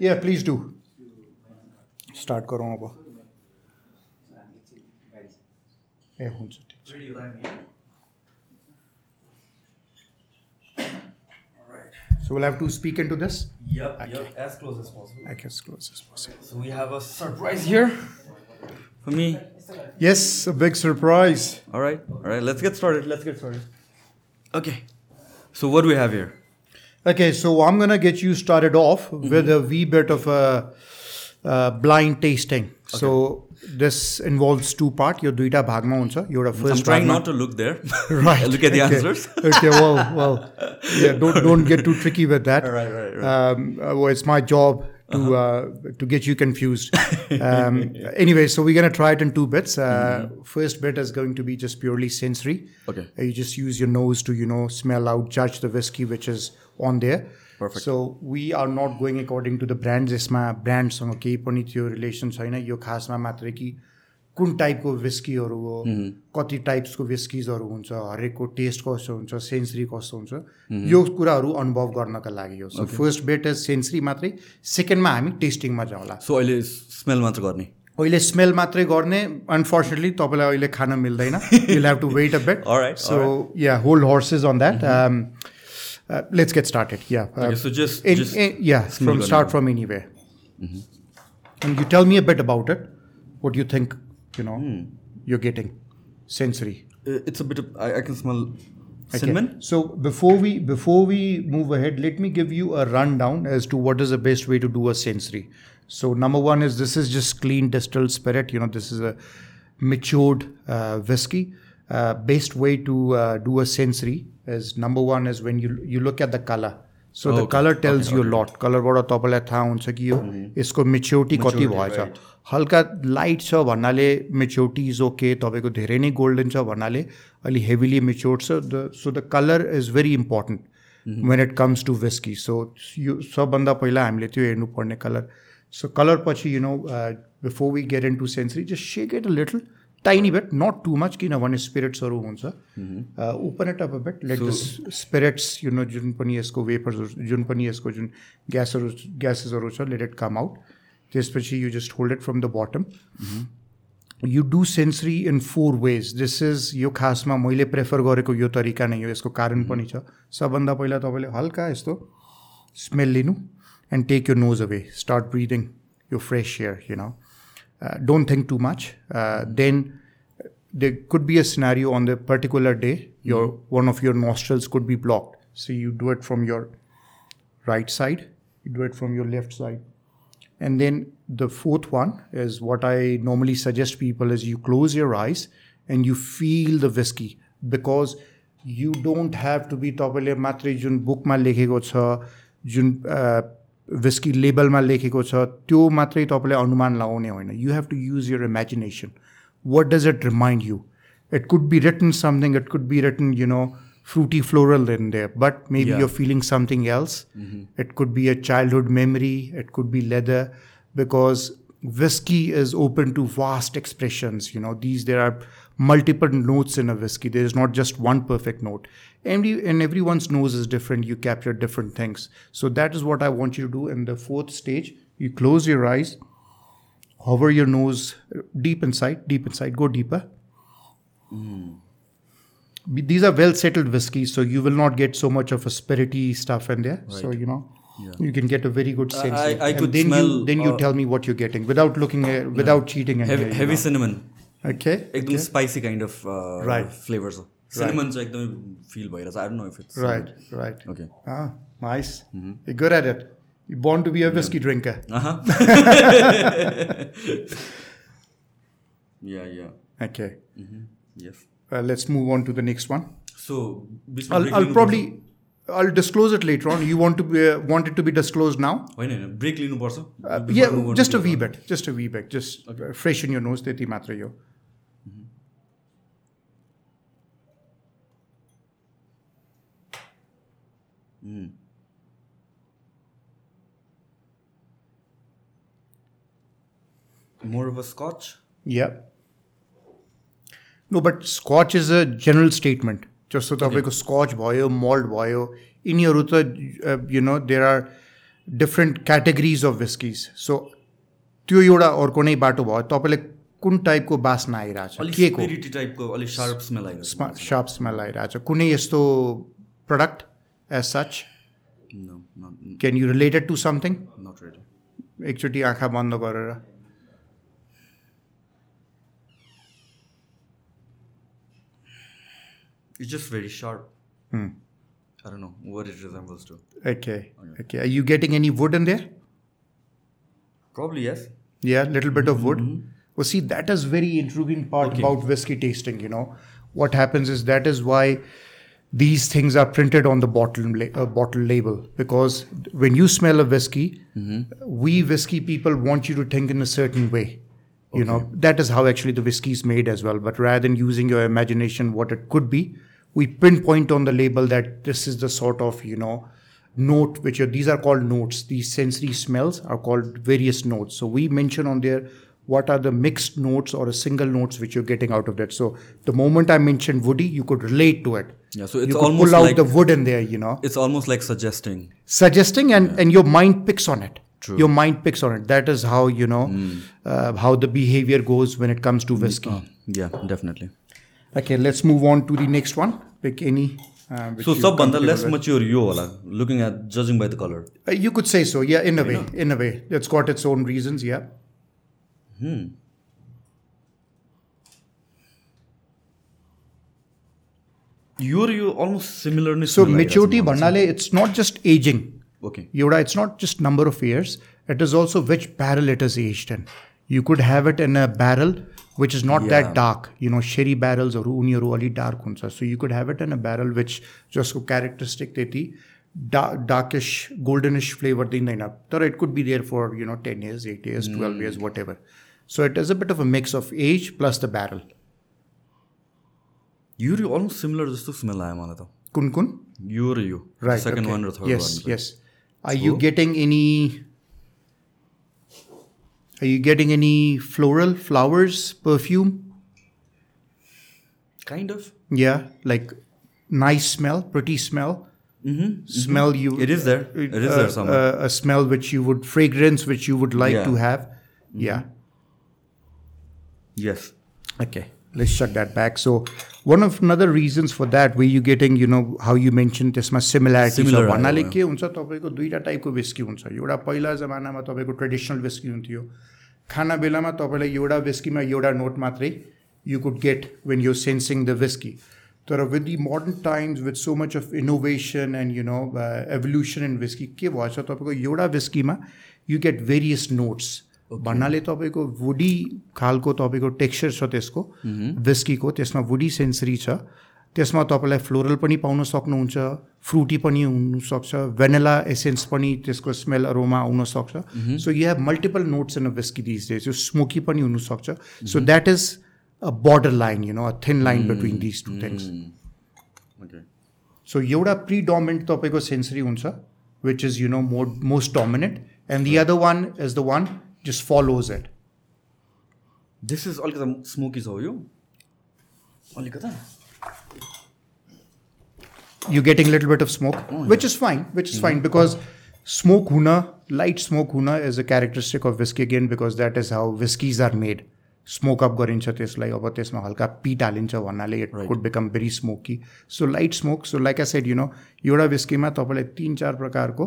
Yeah, please do. Start गरौँ अब ए हुन्छ ठिक छ So we'll have to speak into this. Yep, yep, as close as possible. I guess close as possible. So we have a surprise here for me. Yes, a big surprise. All right, all right. Let's get started. Let's get started. Okay. So what do we have here? Okay, so I'm gonna get you started off mm-hmm. with a wee bit of a uh, blind tasting. Okay. So this involves two part. Your duita bhagma also. Your first. I'm trying bhagma. not to look there. right. look at the okay. answers. okay. Well, well. Yeah. Don't don't get too tricky with that. Right. Right. Right. Um, uh, well, it's my job to uh, to get you confused. um, anyway, so we're gonna try it in two bits. Uh, First bit is going to be just purely sensory. Okay. Uh, you just use your nose to you know smell out, judge the whiskey which is on there. Perfect. So we are not going according to the brands. यसमा ब्रान्डसँग केही पनि त्यो relation छैन यो खासमा मात्रै कि कुन टाइपको विस्कीहरू हो कति टाइप्सको विस्किजहरू हुन्छ हरेकको टेस्ट कस्तो हुन्छ सेन्सरी कस्तो हुन्छ यो कुराहरू अनुभव गर्नका लागि हो। So first bit is sensory मात्रै सेकेन्डमा हामी टेस्टिङमा जाउँला। So अहिले स्मेल मात्र गर्ने? अहिले स्मेल मात्रै गर्ने अनफर्चुनेटली तपाईँलाई अहिले खान मिल्दैन। You have to wait a bit so yeah hold horses on that let's get started yeah Okay, so just- in, just in, yeah smell from going start on. from anywhere. And you tell me a bit about it what you think you know Hmm. you're getting sensory Uh, It's a bit of I, I can smell Okay. cinnamon. So before we before we move ahead, let me give you a rundown as to what is the best way to do a sensory. So number one is this is just clean distilled spirit. You know this is a matured uh, whiskey. Uh, best way to uh, do a sensory is number one is when you you look at the color. So the Okay. color tells you a lot. कलरबाट तपाईँलाई थाहा हुन्छ कि यो यसको maturity कति भएछ हल्का light छ भन्नाले मेच्योरिटी इज ओके तपाईँको धेरै नै गोल्डन छ भन्नाले अलि हेभिली मेच्योर्ड छ the so the colour is very important when it comes to whisky so यो सबभन्दा पहिला हामीले त्यो हेर्नुपर्ने कलर सो कलर पछि you know before we get into sensory just shake it a little tiny bit not too much किनभने स्पिरिट्सहरू हुन्छ। Open it up a bit let spirits you know जुन पनि यसको वेपर्सहरू जुन पनि यसको जुन ग्यासहरू ग्यासेसहरू छ let it come out त्यसपछि you just hold it from the button you do sensory in four ways this is यो खासमा मैले प्रेफर गरेको यो तरिका नै हो यसको कारण पनि छ सबभन्दा पहिला तपाईँले हल्का यस्तो स्मेल लिनु एन्ड टेक यो नोज अवे स्टार्ट ब्रिदिङ यो fresh air you know don't think too much then there could be a scenario on the particular day your one of your nostrils could be blocked so you do it from your right side you do it from your left side and then the fourth one is what i normally suggest people is you close your eyes and you feel the whiskey because you don't have to be तपाईँले मात्रै जुन बुकमा लेखेको छ जुन whisky लेबलमा लेखेको छ त्यो मात्रै तपाईँले अनुमान लगाउने होइन यु have to use year imagination what does it remind you? It could be written something, it could be written, you know, fruity floral in there, but maybe Yeah. you're feeling something else. Mm-hmm. It could be a childhood memory, it could be leather, because whiskey is open to vast expressions. You know, these there are multiple notes in a whiskey. There is not just one perfect note. Every, and everyone's nose is different. You capture different things. So that is what I want you to do in the fourth stage. You close your eyes hover your nose deep inside, deep inside, go deeper. Be- These are well settled whiskeys, so you will not get so much of a spirity stuff in there. So you know, you can get a very good sense. I- of- I and could then you smell, then you uh, tell me what you're getting without looking at, without cheating. in Heavy, here, you heavy know. cinnamon. Okay. एकदम spicy kind of Right. Flavour छ cinnamon चाहिँ एकदमै fill भइरहेछ आई don't know if it's Right. Right. Okay Ah, nice. You're good at it. You're born to be a whiskey drinker. या या Okay. Yes Uh, let's move on to the next one. So I'll, I'll probably I'll disclose it later on. You want to be, uh, want it to be disclosed now? होइन होइन break लिनुपर्छ Uh, Before yeah, move on to just a the wee other bit, just a wee bit, just uh, freshen your nose. त्यति मात्रै हो one. More of a scotch? Yeah. No, but Scotch is a general statement. जस्तो तपाईँको scotch भयो malt भयो यिनीहरू त you know there are different categories of whiskies so त्यो एउटा अर्को नै बाटो भयो। तपाईँले कुन टाइपको बास्ना आइरहेछ अलिक के शार्प स्मेल आइरहेको सार्प आइरहेछ। कुनै यस्तो product as such no can you related to something एकचोटि आँखा बन्द गरेर। It's just very sharp. Hmm. I don't know what it resembles to. Okay. okay. Okay. Are you getting any wood in there? Probably yes. Yeah, little bit of wood. Mm-hmm. Well, see, that is very intriguing part okay. about whiskey tasting. You know, what happens is that is why these things are printed on the bottle uh, bottle label because when you smell a whiskey, mm-hmm. we whiskey people want you to think in a certain way. You okay. know, that is how actually the whiskey is made as well. But rather than using your imagination, what it could be, we pinpoint on the label that this is the sort of you know note which are these are called notes. These sensory smells are called various notes. So we mention on there what are the mixed notes or a single notes which you're getting out of that. So the moment i mentioned woody you could relate to it. Yeah, so it's you could almost pull out like the wood in there you know. It's almost like suggesting. suggesting and and your mind picks on it. True. your mind picks on it. That is how you know uh, how the behavior goes when it comes to whiskey. Yeah, definitely. Okay, let's move on to the next one. Pick any. Uh, so, subhanda less mature you are, looking at judging by the color. Uh, you could say so, yeah, in a way, in a way. It's got its own reasons, yeah. Hmm. You're you almost similarly. So similar, maturity banale, it's not just aging. Okay. Yoda, it's not just number of years. It is also which barrel it is aged in you could have it in a barrel which is not yeah. that dark you know sherry barrels or uni or dark hunsa so you could have it in a barrel which just characteristic deti darkish goldenish flavor deinda na. It could be there for you know 10 years 8 years 12 mm. years whatever. So it is a bit of a mix of age plus the barrel. You're almost similar just to smell i am on it kun kun you're you. Right second okay. one or third yes, one yes yes. Are you getting any Are you getting any floral flowers, perfume? Kind of Yeah, like nice smell, pretty smell. Mm-hmm. Smell you. It is there. It is there uh, somewhere. uh, a smell which you would fragrance which you would like Yeah. to have. Yeah. Yes Okay, let's shut that back. So, one of another reasons for that, where you getting, you know, how you mentioned त्यसमा similarity छ Similar भन्नाले आयो, के हुन्छ तपाईँको दुईवटा टाइपको whisky हुन्छ एउटा पहिला जमानामा तपाईँको ट्रेडिसनल विस्की हुन्थ्यो खाना बेलामा तपाईँलाई एउटा विस्कीमा एउटा नोट मात्रै you could get when you sensing the whisky तर with the modern times with so much of innovation and you know evolution in whisky के भएछ तपाईँको एउटा विस्कीमा यु गेट भेरियस नोट्स भन्नाले तपाईँको वुडी खालको तपाईँको टेक्स्चर छ त्यसको विस्कीको त्यसमा वुडी सेन्सरी छ। त्यसमा तपाईँलाई फ्लोरल पनि पाउन सक्नुहुन्छ फ्रुटी पनि हुनसक्छ भेनिला एसेन्स पनि त्यसको smell aroma आउनसक्छ so you have multiple notes in a whisky this days yo smoky पनि हुनसक्छ। So that is a borderline you know a thin line between these two things okay so एउटा predominant तपाईँको sensory हुन्छ which is you know more most dominant and the other one is the one just follows it this is अलिकता smoky छ हो यो अलिकता you're getting a little bit of smoke, which is fine, which is fine because smoke huna, light smoke huna is a characteristic of whiskey again because that is how whiskeys are made. Smoke up गरिन्छ त्यसलाई अब त्यसमा हल्का पिट हालिन्छ भन्नाले it could become very smoky so light smoke so like I said you know एउटा विस्कीमा तपाईँले तिन चार प्रकारको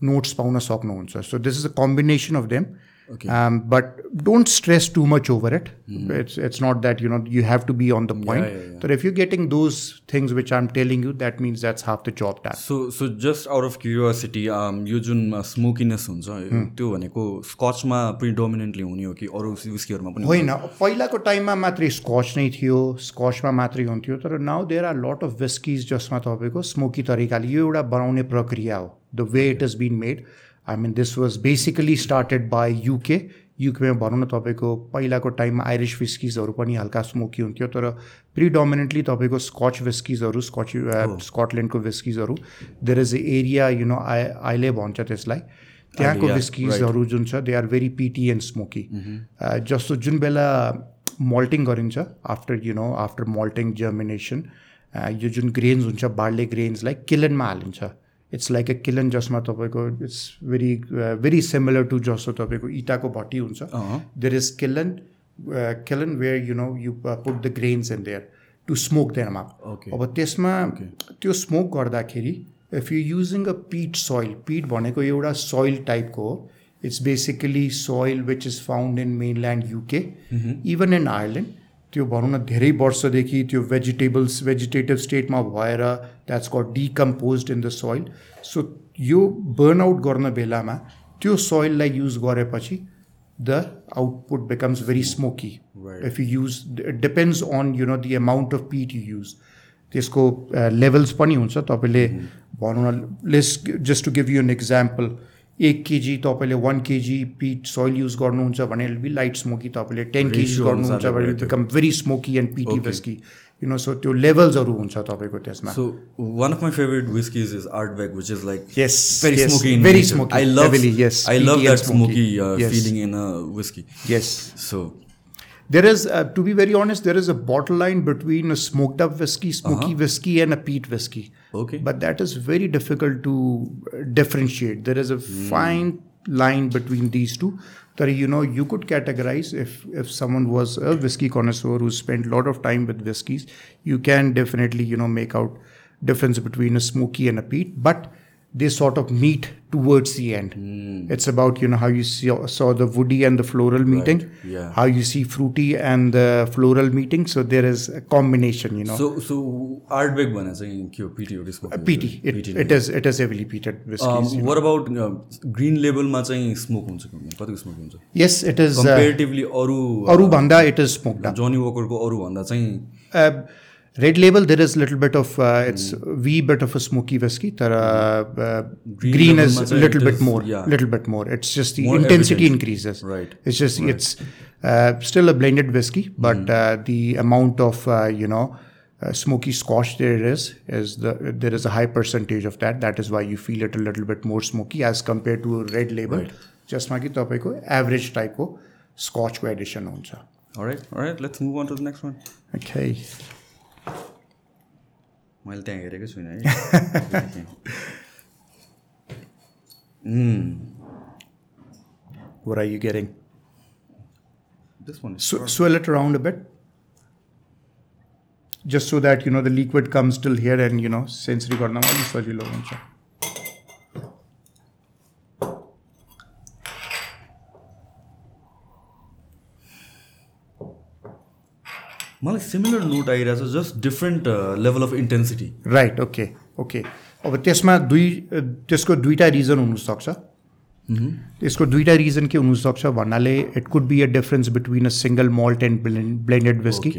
नोट्स पाउन सक्नुहुन्छ सो this is a combination of them but don't stress too much over it it's it's not that you know you have to be on the yeah, point yeah. तर if you getting those things which I M telling you that means that's half the जब time so so just out of curiosity यो जुन स्मोकिनेस हुन्छ त्यो भनेको स्कचमा predominantly हुने हो कि अरू विस्कीहरूमा पनि होइन पहिलाको टाइममा मात्रै स्कच नै थियो स्कचमा मात्रै हुन्थ्यो तर now there are lot of whiskies जसमा तपाईँको स्मोकी तरिकाले यो एउटा बनाउने प्रक्रिया हो the way it is been made I mean this was basically started by UK युकेमा भनौँ न तपाईँको पहिलाको टाइममा आइरिस विस्किजहरू पनि हल्का स्मोकी हुन्थ्यो तर प्रिडोमिनेन्टली तपाईँको स्कच विस्किजहरू स्कच स्कटल्यान्डको विस्किजहरू there is a area you know आइ आइले भन्छ त्यसलाई त्यहाँको विस्किजहरू जुन छ they are very peaty and smoky जस्तो जुन बेला मल्टिङ गरिन्छ after you know after malting germination यो जुन ग्रेन्स हुन्छ बार्ले ग्रेन्सलाई किलनमा हालिन्छ इट्स लाइक अ किलन जसमा तपाईँको it's very very similar to जस्तो तपाईँको इँटाको भट्टी हुन्छ there is kiln kiln where you know you put the grains in there to smoke देयरमा Okay. अब त्यसमा त्यो स्मोक गर्दाखेरि if you using a peat soil peat भनेको एउटा सोइल टाइपको हो it's basically soil which is found in mainland UK even in Ireland त्यो भनौँ न धेरै वर्षदेखि त्यो भेजिटेबल्स भेजिटेटिभ स्टेटमा भएर that's got decompose in the soil so yo burn out गर्न बेलामा त्यो सोइललाई युज गरेपछि the output becomes very smoky. If you use it depends on you know the amount of peat you use त्यसको levels पनि हुन्छ। तपाईँले भनौँ न less just to give you an example एक केजी तपाईँले one KG peat soil use गर्नुहुन्छ भने बी लाइट स्मोकी तपाईँले टेन केजी गर्नुहुन्छ भने become very smoky and peaty whisky you know so त्यो लेभल्सहरू हुन्छ तपाईँको त्यसमा। So one of my favourite whisky is is Ardbeg which is like yes very smoky very smoky I love I love smoky feeling in a whisky yes so There is, uh, to be very honest, there is a bottle line between a smoked up whiskey, smoky whiskey, and a peat whiskey. okay. But that is very difficult to uh, differentiate. There is a fine line between these two that you know you could categorize if if someone was a whiskey connoisseur who spent a lot of time with whiskeys, you can definitely you know make out difference between a smoky and a peat, but they sort of meet towards the end. Mm. It's about you know how you saw, saw the woody and the floral meeting, right. yeah. how you see fruity and the floral meeting. So there is a combination, you know. So so Ardbeg one as in Q PT or disco. PT it, PT it is it is heavily peated whiskey. Um, know. What about uh, green label मा चाहिँ smoke हुन्छ कतिको smoke हुन्छ? Yes, it is. Uh, Comparatively Oru. अरू uh, banda it is smoked. Johnnie Walker oru banda. भन्दा red label, there is little bit of uh, it's wee bit of a smoky whiskey. There, uh, uh, Green green, label is ma a chahi little it bit is- more, yeah. little bit more. It's just the More intensity evident. increases. Right. It's just it's uh, still a blended whiskey, but uh, the amount of uh, you know. Uh, smoky scotch there is is the there is a high percentage of that that is why you feel it a little bit more smoky as compared to a red label जसमा कि तपाईँको average टाइपको स्कचको addition हुन्छ alright alright let's move on to the next one Okay. मैले त्यहाँ हेरेकै छुइनँ है What are you getting? This one Sw- swirl it around a bit. Just so that you know the liquid comes till here and you know sensory गर्नमा अलिक सजिलो हुन्छ मलाई similar note आइरहेको छ just different level of intensity right okay okay अब त्यसमा दुई त्यसको दुईवटा रिजन हुनसक्छ। यसको दुईवटा रिजन के हुनसक्छ भन्नाले it could be a difference between a single malt and blended whisky.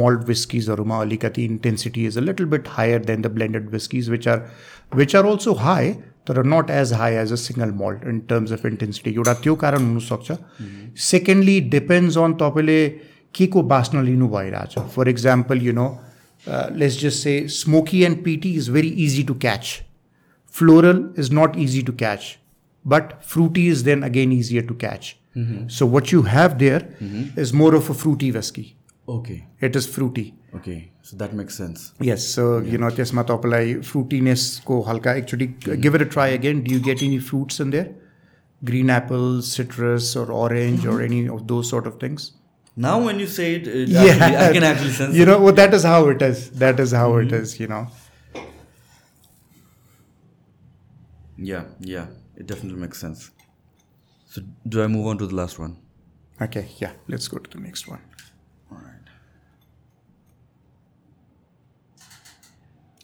Malt विस्किजहरूमा अलिकति intensity is a little bit higher than the blended whiskies which are which are also high तर not as high as a single malt in terms of intensity एउटा त्यो कारण हुनसक्छ। Secondly depends on तपाईँले Kiko Basnolinu Vairaj. For example, you know, uh, let's just say smoky and peaty is very easy to catch. Floral is not easy to catch, but fruity is then again easier to catch. Mm-hmm. So what you have there mm-hmm. is more of a fruity whiskey. Okay. It is fruity. Okay. So that makes sense. Yes. So you know, just matopalai fruitiness ko halka. Actually, hmm. give it a try again. Do you get any fruits in there? Green apple, citrus, or orange, or hmm. any of those sort of things. Now, when you say it, yeah. I can actually sense. You know, well, that is how it is. That is how mm-hmm. it is. You know. Yeah, yeah, it definitely makes sense. So, do I move on to the last one? Okay, yeah, let's go to the next one.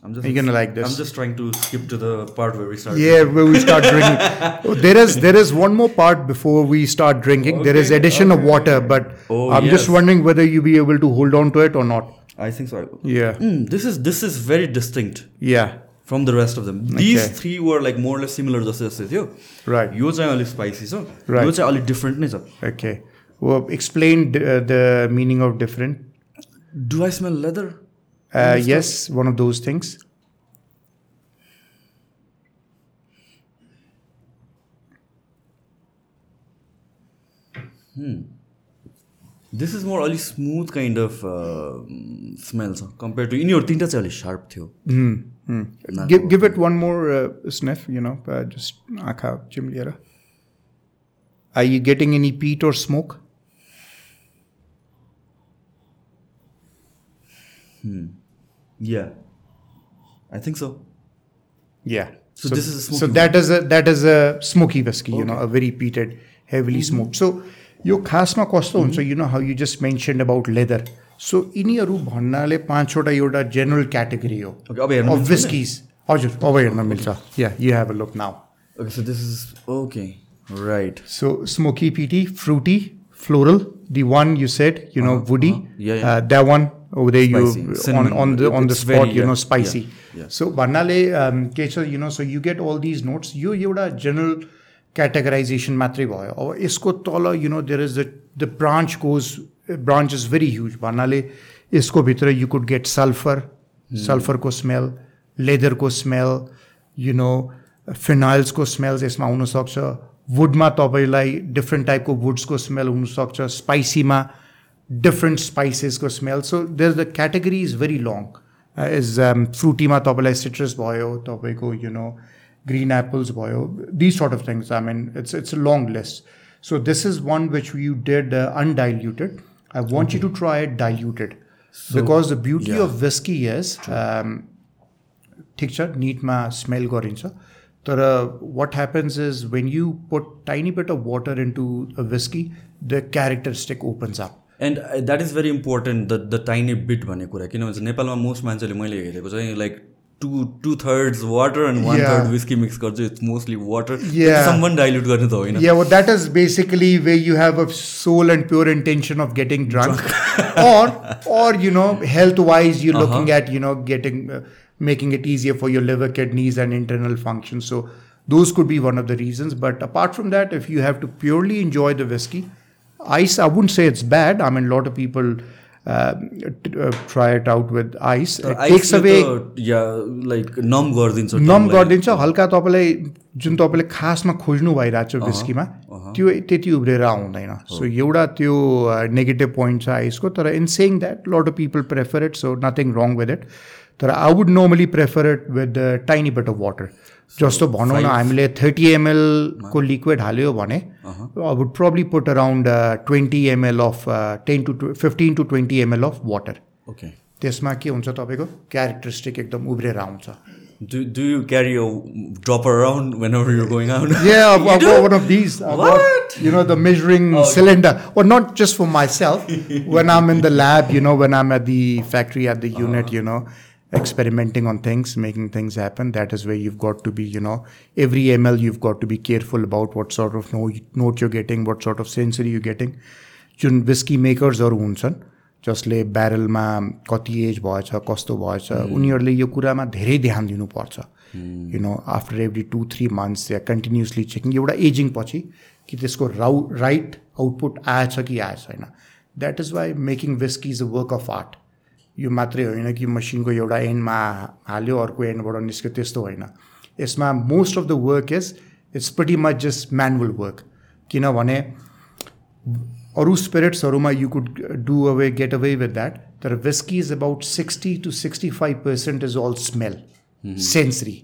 I'm just Are you gonna like this? I'm just trying to skip to the part where we start. Yeah, where we start drinking. Oh, there is there is one more part before we start drinking. there is Okay, addition of water, but Oh, I'm just yes. wondering whether you be able to hold on to it or not. I think so. Yeah, Mm, this is this is very distinct yeah, from the rest of them. These Okay. three were like more or less similar जस्तै जस्तै थियो right. यो चाहिँ अलिक spicy छ Right. यो चाहिँ अलिक different नै छ Okay. Well, explain d- uh, the meaning of different. Do I smell leather Uh, yes, one of those things. This is more अलिक स्मुथ काइन्ड अफ स्मेल छ कम्पेयर टु यिनीहरू तिनवटा चाहिँ अलिक सार्प थियो give, give it one more uh, sniff, you know, uh, just आँखा चिम्लिएर Are you getting any peat or smoke? या I think so Yeah. So this is a so smoky that is a that is a smoky whiskey, you know, a very peated, heavily Mm-hmm. smoked. So यो खासमा कस्तो हुन्छ you know how you just mention about leather so यिनीहरू भन्नाले पाँचवटा एउटा general category हो Okay, अब हेर्न अफ मिल्छ विस्किज हजुर अब हेर्न मिल्छ या you have a look now okay so this is okay right So smoky peaty, fruity, floral. The one you said, you know, woody. Uh-huh, Yeah, Uday yo on on the on the spot you know spicy so भन्नाले के छ you know so you get all these notes यो एउटा general categorization मात्रै भयो अब यसको तल you know there is the the branch goes branch is very huge भन्नाले यसको भित्र यु कुड गेट सल्फर सल्फरको स्मेल लेदरको स्मेल यु नो फिनाइल्सको स्मेल्स यसमा हुनसक्छ वुडमा तपाईँलाई डिफ्रेन्ट टाइपको वुड्सको स्मेल हुनसक्छ स्पाइसीमा different स्पाइसेसको smell so there the category is very long is फ्रुटीमा तपाईँलाई सिट्रस भयो तपाईँको यु नो ग्रिन एप्पल्स भयो this sort of things I मिन it's it's a long list so this is one which you did अनडाइल्युटेड I want you to try it diluted because the beauty of whisky is ठिक छ निटमा smell गरिन्छ तर what happens is when you put tiny bit of water in to a whisky the characteristic opens up and that is very important the the tiny bit भन्ने कुरा किनभने नेपालमा most मान्छेले मैले हेरेको चाहिँ like two two thirds water and one Yeah. Third whisky mix गर्छ it's mostly water Yeah. सम्म डाइल्युट गर्ने त होइन Yeah, well, that is basically where you have a sole and pure intention of getting drunk, or, or you know, health-wise, you're looking at you know getting, uh, making it easier for your liver, kidneys, and internal functions. So those could be one of the reasons. But apart from that, if you have to purely enjoy the whiskey, ice, I wouldn't say it's bad. I mean, a lot of people uh, uh, it out with ice. It takes away. Yeah like numb गरिदिन्छ numb. गरिदिन्छ हल्का तपाईँलाई जुन तपाईँले खासमा खोज्नु भइरहेको छ विस्कीमा त्यो त्यति उब्रेर आउँदैन सो एउटा त्यो नेगेटिभ पोइन्ट छ आइसको तर in saying that lot of people prefer it so nothing wrong with it तर I would normally prefer it with tiny bit of water जस्तो भनौँ न हामीले थर्टी एमएलको लिक्विड हाल्यो भने I would probably put around twenty ML of ten to fifteen to twenty ML of water okay त्यसमा के हुन्छ तपाईँको क्यारेक्टरिस्टिक एकदम उब्रेर आउँछ Do, do you carry a dropper around whenever you're going out? Yeah, I've, I've got one of these. I've got, you know, the measuring cylinder. Well, not just for myself. when I'm in the lab, you know, when I'm at the factory, at the unit, you know, experimenting on things, making things happen, that is where you've got to be, you know, every ml you've got to be careful about what sort of note, you're getting, what sort of sensory you're getting. जुन whisky मेकर्सहरू हुन्छन् जसले ब्यारलमा कति as भएछ कस्तो भएछ उनीहरूले यो कुरामा धेरै ध्यान दिनुपर्छ you know after every two three months या कन्टिन्युसली चेकिङ एउटा एजिङ पछि कि त्यसको राउ राइट आउटपुट आएछ कि आएछ छैन that is why making whisky is a work of art यो मात्रै होइन कि मसिनको एउटा एन्डमा हाल्यो अर्को एन्डबाट निस्क्यो त्यस्तो होइन। यसमा most of the work is it's pretty much just manual work किनभने अरू स्पिरिट्सहरूमा you could do away get away with that तर whisky is about sixty to sixty five percent is all smell sensory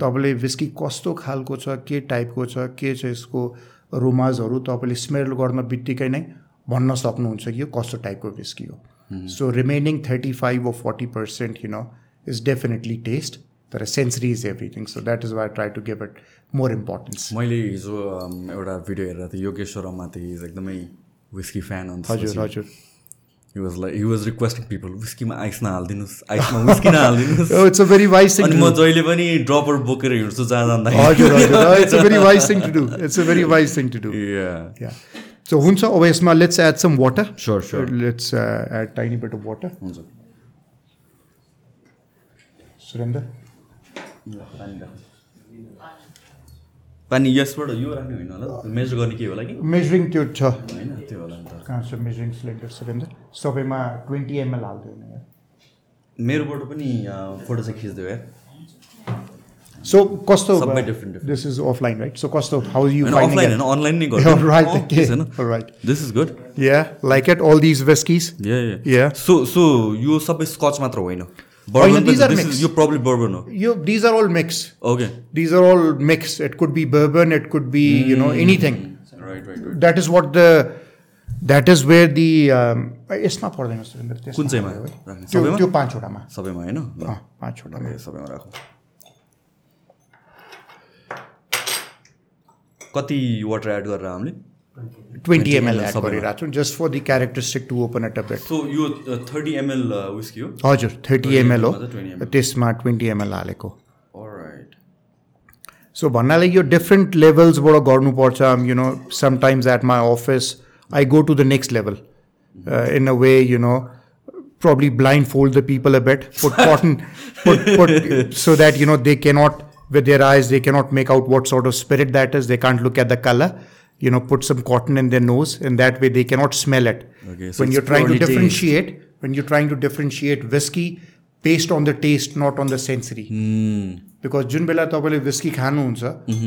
तपाईँले whisky कस्तो खालको छ के टाइपको छ के छ यसको रोमाजहरू तपाईँले स्मेल गर्न बित्तिकै नै भन्न सक्नुहुन्छ कि यो कस्तो टाइपको विस्की हो। सो remaining thirty five or forty percent you know is definitely test तर sensory is everything so that is why try to give it more importance मैले हिजो um, एउटा भिडियो हेरेर थिएँ योगेश्वर माथि इज एकदमै विस्की फ्यान अन्त हजुर हजुर he was like he was requesting people विस्कीमा आइस नहालिदिनुहोस् आइसमा whisky नहालिदिनुहोस् Oh, it's a very wise thing अनि to म do. जहिले पनि ड्रपर बोकेर हिँड्छु जहाँ जाँदा हजुर हजुर it's a very wise thing to do it's a very wise thing to do Yeah. या so हुन्छ अब यसमा let's add some water Sure, sure. Let's add tiny bit of water हुन्छ सुरेन्द्र पानी यसबाट यो राख्ने होइन होला मेजर गर्ने के होला कि मेजरिङ त्यो छ होइन त्यो होला कहाँ छ मेजरिङ सिलिन्डर सुरेन्द्र सबैमा ट्वेन्टी एमएल हालिदियो भने मेरोबाट पनि फोटो चाहिँ खिचिदियो यार So, कस्तो सबै uh, different, different. This is offline, right? So, कस्तो how are you होइन finding अफलाइन it? होइन अनलाइन नै All right, okay. छैन All right. This is good Yeah, like it. All these whiskies. Yeah. So so यो सबै scotch मात्र होइन होइन, bourbon these are this mixed. Is yo problem bourbon हो You, these are all mixed. Okay These are all mixed. It could be bourbon. It could be you know anything. Right right That is what the. That is where the. Um, यसमा पर्दैन सुरेन्द्र, त्यसमा कुन चाहिँमा भयो है। राख्ने? त्यो सबैमा? त्यो पाँचवटामा सबैमा होइन ल अँ, पाँचवटामा ओके, सबैमा राखौँ कति वाटर एड गरेर हामीले ट्वेन्टी 20 एमएल ml एड सबैमा। गरिरहेको छु just for the characteristic to open at a bit सो यो थर्टी एमएल विस्की हो हजुर थर्टी 30 एमएल हो ml मा चाहिँ 20 ml. त्यसमा ट्वेन्टी एमएल हालेको राइट सो भन्नाले यो डिफ्रेन्ट लेभल्सबाट गर्नुपर्छ you know sometimes at my office I go to the next level in a way you know probably blindfold the people a bit put cotton put put so that you know they cannot with their eyes they cannot make out what sort of spirit that is they can't look at the color you know put some cotton in their nose and that way they cannot smell it Okay, so when it's you're trying to purely taste. differentiate when you're trying to differentiate whiskey based on the taste not on the sensory because जुन बेला तपाईँले whisky खानुहुन्छ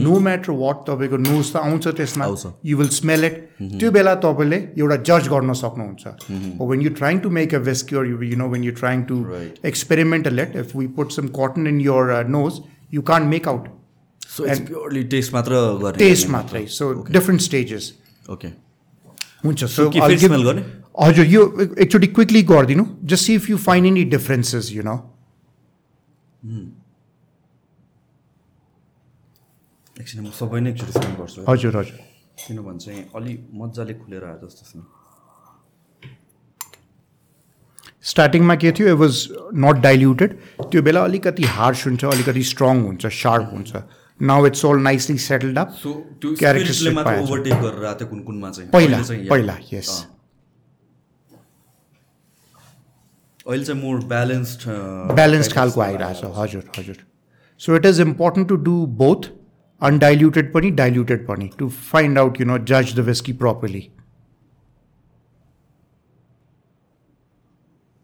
no matter वाट तपाईँको knows त आउँछ त्यसमा आउँछ। You will smell it त्यो बेला तपाईँले एउटा जज गर्न सक्नुहुन्छ when you trying to make a whisky or you you know when you're trying to Right. experiment a little if we put some cotton in you can't make out. So it's purely taste मात्र taste मात्रै. So different stages. Okay हुन्छ smell गर्ने? हजुर यो एकचोटि quickly गरिदिनु just see if you find any differences you know एकछिन म सबै नै एकचोटि गर्छु। हजुर हजुर। किनभने चाहिँ अलि मजाले खुलेर आयो जस्तो छ स्टार्टिङमा के थियो? इट वाज नट डाइल्युटेड त्यो बेला अलिकति हार्स हुन्छ अलिकति स्ट्रङ हुन्छ सार्प हुन्छ. Now it's all nicely settled up पहिला पहिला यस। अहिले चाहिँ मोर ब्यालेन्स्ड ब्यालेन्स्ड खालको आइरहेछ। हजुर हजुर। So it is important to do both undiluted पनि डाइल्युटेड पनि to find out you know जज the whisky properly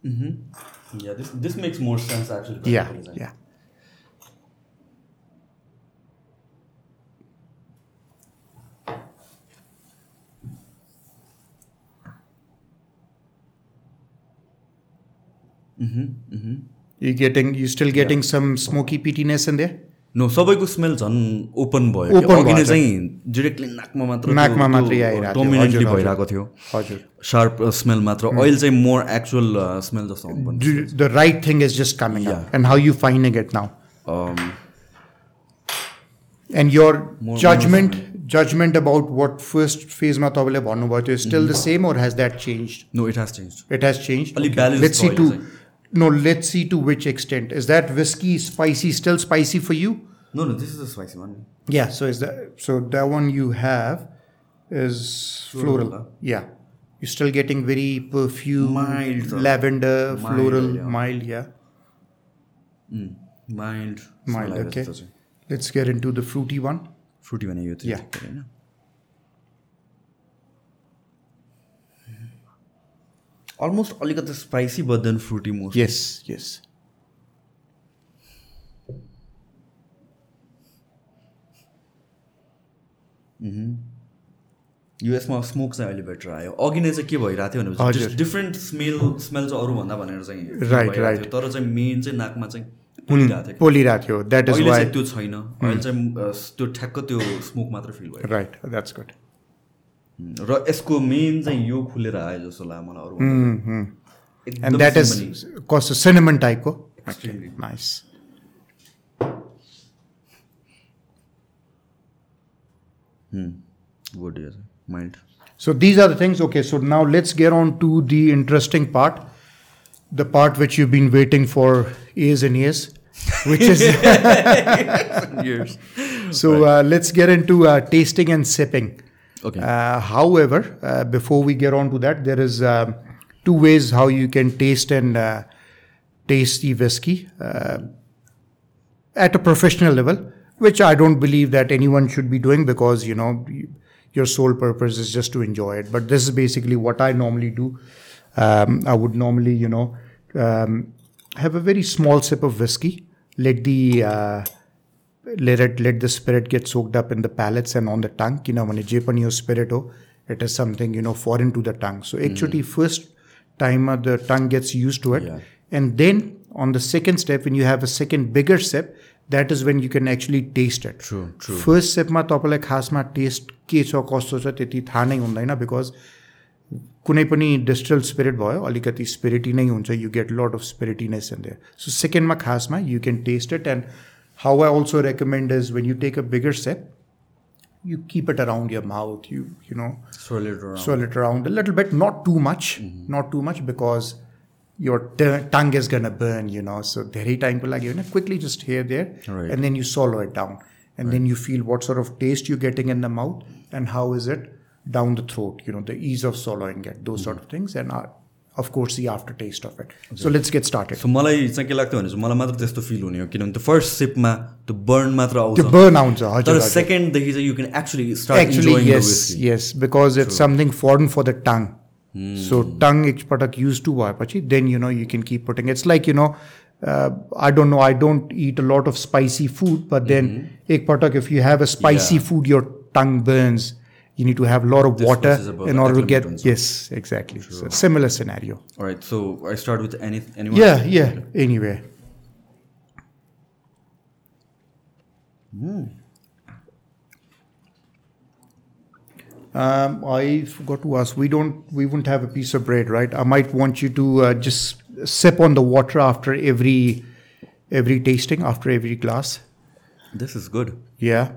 Mm-hmm. Yeah, this this makes more sense actually. Yeah, yeah. Mm-hmm, mm-hmm. You getting you still getting yeah. some smoky peatiness in there? No सबैको smell झन् open भयो open नै चाहिँ directly नाकमा मात्र नाकमा मात्रै डोमिनेन्टली भइरहेको थियो। हजुर। सार्प स्मेल uh, मात्र। अहिले चाहिँ मोर एक्चुअल स्मेल जस्तो the right thing is just coming and how you fine get now and your judgement judgement about what first फेजमा तपाईँले भन्नुभयो त्यो still the same or has that change no it has change it has change अलिक balance see to no, let's see to which extent. Is that whiskey spicy still spicy for you? No, no, this is a spicy one. Yeah, so is that so that one you have is floral. floral. Yeah. You're still getting very perfume mild lavender, mild, floral, yeah. mild, yeah. Mm, mild. Mild, okay. Let's get into the fruity one. Fruity one, you think. Yeah. Almost अलिकति spicy but then fruity most yes yes. युएसमा smoke चाहिँ अहिले better आयो। अघि नै चाहिँ के भइरहेको थियो। भने डिफ्रेन्ट स्मेल स्मेल चाहिँ अरूभन्दा भनेर चाहिँ right. थियो। तर चाहिँ मेन चाहिँ नाकमा चाहिँ पोलिरहेको थियो। द्याट इज त्यो छैन। अहिले चाहिँ त्यो ठ्याक्क त्यो स्मोक मात्र फिल भयो। Right that's good र यसको मेन चाहिँ यो खुलेर आयो जस्तो लाग्यो मलाई अरू एन्ड द्याट इज कस्तो सिनेमन टाइपको Extremely. नाइस गुड यो चाहिँ mild So these are the things. Okay, so now let's get on to the interesting part, the part which you've been waiting for years and years, which is so. Uh, let's get into uh, tasting and sipping. Okay. Uh, however, uh, before we get on to that, there is um two ways how you can taste and uh, taste the whiskey uh, at a professional level, which I don't believe that anyone should be doing because you know your sole purpose is just to enjoy it. But this is basically what I normally do. Um, I would normally, you know, um, have a very small sip of whiskey, let the uh, let it let the spirit get soaked up in the palates and on the tongue किनभने जे पनि यो spirit हो it is something you know foreign to the tongue so actually first time uh, the tongue gets used to it Yeah. and then on the second step when you have a second bigger sip that is when you can actually taste it True, true. First सेपमा तपाईँलाई खासमा test के छ कस्तो छ त्यति थाहा नै हुँदैन बिकज कुनै पनि डिस्टिल स्पिरिट भयो अलिकति स्पिरिटी नै हुन्छ you get lot of स्पिरिटिनेस in there so सेकेन्डमा खासमा यु क्यान test it and How I also recommend is when you take a bigger sip, you keep it around your mouth. You you know swirl it around, swirl it around a little bit, not too much, mm-hmm. not too much because your t- tongue is gonna burn. You know, so very time to like you know quickly just here there, right. and then you swallow it down, and right. then you feel what sort of taste you're getting in the mouth and how is it down the throat. You know, the ease of swallowing it, those mm-hmm. sort of things, and. Our, uh, of course the aftertaste of it so let's get started सो मलाई चाहिँ के लाग्थ्यो भने चाहिँ मलाई मात्र त्यस्तो fill हुने हो किनभने त्यो फर्स्ट सिपमा त्यो बर्न मात्र the आउँछ burn आउँछ तर हजुर हजुर। सेकेन्डदेखि चाहिँ you can actually start actually enjoying yes yes because it's something foreign for the tongue so tongue एकपटक used to भएपछि then you know you can keep putting it's like you know uh, I don't know I don't eat a lot of spicy food but then एकपटक if you have a spicy Yeah. food your tongue burns you need to have a lot of this water in order to get yes exactly sure. so similar scenario all right so i start with any anyone yeah yeah anywhere mm. um, I forgot to ask. We don't. We wouldn't have a piece of bread, right? I might want you to uh, just sip on the water after every every tasting, after every glass. This is good. Yeah.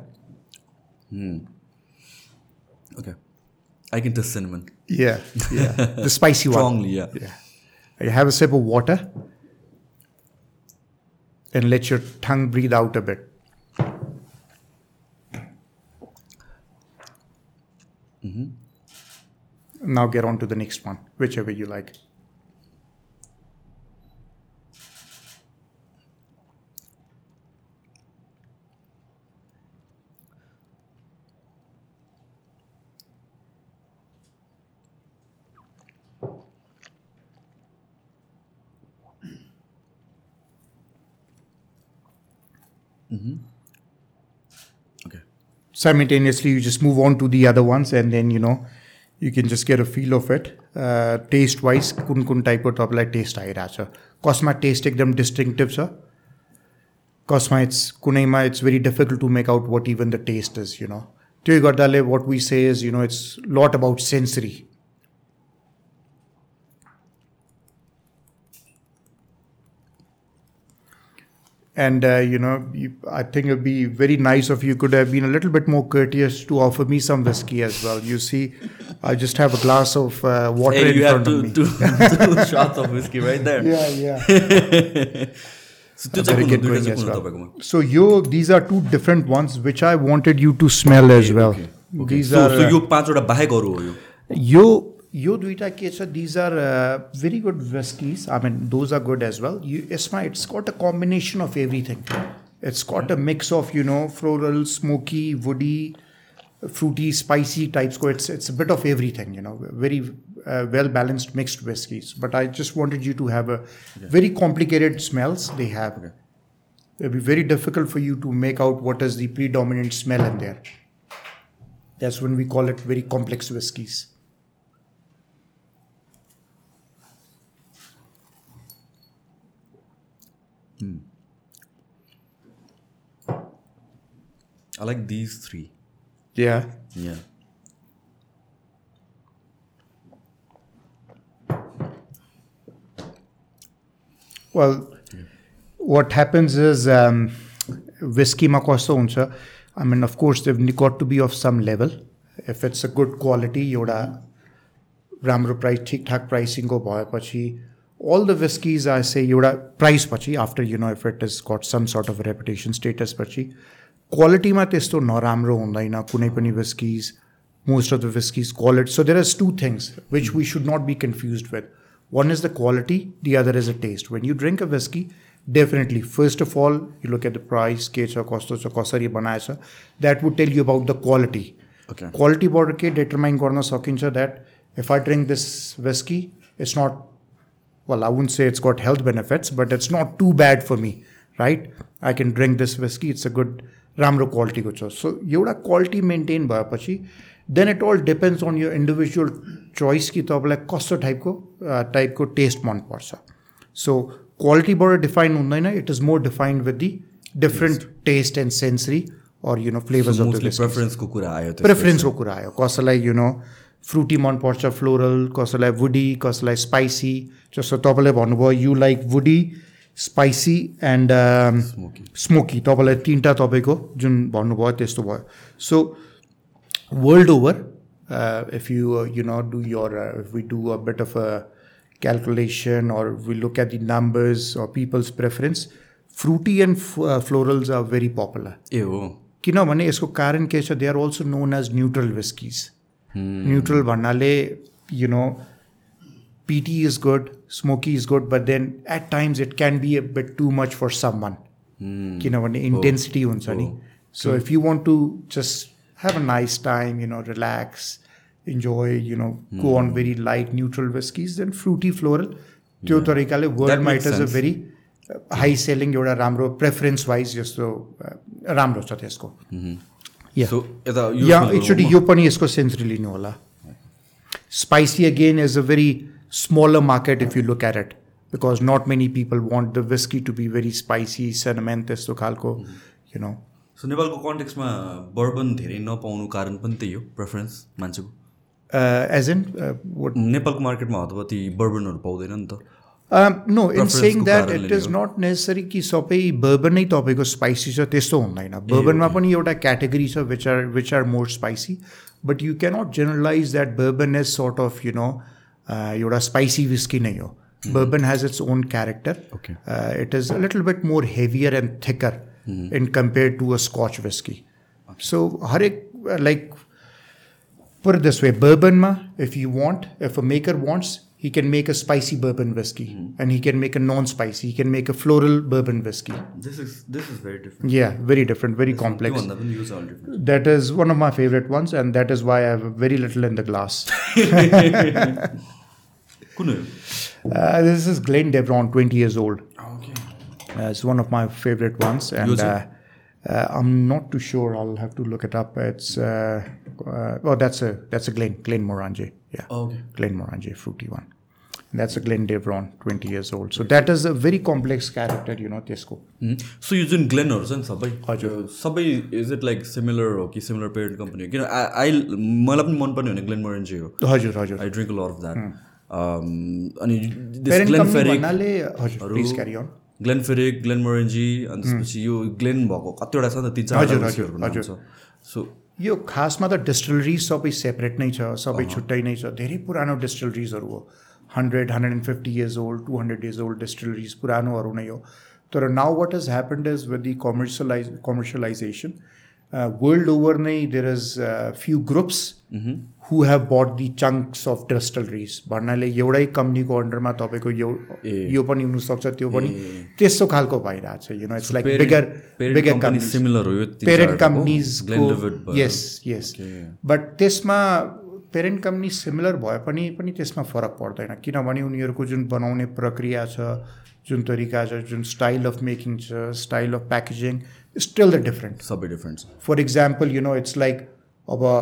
Mm. Okay. I can taste cinnamon. Yeah, yeah. the spicy one. Strongly, yeah. yeah. You have a sip of water and let your tongue breathe out a bit. Mm-hmm. Now get on to the next one, whichever you like. Okay simultaneously you just move on to the other ones and then you know you can just get a feel of it uh, taste wise कुन कुन टाइपको तपाईँलाई test आइरहेछ कसमा test एकदम डिस्टिङटिभ छ कसमा it's कुनैमा it's very difficult to make out watt even the test is you know त्यो गर्दाले what we से is you know it's lot about sensory and uh, you know you, i think it'd be very nice if you could have been a little bit more courteous to offer me some whiskey as well you see i just have a glass of uh, water Hey, in you have front of two, me two, two shots of whiskey right there. yeah yeah So त्यो I चाहिँ better कुन हो? get दुइटा going चाहिँ as कुन हो well. तपाईँकोमा? so you these are two different ones which i wanted you to smell as well Okay, okay. these So- are so uh, यो पाँचवटा बाहेक अरू हो यो यो Yoduita Kecha, these are uh, very good whiskies. I mean, those are good as well. You, Isma, it's got a combination of everything. It's got a mix of, you know, floral, smoky, woody, fruity, spicy types. It's, it's a bit of everything, you know, very uh, well balanced mixed whiskies. But I just wanted you to have a very complicated smells they have. It'll be very difficult for you to make out what is the predominant smell in there. That's when we call it very complex whiskies. I like these three. Yeah. Yeah. Well, what happens is um, whiskey ma कस्तो हुन्छ I mean, of course, they've got to be of some level. If it's a good quality, एउटा राम्रो price ठिकठाक प्राइसिङको भएपछि all the whiskies I say एउटा price पछि after you know if it has got some sort of reputation status पछि क्वालिटीमा त्यस्तो नराम्रो हुँदैन कुनै पनि whiskies most of the whiskies call it so there is two things which we should not be confused with one is the quality the other is the taste when you drink a whiskey definitely first of all you look at the price के छ कस्तो छ कसरी बनाएछ that would tell you about the quality Okay. क्वालिटीबाट के determine गर्न सकिन्छ that if I drink this whisky it's not well, I wouldn't say it's got health benefits, but it's not too bad for me. Right I can drink this whisky it's a good राम्रो क्वालिटीको छ। So एउटा quality maintain भएपछि then it all depends on yo individual choice कि तपाईँलाई कस्तो टाइपको टाइपको टेस्ट मनपर्छ। सो क्वालिटीबाट डिफाइन हुँदैन it is more defined with the different taste and sensory or you know flavours प्रेफरेन्सको कुरा आयो प्रेफरेन्सको कुरा आयो। कसैलाई यु नो फ्रुटी मनपर्छ फ्लोरल कसैलाई वुडी कसैलाई स्पाइसी जस्तो तपाईँले भन्नुभयो you like woody spicy and smoky तपाईँलाई तिनवटा तपाईँको जुन भन्नुभयो त्यस्तो भयो. So world over if you you not do your if we do a bet of a or we look at the numbers or people's preference, fruity and uh, florals are very popular. ए हो किनभने यसको कारण के छ they are also known as neutral whiskies neutral भन्नाले you no Peaty is good, smoky is good, but then at times it can be a bit too much for someone. Mm. You know, an intensity on oh. oh. So if you want to just have a nice time, you know, relax, enjoy, you know, mm. go on very light, neutral whiskies, then fruity floral. त्यो तरिकाले worldwide is a very high selling एउटा राम्रो preference wise जस्तो राम्रो छ त्यसको या actually यो पनि यसको सेन्स रिलिनु होला spicy again is a very smaller market if you look at it because not many people want the whisky to be very spicy सेनमेन त्यस्तो खालको यु नो सो नेपालको कन्टेक्समा बर्बन धेरै नपाउनु कारण पनि त्यही हो प्रेफरेन्स मान्छेको? एज इन वट नेपालको मार्केटमा हतपति बर्बनहरू पाउँदैन नि त। नो इन सेङ को that it is. Not necessary कि सबै बर्बन नै तपाईँको स्पाइसी छ त्यस्तो हुँदैन। बर्बनमा पनि एउटा क्याटेगोरी छ which are which are more spicy but you cannot generalise that bourbon is sort of you know एउटा स्पाइसी विस्की नै हो bourbon has its own character Okay. It is a little bit more heavier end thicker in compare to a Scotch whisky सो हरेक like put it this way bourbon ma if you want if a maker wants he can make a spicy bourbon whiskey and he can make a non-spicy he can make a floral bourbon whiskey this is this is very different yeah very different very complex त्योभन्दा पनि use Al different that is one of my favorite ones and that is why i have very little in the glass Uh, this is Glen Deveron, 20 years old. Okay. Uh, it's one of my favorite ones. And uh, uh, I'm not too sure. I'll have to look it up. It's, uh, uh, oh, that's a that's a Glenn, Glenmorangie. Yeah. Okay. Glenmorangie, fruity one. And that's a Glen Deveron, 20 years old. So that is a very complex character, you know, त्यसको सो यो जुन ग्लेनहरू छ is it like similar? Is similar parent company i'm I, I, I, हो किन आई मलाई पनि मनपर्ने हुने Glenn मोरेन्जी हो हजुर I I drink lot of that अनि ग्लेन फेरिक क्यारी अन ग्लेन फेरिक ग्लेन मोरेन्जी अनि त्यसपछि यो ग्लेन भएको कतिवटा छ नि त तिन चारवटा सो यो खासमा त डिस्टिलरिज सबै सेपरेट नै छ सबै छुट्टै नै छ। धेरै पुरानो डिस्टिलरिजहरू हो। Hundred hundred and fifty years old two hundred years old distilleries पुरानोहरू नै हो। तर now what is happened is with the commercialise commercialisation world over नै there is few groups who have bought the chunks of distilleries भन्नाले एउटै कम्पनीको अन्डरमा तपाईँको यो यो पनि हुनसक्छ त्यो पनि त्यस्तो खालको भइरहेको छ you know it's like bigger bigger company similar हो यो पेरेन्ट भयो। यस यस बट त्यसमा पेरेन्ट कम्पनी सिमिलर भए पनि पनि त्यसमा फरक पर्दैन। किनभने उनीहरूको जुन बनाउने प्रक्रिया छ जुन तरिका छ जुन स्टाइल अफ मेकिङ छ style of packaging still the different सबै डिफ्रेन्ट छ। Example, you know, it's like, of a,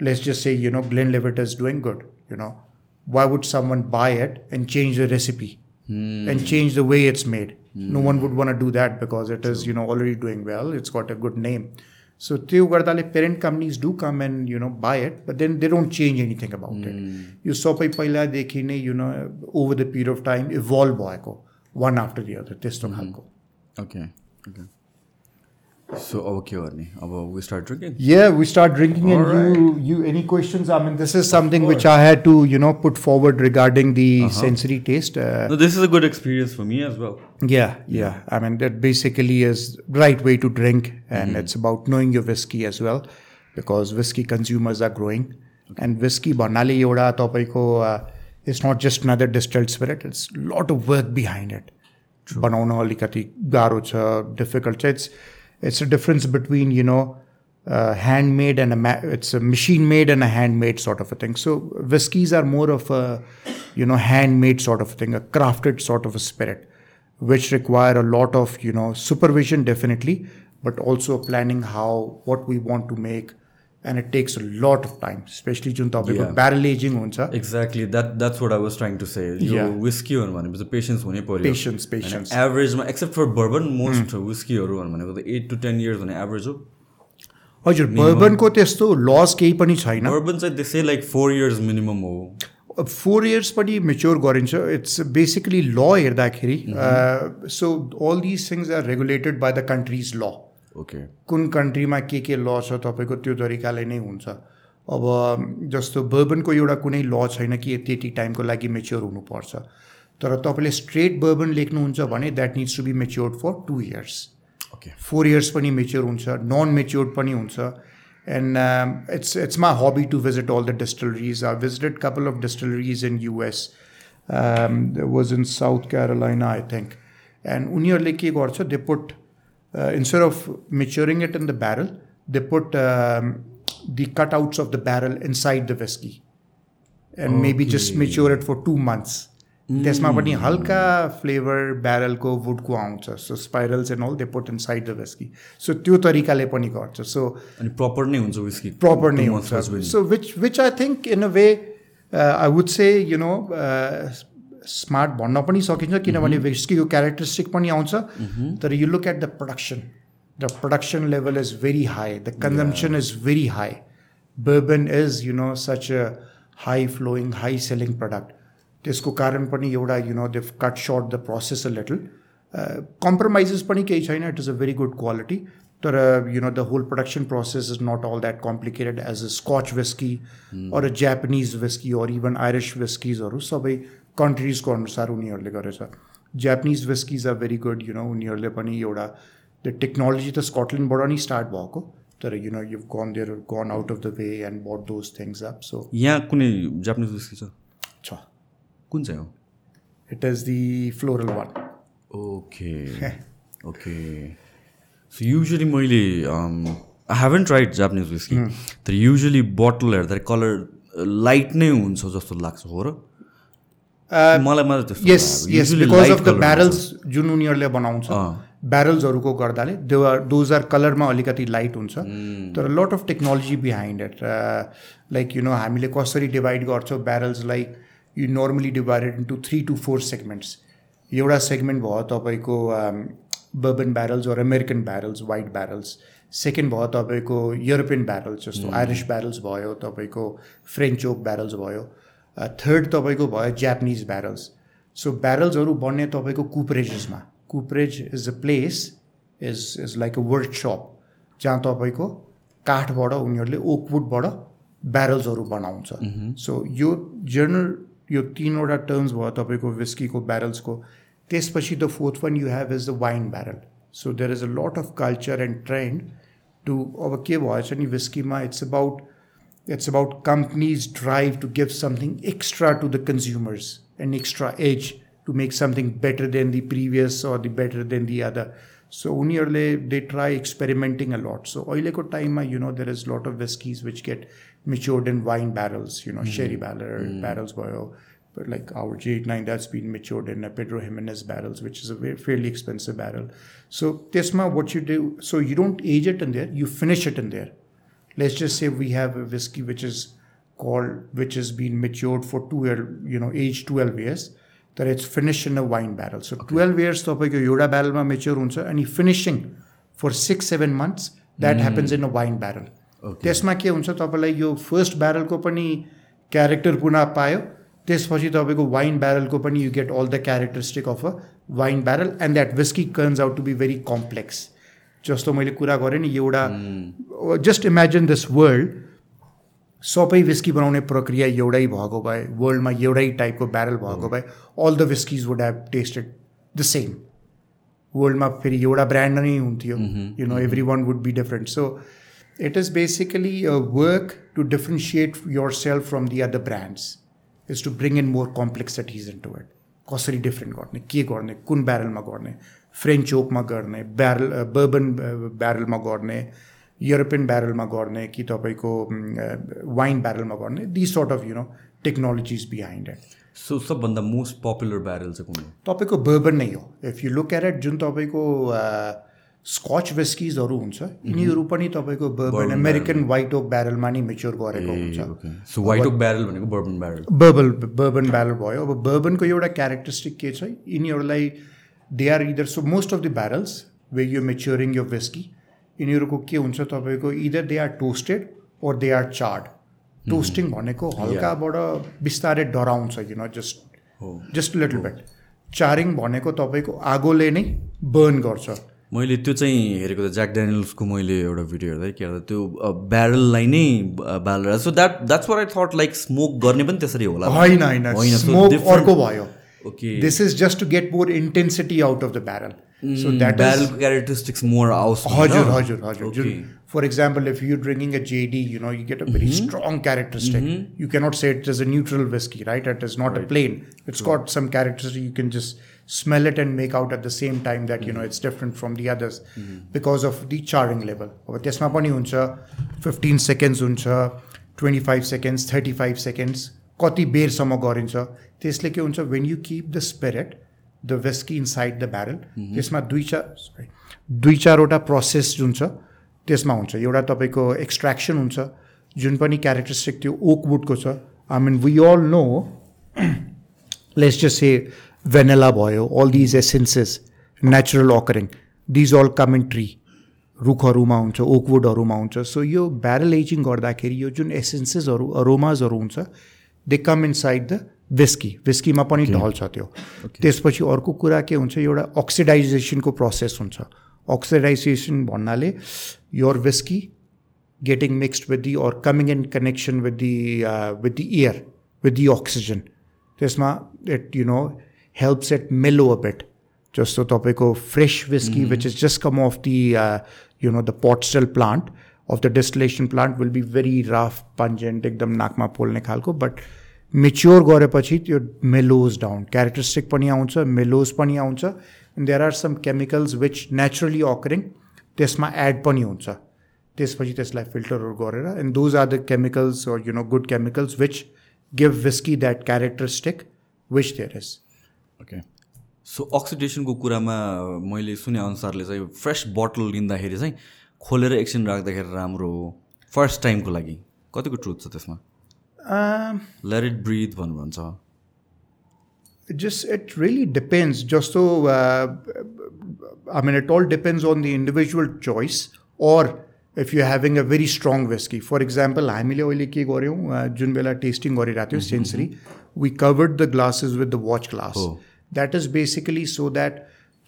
let's just say, you know, Glenlivet is doing good, you know, why would someone buy it and change the recipe mm. and change the way it's made? Mm. No hmm. one would want to do that because it is, you know, already doing well. It's got a good name. So Teogardale parent companies do come and, you know, buy it, but then they don't change anything about mm. it. Hmm. You saw pai paila dekhine, you know, over the period of time, evolve one after the other, test of mm Okay. Okay. सो अब के गर्ने अब we start drinking Yeah, we start drinking, and you, you, any questions? I mean, this is something which I had to, you know, put forward regarding the sensory taste. Uh, No, this is a good experience for me as well. yeah, yeah. I mean, that basically is right way to drink, and it's about knowing your whiskey as well, because whiskey consumers are growing, and whiskey भन्नाले एउटा तपाईँको it's not just another distilled spirit. It's lot of work behind it. बनाउन अलिकति गाह्रो छ difficult छ it's it's a difference between you know uh, handmade and a ma- it's a machine made and a handmade sort of a thing. So whiskies are more of a you know handmade sort of thing, a crafted sort of a spirit, which require a lot of you know supervision definitely, but also planning how what we want to make, and it takes a lot of time especially जुन तपाईँको. Barrel ageing हुन्छ exactly that that's what I was trying to say यो. विस्कीहरू भनेपछि patience हुनै पऱ्यो patience patience एभरेजमा except for bourbon most विस्कीहरू भनेको त एट टु टेन इयर्स भने एभरेज हो हजुर बर्बनको त्यस्तो लस केही पनि छैन। बर्बन चाहिँ त्यसै लाइक फोर इयर्स मिनिमम हो फोर इयर्स पनि मेच्योर गरिन्छ। इट्स बेसिकली ल हेर्दाखेरि so all these things are regulated by the countries law okay कुन कन्ट्रीमा के के ल छ तपाईँको त्यो तरिकाले नै हुन्छ। अब जस्तो बर्बनको एउटा कुनै ल छैन कि यति यति टाइमको लागि मेच्योर हुनुपर्छ। तर तपाईँले स्ट्रेट बर्बन लेख्नुहुन्छ भने that needs to be matured for two years okay four years पनि मेच्योर हुन्छ नन मेच्योर्ड पनि हुन्छ। And it's it's my hobby to visit all the distilleries I visited couple of distilleries in US was in South Carolina I think and उनीहरूले के गर्छ they put instead of maturing it in the barrel, they put um, the cutouts of the barrel inside the whiskey and maybe just mature it for two months. त्यसमा पनि हल्का flavour ब्यारलको वुडको आउँछ so spirals and all they put inside the whisky so त्यो तरिकाले पनि गर्छ सो अनि proper नै हुन्छ विस्की प्रपर नै हुन्छ सो विच विच I think in a way I would से यु नो स्मार्ट भन्न पनि सकिन्छ किनभने विस्कीको क्यारेक्टरिस्टिक पनि आउँछ। तर you look at the production the production level is very high the consumption is very high bourbon is you know such a high flowing high selling product त्यसको कारण पनि एउटा you know they cut short the process a little compromises पनि केही छैन it is a very good quality तर you know the whole production process is not all that complicated as a scotch whiskey or a Japanese whiskey or even Irish विस्किजहरू सबै कन्ट्रिजको अनुसार उनीहरूले गरेछ। Japanese whiskeys are very good you know उनीहरूले पनि एउटा the technology त स्कटल्यान्डबाट नै स्टार्ट भएको तर you know you gone there gone out of the way and but those things up so यहाँ कुनै जापानिज विस्की छ? छ। कुन चाहिँ हो? It is the floral one okay okay so usually मैले I haven't tried Japanese whisky तर usually bottle हेर्दाखेरि कलर लाइट नै हुन्छ जस्तो लाग्छ हो र? मलाई मात्रै yes. Yes because of the barrels जुन उनीहरूले बनाउँछ। ब्यारल्सहरूको गर्दाले दे आर दोज आर कलरमा अलिकति लाइट हुन्छ। तर lot of technology behind it like you know हामीले कसरी डिभाइड गर्छौँ ब्यारल्सलाई you normally divided into three two four segments एउटा सेगमेन्ट भयो तपाईँको bourbon barrels or American barrels white barrels second भयो तपाईँको युरोपियन ब्यारल्स जस्तो आइरिस ब्यारल्स भयो तपाईँको फ्रेन्च ओक ब्यारल्स भयो। थर्ड तपाईँको भयो जापानिज ब्यारल्स सो ब्यारल्सहरू बन्ने तपाईँको कुपरेजेसमा cooperage is a place is is like a workshop जहाँ तपाईँको काठबाट उनीहरूले ओकवुडबाट ब्यारल्सहरू बनाउँछ. सो यो जर्नल यो तिनवटा टर्म्स भयो तपाईँको विस्कीको ब्यारल्सको त्यसपछि the fourth one you have is the wine barrel so there is a lot of culture and trend to अब के भएछ नि विस्कीमा it's about it's about companies' drive to give something extra to the consumers, an extra edge to make something better than the previous or the better than the other. So unearly they try experimenting a lot. So oileko time, you know, there is a lot of whiskies which get matured in wine barrels, you know, hmm. sherry barrel, hmm. barrels bio. But like our J89, that's been matured in a Pedro Ximenez barrels, which is a very, fairly expensive barrel. So Tesma, what you do, so you don't age it in there, you finish it in there let's just say we have a whiskey which is called which has been matured for 12 you know age 12 years that it's finished in a wine barrel. So 12 years तपाईँको एउटा ब्यारलमा mature हुन्छ अनि finishing for six seven months that happens in a wine barrel त्यसमा के हुन्छ तपाईँलाई यो first ब्यारलको पनि क्यारेक्टर पुनः पायो त्यसपछि तपाईँको वाइन ब्यारलको पनि you get all the characteristic of a wine barrel and that whiskey turns out to be very complex जस्तो मैले कुरा गरेँ नि एउटा जस्ट इमेजिन दिस वर्ल्ड सबै विस्की बनाउने प्रक्रिया एउटै भएको भए वर्ल्डमा एउटै टाइपको ब्यारल भएको भए all the whiskeys would have tasted the same वर्ल्डमा फेरि एउटा ब्रान्ड नै हुन्थ्यो। You know every one would be different so it is basically a work to differentiate yourself from the other brands is to bring in more complexities into it कसरी different गर्ने के गर्ने कुन ब्यारलमा गर्ने फ्रेन्च ओकमा गर्ने barrel bourbon ब्यारलमा गर्ने European ब्यारलमा गर्ने कि तपाईँको वाइन ब्यारलमा गर्ने this sort of you know technologies behind it so सबभन्दा मोस्ट पपुलर ब्यारल चाहिँ कुन हो? तपाईँको बर्बन नै हो। If you look at at जुन तपाईँको स्कच विस्किजहरू हुन्छ यिनीहरू पनि तपाईँको बर्बन अमेरिकन वाइट ओक ब्यारलमा नै मेच्योर गरेको हुन्छ। सो वाइट ओक ब्यारल भनेको bourbon barrel verbal bourbon barrel भयो। अब बर्बनको एउटा क्यारेक्टरिस्टिक के छ? यिनीहरूलाई they are either so most of the barrels way you maturing yo whisky यिनीहरूको के हुन्छ तपाईँको either they are toasted or they are charred toasting भनेको हल्काबाट बिस्तारै डराउँछ किन just just little bit charring भनेको तपाईँको आगोले नै बर्न गर्छ मैले त्यो चाहिँ हेरेको त ज्याक ड्यानियल्सको मैले एउटा भिडियो हेर्दा के हेर्दा त्यो ब्यारललाई नै बालेर so that that's what I thought like smoke गर्ने पनि त्यसरी होला। होइन होइन। अर्को भयो। Okay this is just to get more intensity out of the barrel so that ब्यारलको characteristics मोर आउस हजुर हजुर हजुर जुन for example, if you're drinking a JD, you know, you get a very mm-hmm. strong characteristic. Mm-hmm. You cannot say it is a neutral whiskey, right? It is not right. a plain. It's True. got some characteristic. You can just smell it and make out at the same time that, mm-hmm. you know, it's different from the others because of the charring level. अब त्यसमा पनि हुन्छ fifteen seconds हुन्छ twenty five seconds thirty five seconds कति बेरसम्म गरिन्छ। त्यसले के हुन्छ when you keep the spirit the whiskey inside the barrel त्यसमा दुई चार दुई चारवटा प्रोसेस जुन छ त्यसमा हुन्छ। एउटा तपाईँको एक्सट्र्याक्सन हुन्छ जुन पनि क्यारेक्टरिस्टिक त्यो ओकवुडको छ। I mean we all know let's just say vanilla भयो all these essences natural occurring these all come in tree रुखहरूमा हुन्छ ओकवुडहरूमा हुन्छ। सो यो ब्यारल एजिङ गर्दाखेरि यो जुन एसेन्सेसहरू अरोमाजहरू हुन्छ they come inside the whiskey विस्कीमा पनि ढल्छ त्यो। त्यसपछि अर्को कुरा के हुन्छ एउटा अक्सिडाइजेसनको प्रोसेस हुन्छ। अक्सिडाइजेसन भन्नाले your whiskey getting mixed with the or coming in connection with the with the air with the oxygen त्यसमा it you know helps at mellow a bit जस्तो तपाईँको fresh whiskey which is just come off the you know the pot still plant of the distillation plant will be very rough pungent एकदम नाकमा पोल्ने खालको but mature गरेपछि त्यो मेलोज down characteristic पनि आउँछ mellows पनि आउँछ there are some chemicals which naturally occurring त्यसमा एड पनि हुन्छ त्यसपछि त्यसलाई फिल्टरहरू गरेर and those are the chemicals you know good chemicals which give whiskey that characteristic which there is okay so अक्सिडेसनको कुरामा मैले सुने अनुसारले चाहिँ फ्रेस बोटल लिँदाखेरि चाहिँ खोलेर एकछिन राख्दाखेरि राम्रो हो। फर्स्ट टाइमको लागि? कतिको ट्रुथ छ त्यसमा? लेट इट ब्रिथ भन्नु भन्छ just it really depends just so uh, i mean it all depends on the individual choice or if you're having a very strong whiskey. For example हामीले अहिले के गऱ्यौँ जुन बेला टेस्टिङ गरिरहेको थियो sensory we covered the glasses with the watch glass that is basically so that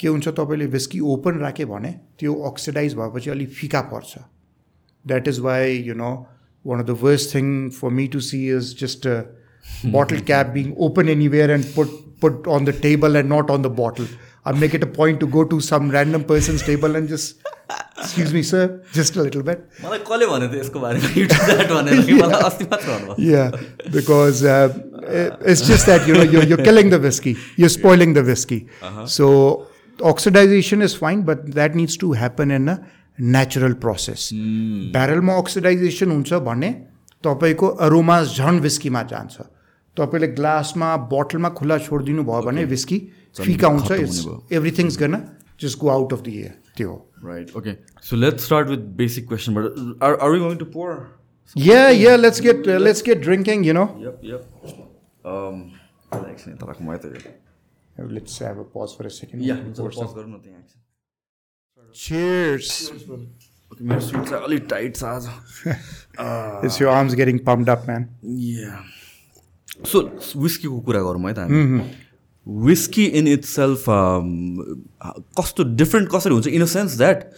के हुन्छ तपाईँले whisky open राख्यो भने त्यो अक्सिडाइज भएपछि अलिक फिका पर्छ that is why you know one of the worst thing for me to see is just bottle cap being open anywhere and put put on the table and not on the bottle. I make it a point to go to some random person's table and just excuse me sir just a little bit yeah because uh, it's just that you know you're, you're killing the whiskey you're spoiling the whiskey uh-huh. so oxidization is fine but that needs to happen in a natural process mm. barrelमा oxidization हुन्छ भने तपाईँको aromas झन् विस्कीमा जान्छ तपाईँले ग्लासमा बोटलमा खुल्ला छोडिदिनु भयो भने विस्की फिका हुन्छ इट्स एभ्रिथिङ्स गर्न just go out of the air त्यो हो right okay so let's start with basic question but are are you going to pour Yeah, yeah, let's get uh, let's get drinking, you know. Yep, yep. Um, let's have a pause for a second. Yeah, let's pause for a second. Cheers. Okay, मेरो suit चाहिँ अलि tight छ आज. It's your arms getting pumped up, man. Yeah. So, whiskey को कुरा गरौँ है त Whiskey in itself कस्तो different कसरी in a sense that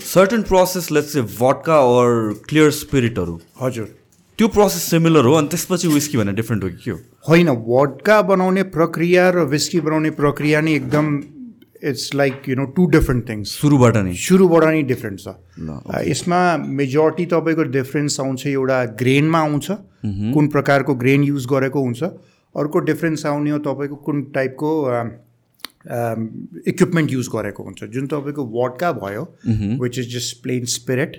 certain process let's say vodka or clear spirit हजुर त्यो प्रोसेस सिमिलर हो अनि त्यसपछि विस्की भन्ने डिफ्रेन्ट हो कि के हो? होइन वडका बनाउने प्रक्रिया र विस्की बनाउने प्रक्रिया नै एकदम it's like you know two different things सुरुबाट नै। सुरुबाट नै डिफ्रेन्ट छ। यसमा मेजोरिटी तपाईँको डिफ्रेन्स आउँछ एउटा ग्रेनमा आउँछ। कुन प्रकारको ग्रेन युज गरेको हुन्छ। अर्को डिफ्रेन्स आउने हो तपाईँको कुन टाइपको इक्विपमेन्ट युज गरेको हुन्छ। जुन तपाईँको वडका भयो which is just plain spirit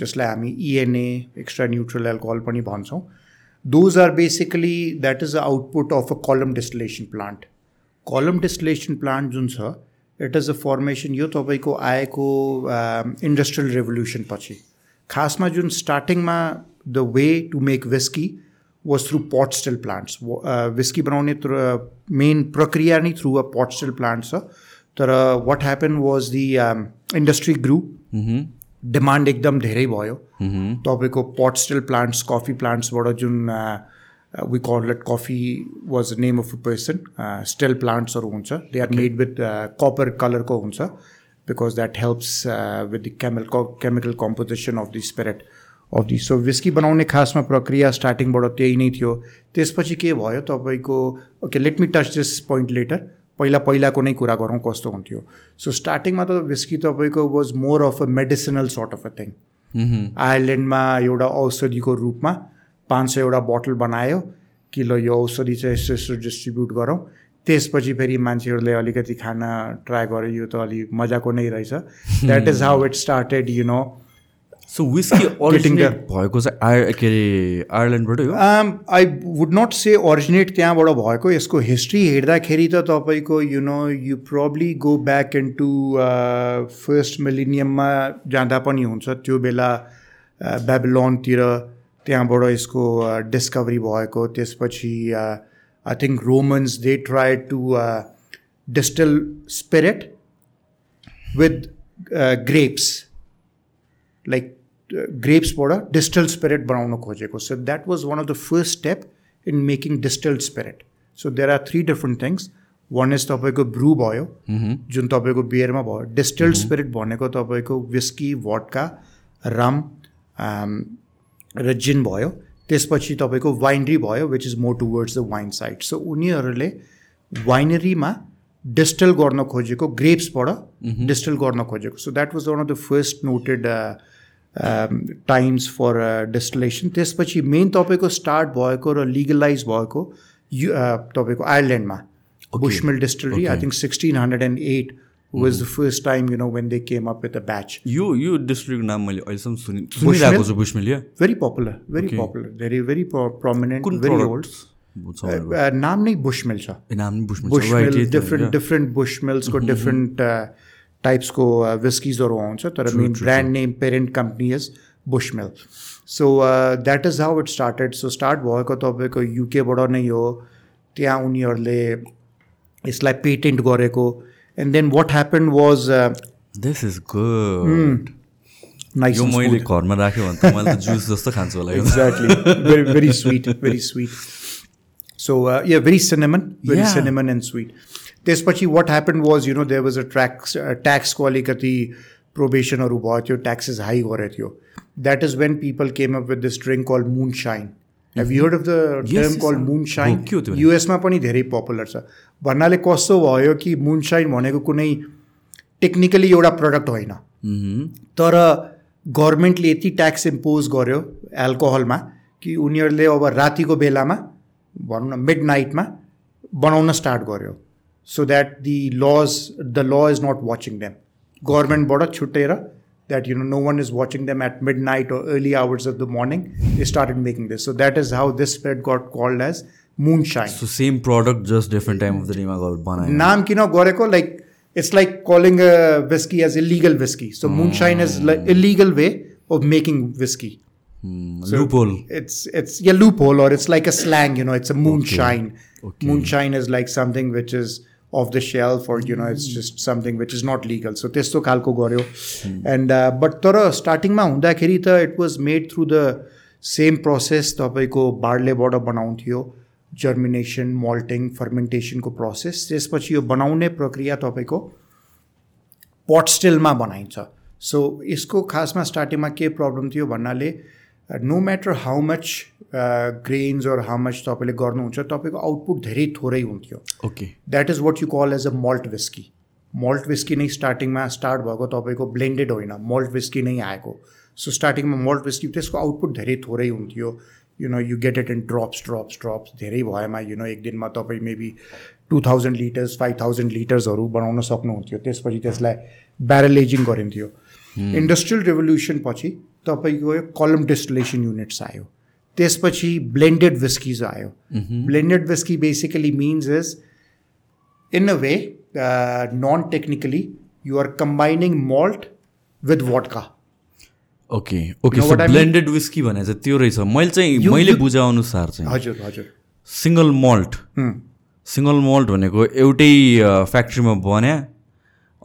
जसलाई हामी इएनए एक्स्ट्रा न्युट्रल एल्कोहल पनि भन्छौँ। Those are basically that is the output of a column distillation plant column distillation plant जुन छ इट इज अ फर्मेसन यो तपाईँको आएको इन्डस्ट्रियल रेभोल्युसन पछि। खासमा जुन स्टार्टिङमा the way to make whiskey was through पट स्टिल प्लान्ट्स विस्की बनाउने मेन प्रक्रिया नै थ्रु अ पट स्टिल प्लान्ट छ तर वाट happen was the industry Guru demand एकदम धेरै भयो तपाईँको पट स्टिल प्लान्ट्स कफी प्लान्ट्सबाट जुन we call it Coffey was the name of a person still प्लान्ट्सहरू हुन्छ they are made with copper कलरको हुन्छ because that helps with the camel chemical composition of the spirit Of the so whiskey बनाउने खासमा प्रक्रिया स्टार्टिङबाट त्यही नै थियो त्यसपछि के भयो तपाईँको okay let me touch this point later पहिला पहिलाको नै कुरा गरौँ कस्तो हुन्थ्यो सो स्टार्टिङमा त विस्की तपाईँको was more of a medicinal sort of a thing आयरल्यान्डमा एउटा औषधिको रूपमा पाँच सयवटा बोतल बनायो कि ल यो औषधि चाहिँ यस्तो यस्तो डिस्ट्रिब्युट गरौँ त्यसपछि फेरि मान्छेहरूले अलिकति खान ट्राई गर्यो यो त अलिक मजाको नै रहेछ that is how it started you know so whiskey originate भएको चाहिँ आयर के अरे आयरल्यान्डबाटै हो? आई वुड नट से ओरिजिनेट त्यहाँबाट भएको यसको हिस्ट्री हेर्दाखेरि त तपाईँको you know you probably go back into first मिलिनियममा जाँदा पनि हुन्छ। त्यो बेला बेबलोनतिर त्यहाँबाट यसको डिस्कभरी भएको। त्यसपछि I think Romans they try to distil spirit with grapes like ग्रेप्सबाट distal spirit बनाउन खोजेको so that was one of the first step in making distilled spirit so there are three different things one is तपाईँको brew भयो जुन तपाईँको बियरमा भयो distilled spirit भनेको तपाईँको whisky भट्का रम र जिन भयो त्यसपछि तपाईँको वाइनरी भयो which is more towards the wine side so उनीहरूले वाइनरीमा डिस्टल गर्न खोजेको ग्रेप्सबाट डिस्टल गर्न खोजेको so that was one of the first noted times for distillation त्यसपछि मेन तपाईँको स्टार्ट भएको र लिगलाइज भएको यु तपाईँको आयरल्यान्डमा बुसमिल distillery I think sixteen hundred and at was the first time you know when they came up with a batch यो यो डिस्ट्रिक्टको नाम मैले अहिलेसम्म सुनि सुनिरहेको छु बुसमिल या भेरी पपुलर भेरी पपुलर भेरी भेरी प्रोमिनेन्ट भेरी ओल्ड नाम नै बुसमिल छ नाम बुसमिल डिफ्रेन्ट डिफ्रेन्ट बुसमिल्सको डिफ्रेन्ट टाइप्सको विस्किजहरू आउँछ तर main brand name parent company is Bushmills so that is how it started so start भएको तपाईँको युकेबाट नै हो त्यहाँ उनीहरूले यसलाई पेटेन्ट गरेको and then what happen was this is good यो मैले घरमा राख्यो भने त मैले जुस जस्तो खान्छु होला exactly very very sweet very sweet so yeah very cinnamon very cinnamon and sweet त्यसपछि what happen was you know there was a tracks ट्याक्सको अलिकति प्रोबेसनहरू भयो त्यो ट्याक्सेस हाई गरेको थियो that is when people came up with this drink called moonshine have you heard of the term called moonshine युएसमा पनि धेरै popular छ भन्नाले कस्तो भयो कि मुन साइन भनेको कुनै टेक्निकली एउटा प्रडक्ट होइन तर गभर्मेन्टले यति ट्याक्स इम्पोज गर्यो एल्कोहलमा कि उनीहरूले अब रातिको बेलामा भनौँ न मिड नाइटमा बनाउन स्टार्ट गर्यो so that the laws the law is not watching them. Government border a chutera that you know no one is watching them at midnight or early hours of the morning. They started making this, so that is how this spread got called as moonshine. So same product, just different time of the day. Naam kino goreko like it's like calling a whiskey as illegal whiskey. So mm. moonshine is like illegal way of making whiskey. Mm, so loophole. It's it's yeah loophole or it's like a slang. You know, it's a moonshine. Okay. Okay. Moonshine is like something which is off the shelf or you know it's just something which is not legal. So त्यस्तो खालको गऱ्यो and but तर स्टार्टिङमा हुँदाखेरि त it was made through the same process तपाईँको बार्लेबाट बनाउँथ्यो जर्मिनेसन मल्टिङ फर्मेन्टेसनको प्रोसेस त्यसपछि यो बनाउने प्रक्रिया तपाईँको पट स्टिलमा बनाइन्छ सो यसको खासमा स्टार्टिङमा के प्रब्लम थियो भन्नाले no matter how much grains or how much तपाईँले गर्नुहुन्छ तपाईँको आउटपुट धेरै थोरै हुन्थ्यो। Okay that is what you call as a malt whiskey malt whiskey नै स्टार्टिङमा स्टार्ट भएको तपाईँको ब्लेन्डेड होइन मल्ट विस्की नै आएको। सो स्टार्टिङमा मल्ट विस्की त्यसको आउटपुट धेरै थोरै हुन्थ्यो। You know you get it in drops drops drops धेरै भएमा यु नो एक दिनमा तपाईँ maybe two thousand litres five thousand लिटर्सहरू बनाउन सक्नुहुन्थ्यो। त्यसपछि त्यसलाई ब्यारलेजिङ गरिन्थ्यो। इन्डस्ट्रियल रेभोल्युसन पछि तपाईँको कलम डिस्टिलेसन युनिट्स आयो। त्यसपछि ब्लेन्डेड विस्किज आयो। Blended whisky basically means is in a way non technically you are combining malt with vodka okay okay so blended whisky भने चाहिँ त्यो रहेछ। मैले चाहिँ मैले बुझाएअनुसार चाहिँ हजुर हजुर। सिङ्गल मल्ट सिङ्गल मल्ट भनेको एउटै फ्याक्ट्रीमा बन्या।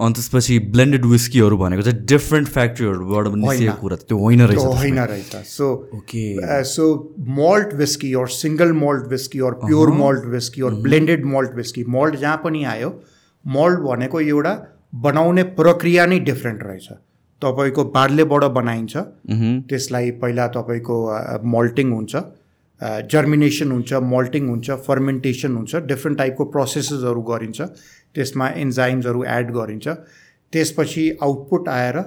अनि त्यसपछि ब्लेन्डेड विस्कीहरू भनेको चाहिँ डिफ्रेन्ट फ्याक्ट्रीहरूबाट निस्केको कुरा त्यो होइन रहेछ होइन रहेछ। So okay so malt whisky or single malt whisky or pure malt whisky or blended malt whisky malt जहाँ पनि आयो मल्ट भनेको एउटा बनाउने प्रक्रिया नै डिफ्रेन्ट रहेछ। तपाईँको बार्लेबाट बनाइन्छ। त्यसलाई पहिला तपाईँको मल्टिङ हुन्छ। जर्मिनेसन हुन्छ मल्टिङ हुन्छ फर्मेन्टेसन हुन्छ डिफ्रेन्ट टाइपको प्रोसेसेसहरू गरिन्छ। त्यसमा इन्जाइम्सहरू एड गरिन्छ। त्यसपछि आउटपुट आएर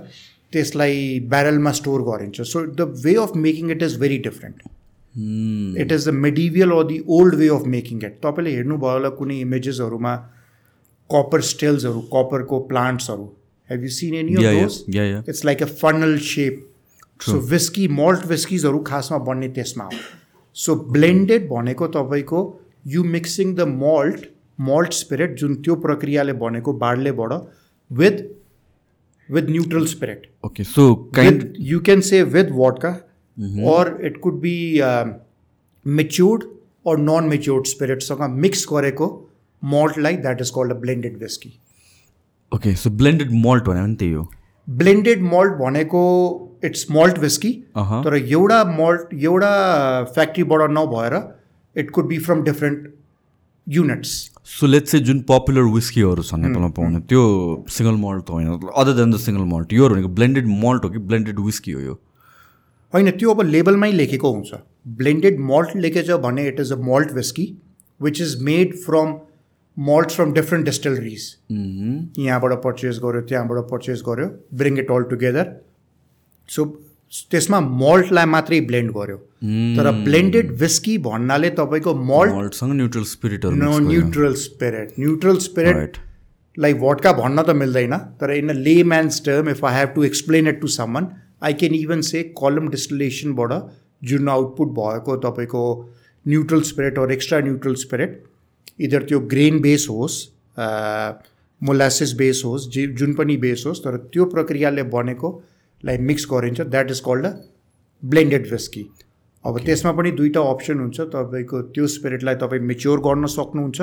त्यसलाई ब्यारलमा स्टोर गरिन्छ। So the way of making it is very different it is the medieval or the old way of making it तपाईँले हेर्नुभयो होला कुनै इमेजेसहरूमा कपर स्टेल्सहरू कपरको प्लान्ट्सहरू have you seen any it's like a funnel shape so whisky malt विस्किजहरू खासमा बन्ने त्यसमा हो। सो ब्लेन्डेड भनेको तपाईँको you mixing the malt malt spirit जुन त्यो प्रक्रियाले बनेको बार्लेबाट with with neutral spirit okay so you can say with vodka or it could be matured or non matured स्पिरिटसँग mix गरेको मल्टलाई that is called a blended whisky okay so blended malt पनि त्यही हो blended malt भनेको it's malt whisky तर एउटा malt एउटा फ्याक्ट्रीबाट नभएर it could be from different units so let's चाहिँ जुन पपुलर विस्कीहरू छन् नेपालमा पाउने त्यो सिङ्गल मल्ट होइन other than the single malt यो भनेको ब्लेन्डेड मल्ट हो कि ब्लेन्डेड विस्की हो यो? होइन त्यो अब लेबलमै लेखेको हुन्छ। ब्लेन्डेड मल्ट लेखेछ भने it is a malt whisky which is made from malt from different distilleries यहाँबाट पर्चेस गर्यो त्यहाँबाट पर्चेस गर्यो bring it all together so त्यसमा मल्टलाई मात्रै ब्लेन्ड गर्यो। तर ब्लेन्डेड विस्की भन्नाले तपाईँको मल्टसँग neutral spirit neutral spirit. Neutral spirit like vodka भन्न त मिल्दैन तर in a layman's term if I have to explain it to someone I can even say column डिस्टिलेसनबाट जुन आउटपुट भएको तपाईँको neutral spirit or extra neutral spirit either त्यो grain base होस् molasses base होस् जे जुन पनि बेस होस् तर त्यो प्रक्रियाले बनेको लाई मिक्स गरिन्छ। That is called a blended whisky अब त्यसमा पनि दुईवटा अप्सन हुन्छ। तपाईँको त्यो स्पिरिटलाई तपाईँ मेच्योर गर्न सक्नुहुन्छ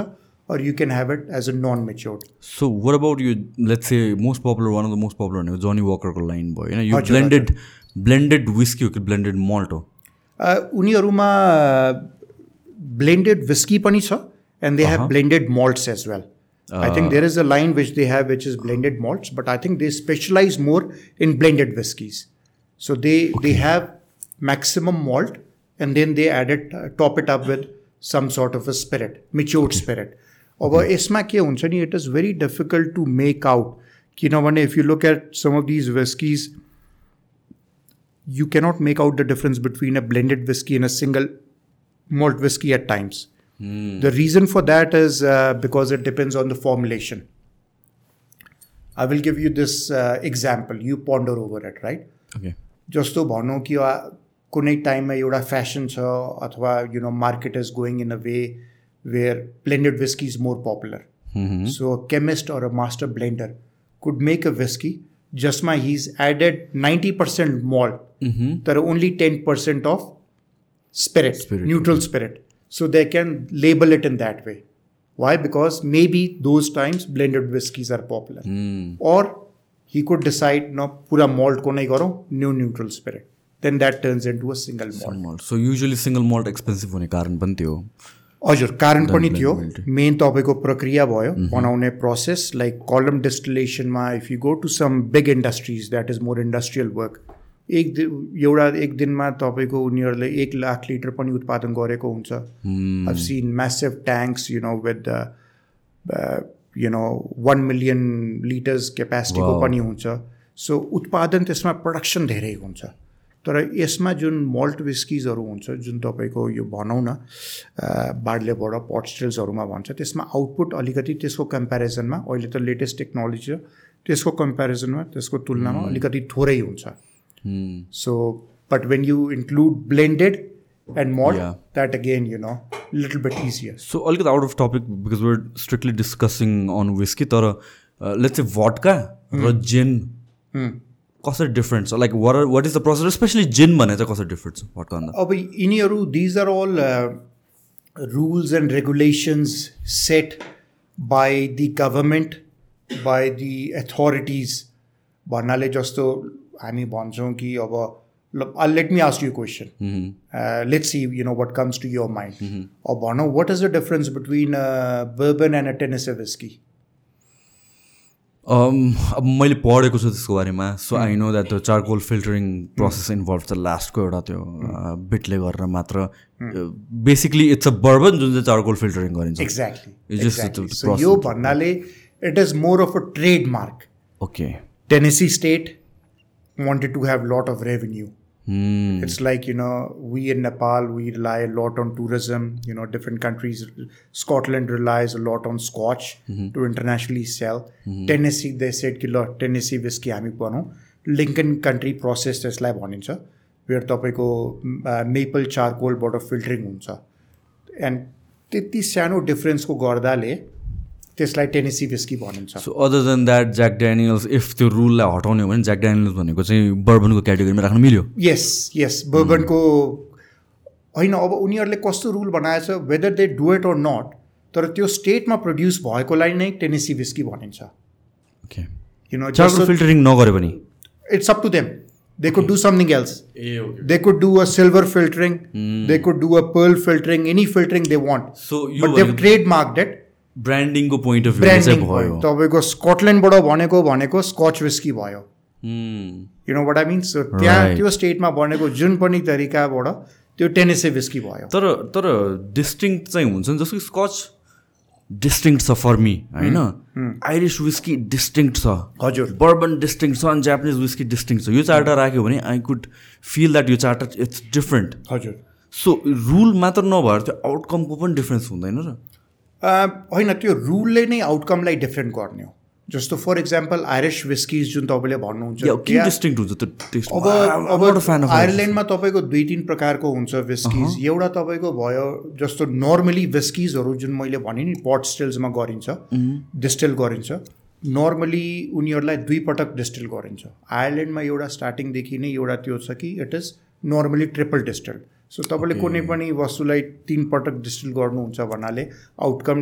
or you can have it as a non matured so what about you let's say most popular one of the most popular भनेको जनी वकरको लाइन भयो होइन यो ब्लेन्डेड ब्लेन्डेड विस्की हो कि ब्लेन्डेड मल्ट हो उनीहरूमा ब्लेन्डेड विस्की पनि छ and they have blended malts as well Uh, I think there is a line which they have, which is blended malts, but I think they specialize more in blended whiskies. So they okay. they have maximum malt, and then they add it, uh, top it up with some sort of a spirit, matured spirit. Over Isma ke it is very difficult to make out. You know, if you look at some of these whiskies, you cannot make out the difference between a blended whiskey and a single malt whiskey at times. The reason for that is uh, because it depends on the formulation. I will give you this uh, example. You ponder over it, right? Okay. जस्तो भनौँ कि कुनै टाइममा एउटा fashion छ अथवा you know market is going in a way where blended whisky is more popular so chemist or a master blender could make a whisky जसमा he is added ninety percent malt तर only ten percent of spirit neutral spirit So they can label it in that way. Why? Because maybe those times blended whiskies are popular. Mm. Or he could decide, no, pura malt ko nahi garo, new neutral spirit. Then that turns into a single malt. malt. So usually single malt expensive हुने कारण पनि थियो हजुर कारण पनि थियो main तपाईँको प्रक्रिया भयो बनाउने प्रोसेस लाइक कलम डिस्टिलेसनमा if you go to some big industries that is more industrial work एक दिन एउटा एक दिनमा तपाईँको उनीहरूले एक लाख लिटर पनि उत्पादन गरेको हुन्छ। I seen massive tanks you know with the you know one million litres क्यापेसिटीको पनि हुन्छ। सो उत्पादन त्यसमा प्रडक्सन धेरै हुन्छ। तर यसमा जुन मल्ट विस्किजहरू हुन्छ जुन तपाईँको यो भनौँ न बार्लेबाट पटस्टेल्सहरूमा भन्छ त्यसमा आउटपुट अलिकति त्यसको कम्पेरिजनमा अहिले त लेटेस्ट टेक्नोलोजी छ त्यसको कम्पेरिजनमा त्यसको तुलनामा अलिकति थोरै हुन्छ। Hmm. So, but when you include blended, and malt, Yeah. that again, you know, little bit easier. सो अलिकति out of topic because where strictly discussing on whisky तर लेट्स चाहिँ भटका र जिन कसरी डिफ्रेन्ट छ like what what is the process specially जिन भने चाहिँ कसरी different छ भटका भन्दा अब यिनीहरू these are all rules and regulations set by the government by the authorities भन्नाले जस्तो हामी भन्छौँ कि अब let me ask you question let's see you know what comes to your mind अब भनौँ what is the difference between bourbon and a Tennessee whisky Um, अब मैले पढेको छु त्यसको बारेमा सो आई नो द्याट त्यो चारकोल फिल्टरिङ प्रोसेस इन्भल्भ छ लास्टको एउटा त्यो बिटले गरेर मात्र बेसिकली इट्स अ बर्बन जुन चाहिँ चारकोल फिल्टरिङ गरिन्छ। एक्ज्याक्टली. यो भन्नाले it is more of a trade mark okay Tennessee state wanted to have lot of revenue. Hmm. It's like you know we in Nepal we rely a lot on tourism. You know different countries. Scotland relies a lot on Scotch to internationally sell. Tennessee they said कि ल Tennessee whiskey हामी बनाउँ Lincoln country process त्यसलाई भनिन्छ where तपाईँको maple चारकोलबाट filtering हुन्छ and त्यति सानो डिफ्रेन्सको गर्दाले त्यसलाई टेनेसी विस्की भनिन्छ। So other than that Jack Daniel's if त्यो रुललाई हटाउने हो भने ज्याक ड्यानियल्स भनेको चाहिँ बर्बनको क्याटेगोरीमा राख्न मिल्यो। यस यस बर्बनको होइन अब उनीहरूले कस्तो rule बनाएछ whether they do it or not तर त्यो स्टेटमा प्रड्युस भएकोलाई नै टेनेसी विस्की भनिन्छ। ओके यु नो फिल्टरिङ नगरे पनि it's up to them they could do something else a okay they could do a silver filtering they could do a pearl filtering any filtering they want so yo trade mark that ब्रान्डिङको point of view भयो। तपाईँको स्कटल्यान्डबाट भनेको भनेको scotch whisky भयो. यु know वाट आई mince त्यहाँ. त्यो स्टेटमा बनेको जुन पनि तरिकाबाट त्यो टेनेसे विस्की भयो। तर तर डिस्टिङ्क्ट चाहिँ हुन्छ नि जस्तो कि स्कच डिस्टिङ्क्ट छ फर मी होइन? आइरिस विस्की डिस्टिङ्क्ट छ। हजुर। बर्बन डिस्टिङ्क्ट छ अनि जापानिज विस्की डिस्टिङ्क्ट छ। यो चारवटा राख्यो भने आई कुड फिल द्याट यो चारवटा इट्स डिफ्रेन्ट हजुर। सो रुल मात्र नभएर त्यो आउटकमको पनि डिफ्रेन्स हुँदैन र। होइन त्यो रुलले नै आउटकमलाई डिफ्रेन्ट गर्ने हो। जस्तो फर इक्जाम्पल आइरिस विस्किज जुन तपाईँले भन्नुहुन्छ अब अब आयरल्यान्डमा तपाईँको दुई तिन प्रकारको हुन्छ विस्किज एउटा तपाईँको भयो जस्तो नर्मली विस्किजहरू जुन मैले भने नि पट स्टिल्समा गरिन्छ डिस्टिल गरिन्छ नर्मली उनीहरूलाई दुई पटक डिस्टिल गरिन्छ। आयरल्यान्डमा एउटा स्टार्टिङदेखि नै एउटा त्यो छ कि it is normally triple distil so तपाईँले कुनै पनि वस्तुलाई तिन पटक डिस्टिल गर्नुहुन्छ भन्नाले आउटकम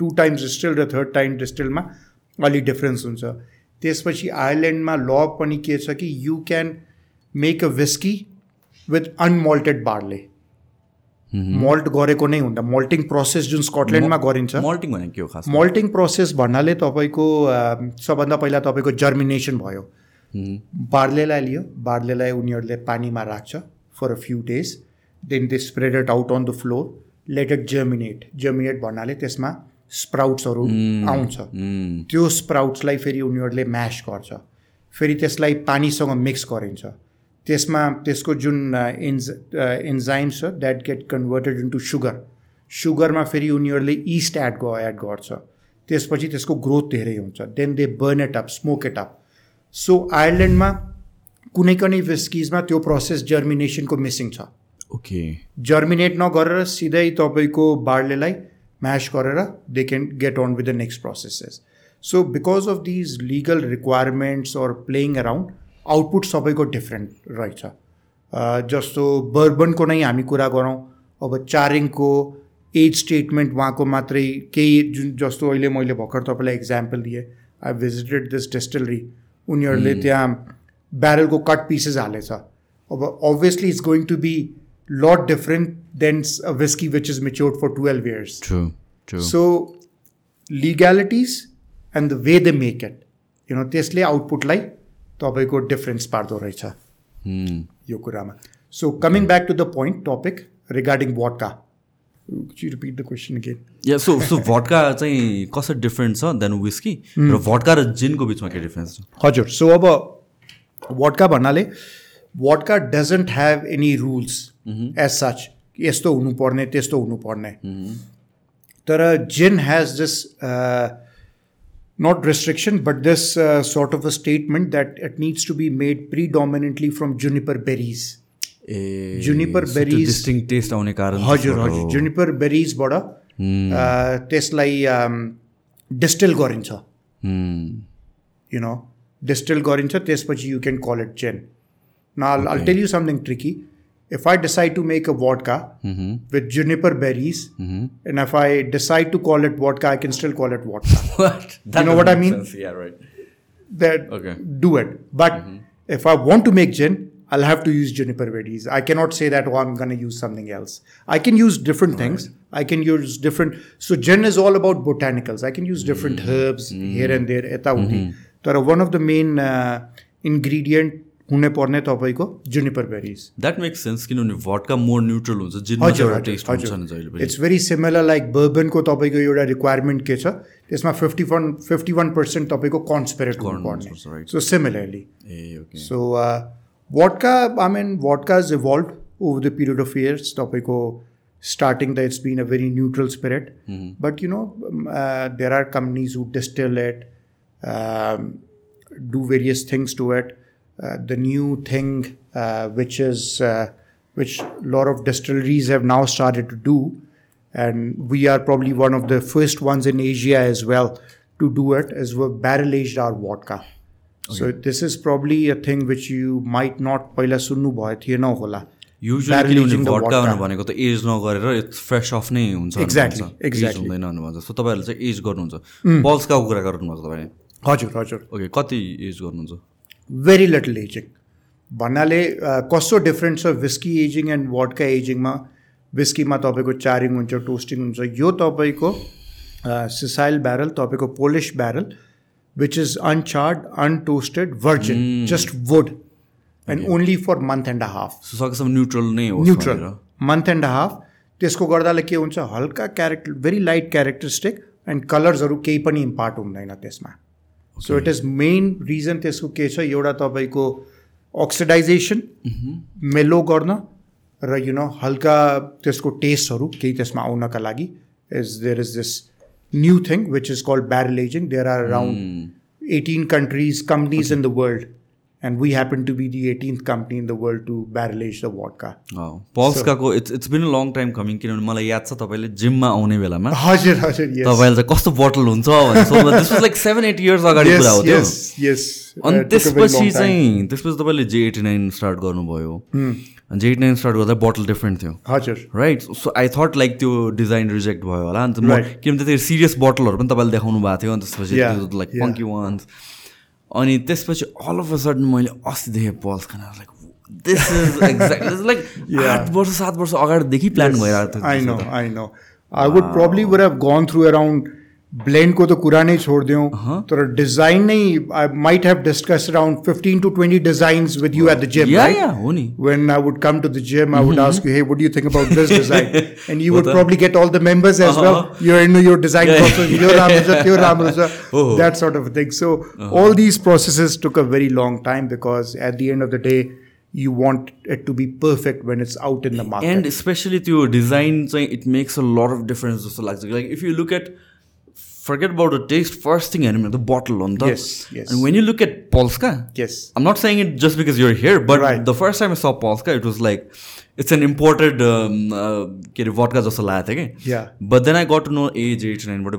टु टाइम्स डिस्टिल र थर्ड टाइम डिस्टिलमा अलिक डिफ्रेन्स हुन्छ। त्यसपछि आयरल्यान्डमा ल पनि के छ कि you can make a whisky with unmalted barley malt गरेको नै हुँदा मल्टिङ प्रोसेस जुन स्कटल्यान्डमा गरिन्छ। मल्टिङ भनेको के हो खास मल्टिङ प्रोसेस भन्नाले तपाईँको सबभन्दा पहिला तपाईँको जर्मिनेसन भयो। बार्लेलाई लियो। बार्लेलाई उनीहरूले पानीमा राख्छ for a few days then they spread it out on the floor let it germinate germinate भन्नाले त्यसमा स्प्राउट्सहरू आउँछ। त्यो स्प्राउट्सलाई फेरि उनीहरूले म्यास गर्छ। फेरि त्यसलाई पानीसँग मिक्स गरिन्छ। त्यसमा त्यसको जुन इन्ज इन्जाइम्स छ that get converted into sugar सुगरमा फेरि उनीहरूले इस्ट एड एड गर्छ। त्यसपछि त्यसको ग्रोथ धेरै हुन्छ। Then they burn it up smoke it up so आयरल्यान्डमा कुनै कुनै विस्किजमा त्यो प्रोसेस जर्मिनेसनको मिसिङ छ। ओके। जर्मिनेट नगरेर सिधै तपाईँको बार्लेलाई म्यास गरेर they can get on with the next processes so because of these legal requirements or playing around output सबैको डिफ्रेन्ट रहेछ। जस्तो बर्बनको नै हामी कुरा गरौँ अब चारिङको एज स्टेटमेन्ट उहाँको मात्रै केही जुन जस्तो अहिले मैले भर्खर तपाईँलाई इक्जाम्पल दिएँ आई भिजिटेड दिस डिस्टिलरी उनीहरूले त्यहाँ ब्यारलको कट पिसेस हालेछ। अब obviously it's going to be लट different then a whisky which is matured for twelve years true true so लिग्यालिटिज and the way they make it you no त्यसले आउटपुटलाई तपाईँको difference पार्दो रहेछ यो कुरामा so coming back to the point topic regarding वटका repeat the question again या सो सो भटका चाहिँ कसरी different छ then whisky र भटका र जिनको बिचमा के डिफ्रेन्स छ हजुर सो अब वटका भन्नाले वटका doesn't have any rules As such यस्तो हुनुपर्ने त्यस्तो हुनुपर्ने तर gin has this not restriction, but this uh, sort of a statement that it needs to be made predominantly from juniper berries. ए Juniper berries- डिस्टिङ टेस्ट आउने कारण हजुर हजुर बेरिजबाट अ, त्यसलाई डिस्टिल गरिन्छ Hmm. you know distill गरिन्छ त्यसपछि you can call it gin now I'll, I'll tell you something tricky if I decide to make a vodka mm-hmm. with juniper berries, mm-hmm. and if I decide to call it vodka, I can still call it vodka. what? You know what I mean? Sense. Yeah, right. That okay. do it. But mm-hmm. if I want to make gin, I'll have to use juniper berries. I cannot say that oh, I'm going to use something else. I can use different things. I can use different. So gin is all about botanicals. I can use different mm-hmm. herbs here mm-hmm. and there. Etauti. That mm-hmm. are one of the main uh, ingredient हुने पर्ने तपाईँको juniper berries that makes sense किनभने vodka more neutral हुन्छ हजुर नि it's very similar like बर्बनको तपाईँको एउटा रिक्वायरमेन्ट के छ त्यसमा fifty one fifty one percent तपाईँको कन्सपेरेट right. So similarly uh, vodka, I mean, vodka has evolved over the period of years. Topico starting that it's been a very neutral spirit, but you know, um, uh, there are companies who distill it, um, do various things to it. Uh, the new thing, uh, which is uh, which a lot of distilleries have now started to do, and we are probably one of the first ones in Asia as well to do it, is we barrel aged our vodka. So this is probably a thing which you might not पहिला सुन्नु भयो थिएन होला usually Barrel किनभने aging the भटका vodka. भनेको त as नगरेर इट्स फ्रेस अफ नै हुन्छ भन्ने Exactly, भन्छ। Age exactly. हुँदैन भन्ने भन्छ सो तपाईँहरूले चाहिँ एज गर्नुहुन्छ पल्सका कुरा गर्नुभएको तपाईँले हजुर हजुर ओके कति एज गर्नुहुन्छ भेरी लिटल एजिङ भन्नाले अ, कस्तो डिफ्रेन्ट छ विस्की एजिङ एन्ड वडका एजिङमा विस्कीमा तपाईँको चारिङ हुन्छ टोस्टिङ हुन्छ। यो तपाईँको सिसाइल ब्यारल तपाईँको Polish barrel which is uncharred untoasted virgin just wood and only for month and a half सकेसम्म न्युट्रल नै हो न्युट्रल मन्थ एन्ड हाफ त्यसको गर्दाले के हुन्छ? हल्का character very light characteristic and कलर्सहरू केही पनि इम्पार्ट हुँदैन त्यसमा। So it is main reason त्यसको के छ एउटा तपाईँको अक्सिडाइजेसन मेलो गर्न र यु नो हल्का त्यसको टेस्टहरू केही त्यसमा आउनका लागि is there is this new thing which is called barrel ageing there are around 18 countries, companies in the world, and we happen to be the 18th company in the world to barrel age the vodka. पल्सकाको it's it's been long time coming किनभने मलाई याद छ तपाईँले जिममा आउने बेलामा हजुर हजुर. तपाईँले चाहिँ कस्तो बोटल हुन्छ भनेर लाइक सेभेन एट इयर्स अगाडि कुरा हो त्यो yes, yes. अनि Uh, very त्यसपछि. चाहिँ त्यसपछि तपाईँले जे एटी नाइन स्टार्ट गर्नुभयो अनि जे एटी नाइन स्टार्ट गर्दा बोटल डिफ्रेन्ट थियो हजुर right so I thought like त्यो डिजाइन रिजेक्ट भयो होला अन्त म. किनभने त्यति सिरियस बोटलहरू पनि तपाईँले देखाउनु भएको थियो अनि त्यसपछि लाइक. फङ्की वान्स अनि त्यसपछि अल अफ अ सडन मैले अस्ति देखेँ पल्स खाना like this is exact like आठ वर्ष सात वर्ष अगाडिदेखि प्लान भइरहेको थियो know, I know. I would probably would have gone through around ब्लेन्डको त कुरा नै छोडिदिउँ तर डिजाइन नै I might have discuss around fifteen to twenty designs with you eight the gym या या हो नि when I would come to the gym, I would ask you, hey, what do you think about this design? And you would probably get all the members as well. You're into your design process, your Ramanuja, your Ramanuja, that sort of thing. So all these processes took a very long time because at the end of the day, you want it to be perfect when it's out in the market. End specially त्यो design चाहिँ it makes a lot of difference जस्तो लाग्छ like if you look forget about the taste. First thing I remember the bottle on the yes, yes. And when you look at Polska, yes, I'm not saying it just because you're here, but right. the first time I saw Polska, it was like it's an imported um, uh, vodka just okay? Yeah. But then I got to know age eight nine what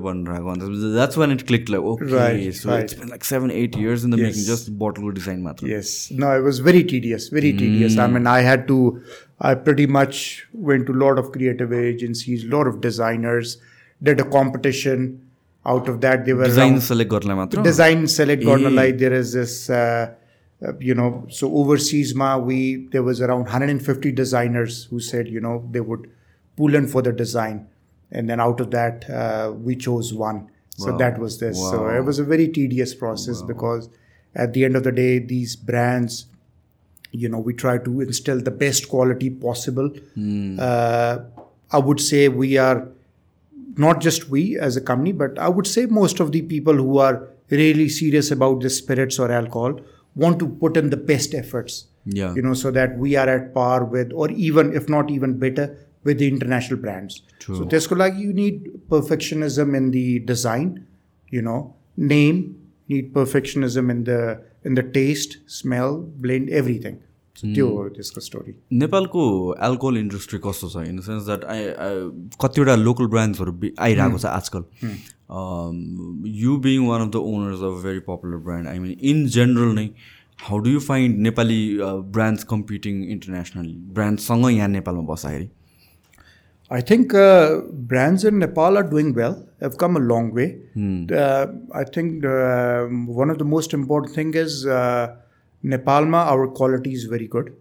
That's when it clicked like okay, right, so right. it's been like seven eight years in the yes. making, just bottle design matter. Yes. No, it was very tedious, very mm. tedious. I hmm. mean, I had to. I pretty much went to a lot of creative agencies, a lot of designers, did a competition out of that they were design around, select design select there is this uh, uh, you know so overseas ma we there was around 150 designers who said you know they would pull in for the design and then out of that uh, we chose one wow. so that was this wow. so it was a very tedious process wow. because at the end of the day these brands you know we try to instill the best quality possible mm. uh, i would say we are not just we as a company, but I would say most of the people who are really serious about the spirits or alcohol want to put in the best efforts. Yeah. You know, so that we are at par with, or even if not even better, with the international brands. True. So Tesco, like you need perfectionism in the design, you know, name, need perfectionism in the in the taste, smell, blend, everything. त्यो हो त्यसको story नेपालको alcohol industry कस्तो छ in the sense that I कतिवटा local ब्रान्ड्सहरू आइरहेको छ आजकल। You being one of the owners of very popular brand I mean in general नै how do you find Nepali brands competing internationally ब्रान्डसँग यहाँ नेपालमा बस्दाखेरि। I think uh, brands in Nepal are doing well. Have come a long way. Uh, I think uh, one of the most important thing is uh, Nepalma. Our quality is very good.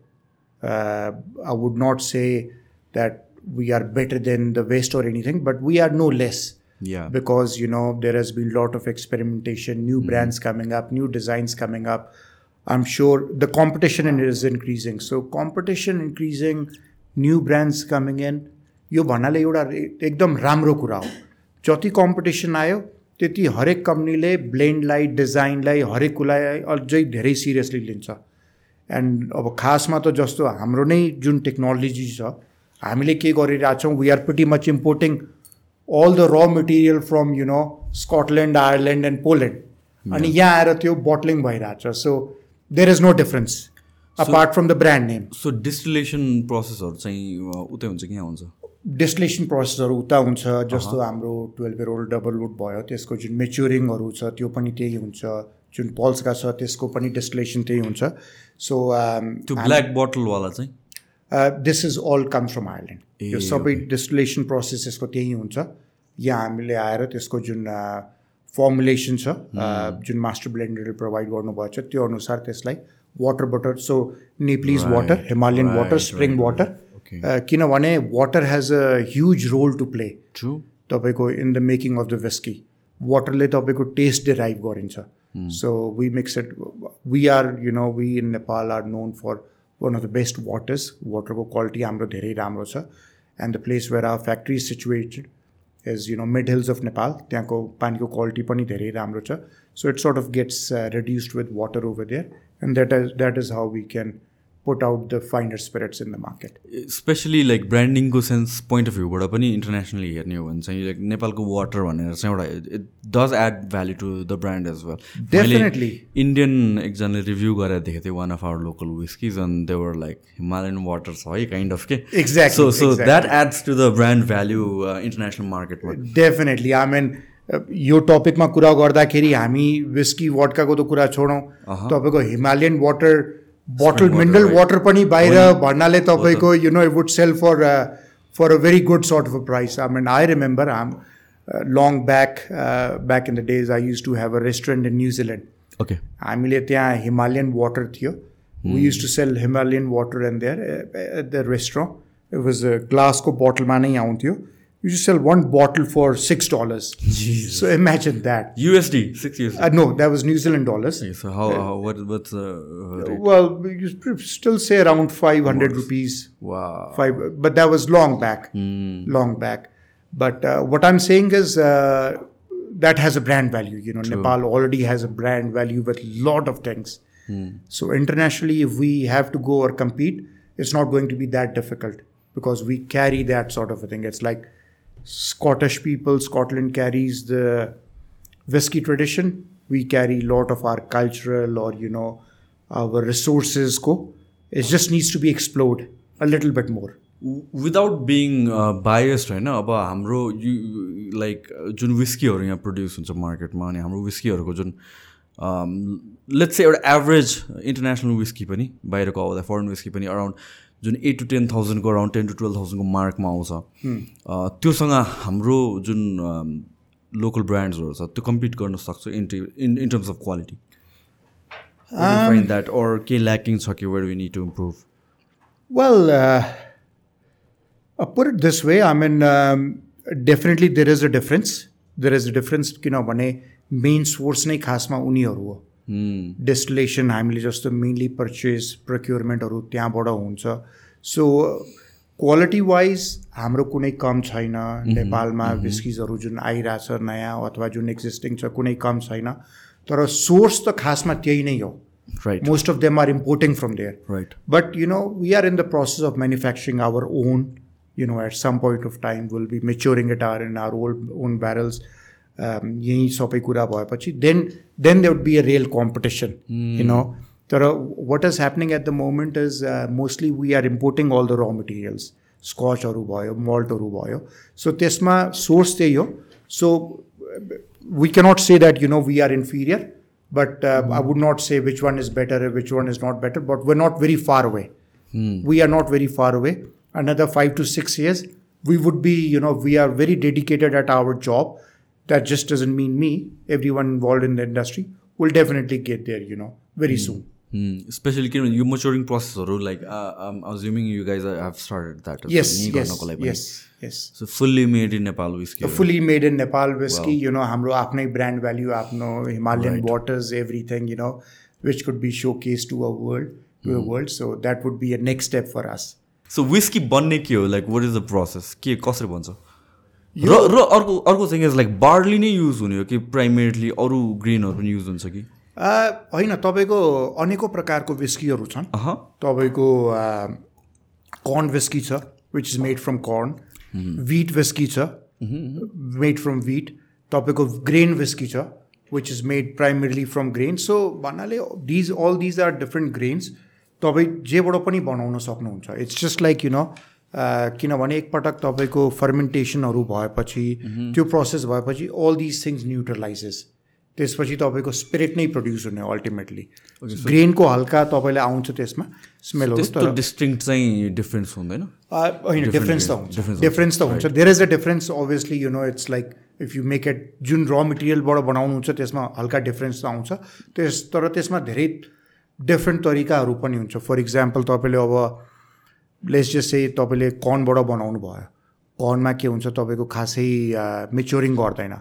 Uh, I would not say that we are better than the West or anything, but we are no less Yeah. because you know there has been a lot of experimentation, new brands coming up, new designs coming up. I'm sure the competition in it is increasing. So competition increasing, new brands coming in. यो भन्नाले एउटा ए- एकदम राम्रो कुरा हो जति competition आयो त्यति हरेक कम्पनीले ब्लेन्डलाई डिजाइनलाई हरेक कुरालाई अझै धेरै सिरियसली लिन्छ। एन्ड अब खासमा त जस्तो हाम्रो नै जुन टेक्नोलोजी छ हामीले के गरिरहेछौँ we are pretty much importing all the raw material from you know Scotland Ireland and Poland अनि यहाँ आएर त्यो बोटलिङ भइरहेछ। So there is no difference apart from the brand name so distillation प्रोसेसहरू चाहिँ उतै हुन्छ कि यहाँ हुन्छ? डिस्टिलेसन प्रोसेसहरू उता हुन्छ जस्तो हाम्रो twelve year old double wood भयो त्यसको जुन मेच्युरिङहरू छ त्यो पनि त्यही हुन्छ। जुन पल्सका छ त्यसको पनि डिस्टिलेसन त्यही हुन्छ। Um, सो त्यो ब्ल्याक बोटलवाला चाहिँ? This is all comes from Ireland यो सबै डिस्टिलेसन प्रोसेस यसको त्यही हुन्छ। यहाँ हामीले आएर त्यसको जुन फर्मुलेसन छ uh, जुन मास्टर ब्लेन्डरले प्रोभाइड गर्नुभएको छ त्यो अनुसार त्यसलाई water butter so Nepalese water Himalayan water spring water किनभने water has a huge role to play true तपाईँको in the making of the whisky वाटरले तपाईँको टेस्ट डिराइभ गरिन्छ. So we mix it we are you know we in Nepal are known for one of the best waters वाटरको quality हाम्रो धेरै राम्रो छ. And the place where our factory situated is you know mid hills of Nepal त्यहाँको पानीको quality पनि धेरै राम्रो छ. So it sort of gets reduced with water over there and that is that is how we can put out the finer spirits in the market specially like ब्रान्डिङको sense point of भ्यूबाट पनि internationally हेर्ने हो भने चाहिँ like नेपालको water भनेर चाहिँ एउटा it does add value to the brand as well Definitely. Indian एकजनाले रिभ्यू गरेर देखेको थिएँ one of our local whiskies and they were like Himalayan water छ है काइन्ड अफ के? Exactly, so so. That adds to the brand value international मार्केटमा definitely I mean यो टपिकमा कुरा गर्दाखेरि हामी विस्की वडकाको त कुरा छोडौँ। तपाईँको हिमालयन वाटर बोटल water, मिनरल. वाटर पनि बाहिर भन्नाले तपाईँको you know would sell for for a very good sort of a price I mean I remember um long back back in the days I used to have a restaurant in New Zealand okay हामीले त्यहाँ Himalayan water थियो we used to sell Himalayan water and there at the restaurant it was ग्लासको बोटलमा नै आउँथ्यो you just sell one bottle for six dollars. So imagine that USD six USD. Uh, no, that was New Zealand dollars. So how, uh, what what's uh, rate? well you still say around five hundred rupees. Wow. Five, but that was long back, mm. long back. But uh, what I'm saying is uh, that has a brand value. You know, True. Nepal already has a brand value with lot of things. Mm. So internationally, if we have to go or compete, it's not going to be that difficult because we carry that sort of a thing. It's like Scottish people, Scotland carries the whiskey tradition. We carry a lot of our cultural or you know our resources. Go, it just needs to be explored a little bit more. Without being biased होइन अब हाम्रो you like जुन विस्कीहरू यहाँ produce हुन्छ मार्केटमा अनि हाम्रो विस्कीहरूको जुन let's चाहिँ एउटा एभरेज इन्टरनेसनल विस्की पनि बाहिरको आउँदा फरेन विस्की पनि अराउन्ड जुन एट टु टेन थाउजन्डको अराउन्ड टेन टु टुवेल्भ थाउजन्डको मार्कमा आउँछ अ, त्योसँग हाम्रो जुन लोकल ब्रान्ड्सहरू छ त्यो कम्पिट गर्न सक्छ in in in terms of quality that or के ल्याकिङ छ कि where we need to improve it this way. I mean, um, definitely there is a difference. There is a difference किनभने main source नै खासमा उनीहरू हो Hmm. डेस्टिलेसन हामीले जस्तो मेनली पर्चेस प्रक्युरमेन्टहरू त्यहाँबाट हुन्छ। सो क्वालिटी वाइज हाम्रो कुनै कम छैन। hmm. नेपालमा hmm. बिस्किजहरू जुन आइरहेछ नयाँ अथवा जुन एक्जिस्टिङ छ कुनै कम छैन। तर सोर्स त खासमा त्यही नै हो। Right most of them are importing from there right but you know we are in the process of manufacturing our own you know at some point of time will be maturing it are in our old own barrels यही सबै कुरा भएपछि then then there would be a real competition you know तर what is happening at the moment is mostly we are importing all the raw materials स्कचहरू भयो मल्टहरू भयो so त्यसमा सोर्स त्यही हो so we cannot say that you know we are inferior but I would not say which one is better which one is not better but we nut very far away we are nut very far away. Another five to six years, we would be, you know, we are very dedicated at our job. That just doesn't mean me. Everyone involved in the industry will definitely get there, you know, very soon. Specially किनभने यो maturing प्रोसेसहरू like assuming you guys have started that Yes, yes, गर्नको लागि yes, yes. So fully made in Nepal whisky fully made in Nepal whiskey, you know, हाम्रो आफ्नै brand value, आफ्नो Himalayan waters, everything, you know, which could be showcased to a world, to a world. So that would be a next step for us. So whisky बन्ने के हो like what is the process के कसरी भन्छ र र अर्को अर्को चाहिँ is like barley नै युज हुने हो कि प्राइमेरली अरू ग्रिनहरू पनि युज हुन्छ कि? होइन तपाईँको अनेकौँ प्रकारको विस्कीहरू छन्। तपाईँको कर्न विस्की छ विच is made from corn wheat whisky छ मेड फ्रम विट तपाईँको ग्रेन विस्की छ which is made primarily from grain so भन्नाले these all these are different grains तपाईँ जेबाट पनि बनाउन सक्नुहुन्छ। It's just like you know किनभने एकपटक तपाईँको फर्मेन्टेसनहरू भएपछि त्यो प्रोसेस भएपछि अल दिज थिङ्स न्युट्रलाइजेस त्यसपछि तपाईँको स्पिरिट नै प्रड्युस हुने अल्टिमेटली ग्रेनको हल्का तपाईँलाई आउँछ त्यसमा डिस्टिङ्क्ट चाहिँ डिफ्रेन्स हुँदैन। होइन डिफ्रेन्स त हुन्छ। डिफ्रेन्स त हुन्छ there is a difference obviously you know it's like if you make it Jun raw मेटेरियलबाट बनाउनुहुन्छ त्यसमा हल्का डिफ्रेन्स त आउँछ। त्यस तर त्यसमा धेरै डिफ्रेन्ट तरिकाहरू पनि हुन्छ। फर इक्जाम्पल तपाईँले अब लेस जस्ट चाहिँ तपाईँले कर्नबाट बनाउनु भयो। कर्नमा के हुन्छ तपाईँको खासै मेच्योरिङ गर्दैन।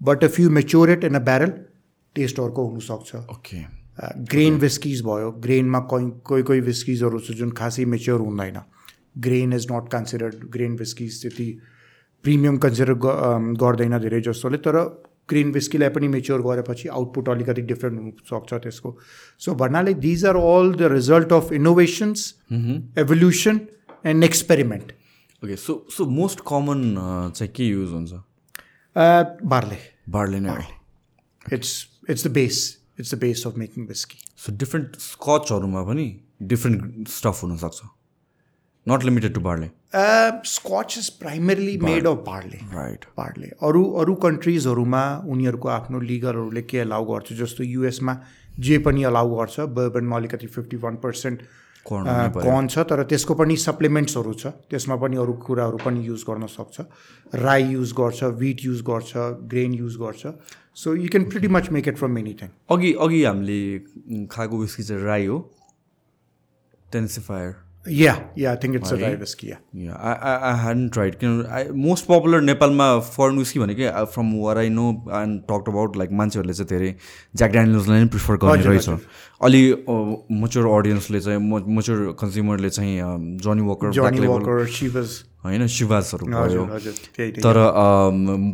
But if you mature it in a barrel taste अर्को हुनसक्छ। ओके ग्रेन विस्किज भयो। ग्रेनमा कोही कोही कोही विस्किजहरू छ जुन खासै मेच्योर हुँदैन। Grain is not considered grain whiskies त्यति प्रिमियम कन्सिडर गर्दैन धेरै जस्तोले तर ग्रेन विस्कीलाई पनि मेच्योर गरेपछि आउटपुट अलिकति डिफ्रेन्ट हुनसक्छ त्यसको। सो भन्नाले these are all the result of innovations evolution and experiment okay so so most common चाहिँ के युज हुन्छ? बार्ले। बार्ले नै it's it's the base it's the base of making whisky so different स्कचहरूमा पनि different stuff हुनसक्छ। Not limited to barley Scotch is primarily made of barley right पार्टले अरू अरू कन्ट्रिजहरूमा उनीहरूको आफ्नो लिगलहरूले के अलाउ गर्छ? जस्तो युएसमा जे पनि अलाउ गर्छ बर्बनमा अलिकति फिफ्टी वान पर्सेन्ट कर्न छ तर त्यसको पनि सप्लिमेन्ट्सहरू छ। त्यसमा पनि अरू कुराहरू पनि युज गर्न सक्छ। राई युज गर्छ विट युज गर्छ ग्रेन युज गर्छ। So you can pretty much make it from anything अघि अघि हामीले खाएको विस्की चाहिँ राई हो। टेन्सिफायर या या आई थिङ्क इट्स अ राई विस्की या आई ह्याडन ट्राइड किन आई मोस्ट पपुलर नेपालमा फरेन विस्की भनेको from where I know and talk about like मान्छेहरूले चाहिँ धेरै ज्याक ड्यानियल्सलाई नै प्रिफर गर्ने रहेछ अलि मच्योर अडियन्सले चाहिँ मच्योर कन्ज्युमरले चाहिँ जनी वकर होइन सुभाषहरू भयो। तर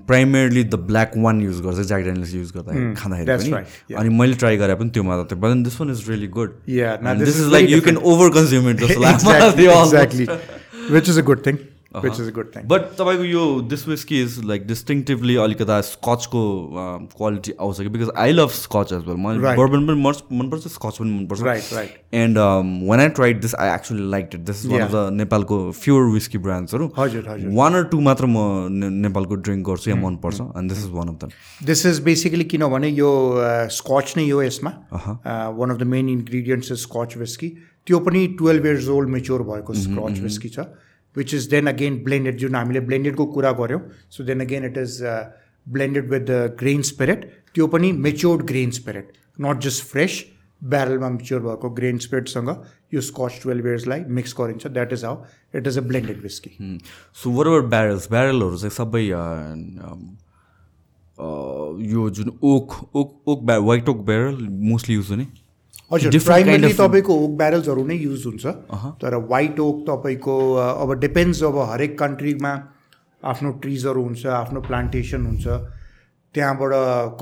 primarily the black one use गर्छ ज्याक डेनियल्स युज गर्दा खाँदाखेरि पनि। अनि मैले ट्राई गरे पनि त्योमा त but this one is really good this is like you can over consume it जस्तो लाग्छ which is a good thing which is a good thing. But तपाईँको यो this whisky is like distinctively अलिकता स्कचको quality आउँछ कि? Because I love scotch as well मलाई. Bourbon पनि मन मनपर्छ स्कच पनि मनपर्छ। Right, right. And one I tried this I actually like it this is one of the नेपालको फ्योर विस्की ब्रान्ड्सहरू हजुर हजुर. वान अर टू मात्र म नेपालको ड्रिङ्क गर्छु या मनपर्छ and this is one of them this is basically किनभने यो स्कच नै हो यसमा। One of the main ingredients is Scotch whisky त्यो पनि टुवेल्भ इयर्स ओल्ड मेच्योर भएको स्कच विस्की छ। Which is then again blended जुन हामीले ब्लेन्डेडको कुरा गऱ्यौँ so then again it is blended with the grain spirit त्यो पनि matured grain spirit not just fresh ब्यारलमा mature भएको ग्रेन स्पिरिटसँग यो स्कच टुवेल्भ इयर्सलाई मिक्स गरिन्छ that is how it is a blended whisky so wherever barrels ब्यारलहरू चाहिँ सबै यो जुन ओक ओक ओक ब्या white oak barrel mostly use हुने हजुर of- तपाईँको ओक ब्यारल्सहरू नै युज हुन्छ तर वाइट ओक तपाईँको अ, अब डिपेन्ड्स अब हरेक कन्ट्रीमा आफ्नो ट्रिजहरू हुन्छ आफ्नो प्लान्टेसन हुन्छ त्यहाँबाट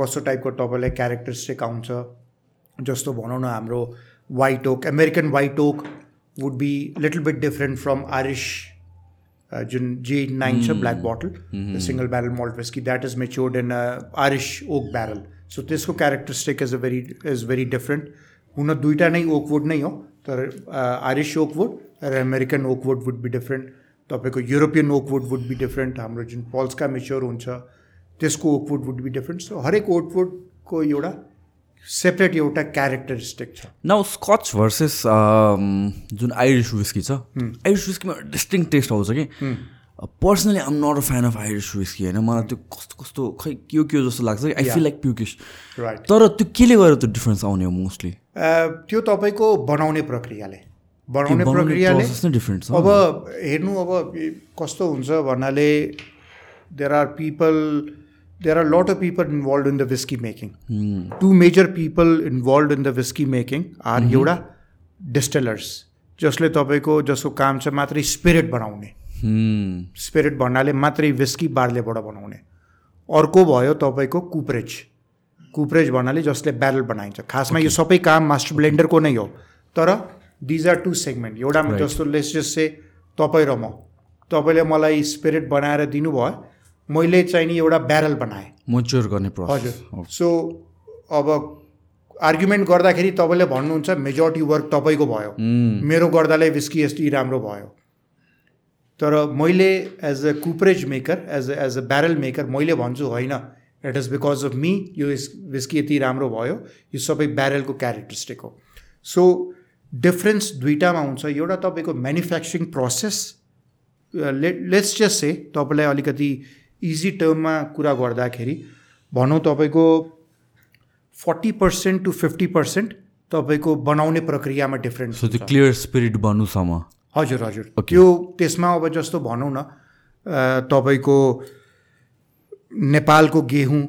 कस्तो टाइपको तपाईँलाई क्यारेक्टरिस्टिक आउँछ जस्तो भनौँ न हाम्रो white oak American white oak would be little bit different from Irish Jun J nine छ black bottle single barrel malt whisky that is matured in Irish oak barrel so त्यसको characteristic is a very is very different हुन दुइटा नै oakwood नै हो तर Irish oakwood raw American oakwood would be different तपाईँको European oakwood would be different हाम्रो जुन पल्सका मेच्योर हुन्छ त्यसको oakwood would be different so हरेक ओकवुडको एउटा सेपरेट एउटा क्यारेक्टरिस्टिक छ। नाउ स्कच भर्सेस जुन आइरिस विस्की छ आइरिस विस्कीमा डिस्टिङ टेस्ट आउँछ कि? Personally I'm not a fan of Irish whisky होइन? मलाई त्यो कस्तो कस्तो खै के के जस्तो लाग्छ कि? I feel like pukish right तर त्यो केले गर्दा त्यो डिफ्रेन्स आउने हो मोस्टली त्यो तपाईँको बनाउने प्रक्रियाले। बनाउने प्रक्रियाले अब हेर्नु अब कस्तो हुन्छ भन्नाले there are people there are lot of people involve in the whisky making two major people involve in the whisky making are एउटा डिस्टिलर्स जसले तपाईँको जसको काम छ मात्रै स्पिरिट बनाउने। स्पिरिट भन्नाले मात्रै विस्की बार्लेबाट बनाउने। अर्को भयो तपाईँको कुपरेज। कुपरेज भन्नाले जसले ब्यारल बनाइन्छ। खासमा यो सबै काम मास्टर ब्लेन्डरको नै हो। तर दिज आर टु सेगमेन्ट एउटामा जस्तो लेस जस्ट से तपाईँ र म। तपाईँले मलाई स्पिरिट बनाएर दिनुभयो। मैले चाहिँ नि एउटा ब्यारल बनाएँ। मच्योर गर्ने हजुर। सो अब आर्ग्युमेन्ट गर्दाखेरि तपाईँले भन्नुहुन्छ मेजोरिटी वर्क तपाईँको भयो। मेरो गर्दाले विस्की यति राम्रो भयो। तर मैले as a cooperage maker as as a barrel maker मैले भन्छु होइन। It is because of me yo whisky यति राम्रो भयो यो सबै ब्यारलको क्यारेक्टरिस्टिक हो सो डिफ्रेन्स दुइटामा हुन्छ एउटा तपाईँको म्यानुफ्याक्चरिङ प्रोसेस ले लेट्स जस्ट से तपाईँलाई अलिकति इजी टर्ममा कुरा गर्दाखेरि भनौँ तपाईँको forty percent to fifty percent तपाईँको बनाउने प्रक्रियामा डिफ्रेन्स त्यो क्लियर स्पिरिट बन्नुसम्म हजुर हजुर त्यो त्यसमा अब जस्तो भनौँ न तपाईँको नेपालको गेहुँ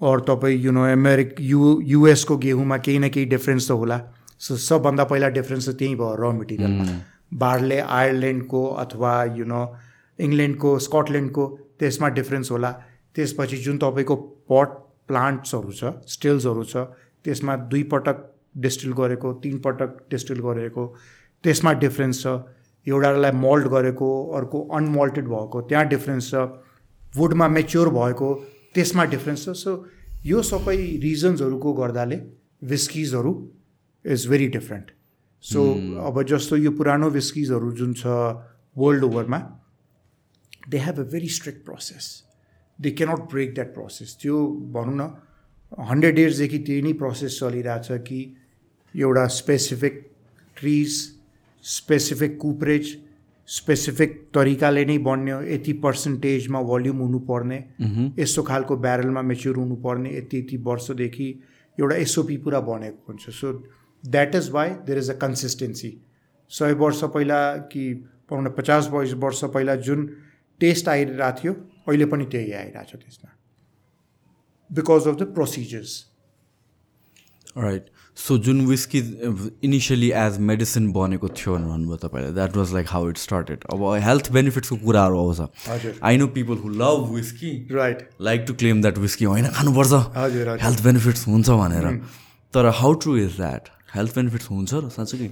अरू तपाईँ यु नो अमेरिक यु युएसको गेहुँमा केही न केही डिफ्रेन्स त होला। सो सबभन्दा पहिला डिफ्रेन्स त त्यहीँ भयो र मेटेरियलमा बारले आयरल्यान्डको अथवा यु नो इङ्ल्यान्डको स्कटल्यान्डको त्यसमा डिफ्रेन्स होला। त्यसपछि जुन तपाईँको पट प्लान्ट्सहरू छ स्टिल्सहरू छ त्यसमा दुई पटक डिस्टिल गरेको तिन पटक डिस्टिल गरेको त्यसमा डिफ्रेन्स छ। एउटालाई मल्ट गरेको अर्को अनमल्टेड भएको त्यहाँ डिफ्रेन्स छ। वुडमा मेच्योर भएको त्यसमा डिफ्रेन्स छ। सो यो सबै रिजन्सहरूको गर्दाले विस्किजहरू इज भेरी डिफ्रेन्ट सो अब जस्तो यो पुरानो विस्किजहरू जुन छ वर्ल्ड ओभरमा they have a very strict process they cannot break that process त्यो भनौँ न हन्ड्रेड इयर्सदेखि त्यही नै प्रोसेस चलिरहेछ कि एउटा specific trees specific cooperage specific तरिकाले नै बन्यो यति पर्सेन्टेजमा भोल्युम हुनुपर्ने यस्तो खालको ब्यारलमा मेच्योर हुनुपर्ने यति यति वर्षदेखि एउटा एसओपी पुरा बनेको हुन्छ। So that is why there is a consistency सय वर्ष पहिला कि पाउन पचास वर्ष पहिला जुन टेस्ट आइरहेको थियो अहिले पनि त्यही आइरहेको छ त्यसमा। Because of the procedures right so Jun whisky initially as medicine बनेको थियो भनेर भन्नुभयो तपाईँले that was like how it started अब हेल्थ बेनिफिट्सको कुराहरू आउँछ I know people who love whisky right like to claim that whisky होइन खानुपर्छ। हेल्थ बेनिफिट्स हुन्छ भनेर। तर how true is that health benefits हुन्छ र साँच्चै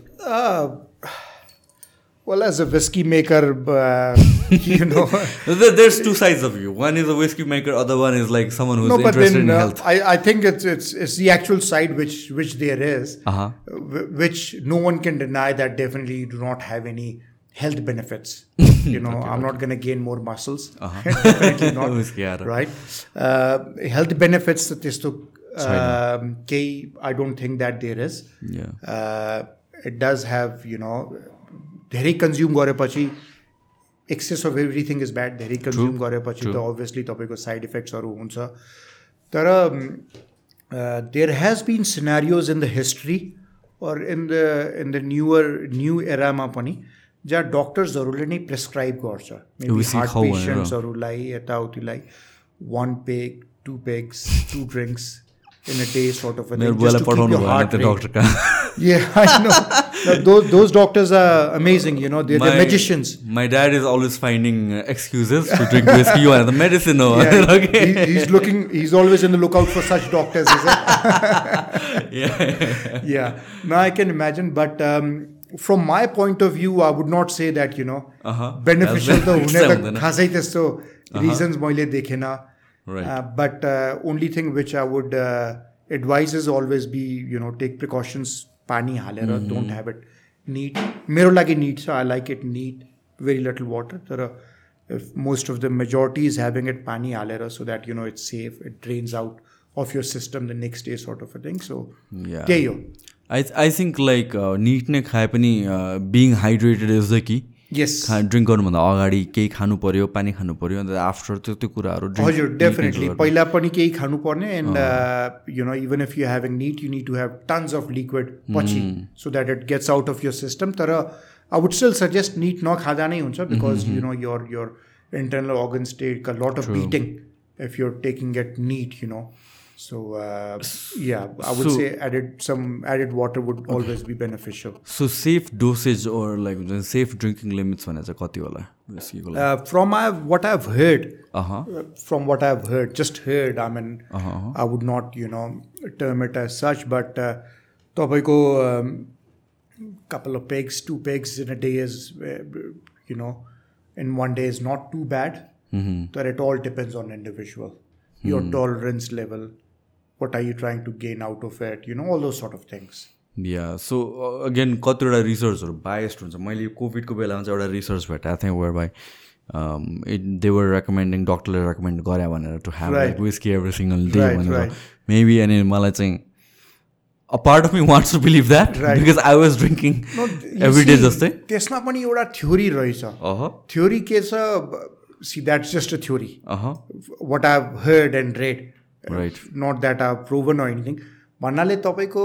well, as a whiskey maker, uh, you know, there's two sides of you. One is a whiskey maker, other one is like someone who's no, but interested then, in uh, health. I, I think it's it's it's the actual side which which there is, uh-huh. Uh, which no one can deny that definitely you do not have any health benefits. You know, okay, I'm okay. not going to gain more muscles. Uh-huh. Definitely not. right? Uh, health benefits that is to um, I don't think that there is. Yeah. Uh, it does have, you know धेरै consume गरेपछि excess of everything is bad धेरै consume गरेपछि त obviously तपाईँको side इफेक्ट्सहरू हुन्छ। तर there has been scenarios in the history or in the in the newer new एरामा पनि जहाँ डक्टर्सहरूले नै प्रेसक्राइब गर्छ। हार्ट पेसेन्ट्सहरूलाई यताउतिलाई one peg two pegs two drinks in a day sort of Yeah, I know. those, those doctors are amazing, you know, they're, my, they're magicians. My dad is always finding excuses to drink whiskey or the medicine. Or, yeah, okay. he, he's looking, he's always in the lookout for such doctors, is it? yeah. yeah. Now I can imagine, but um, from my point of view, I would not say that, you know, uh-huh. beneficial त हुने त खासै त्यस्तो reasons मैले देखेन but only thing which I would advice is always be you know take precautions पानी हालेर don't have it knit मेरो लागि निट छ I like it neat very little water तर most of the majority is having it पानी हालेर so that you know it's safe it drains out of your system the next day sort of a thing so त्यही हो I I think like neat नै खाए पनि being hydrated is the key yes खा drink गर्नुभन्दा अगाडि केही खानु पऱ्यो पानी खानु पऱ्यो अन्त आफ्टर त्यो त्यो कुराहरू हजुर डेफिनेटली। पहिला पनि केही खानुपर्ने and you know even if you having neat you need to have tons of liquid पछि so that it gets out of your system तर I would still suggest neat नखाँदा नै हुन्छ because you know your your internal organs take a lot of beating if you're taking it neat you know So uh, yeah, I would so, say added some added water would always be beneficial. So safe dosage or like safe drinking limits one as a kati uh, from I, what I've heard, uh-huh. Uh, from what I've heard, just heard. I mean, uh-huh, uh-huh. I would not you know term it as such, but uh, go um, couple of pegs, two pegs in a day is uh, you know in one day is not too bad. Mm-hmm. But it all depends on individual, your mm-hmm. tolerance level what are you trying to gain out of it, you know, all those sort of things. या so again कतिवटा रिसर्चहरू biased हुन्छ। मैले कोभिडको बेलामा चाहिँ एउटा research भेटाएको थिएँ where by it they were recommending डक्टरले रेकमेन्ड गरे भनेर to have. Like whisky every single day भनेर. मेबी अनि मलाई चाहिँ a part of me wants to believe that. Because I was drinking every day जस्तै त्यसमा पनि एउटा थ्योरी रहेछ। थ्योरी के छ? See that's just a theory uh what I've heard and Right. Not that I've proven or anything. भन्नाले तपाईँको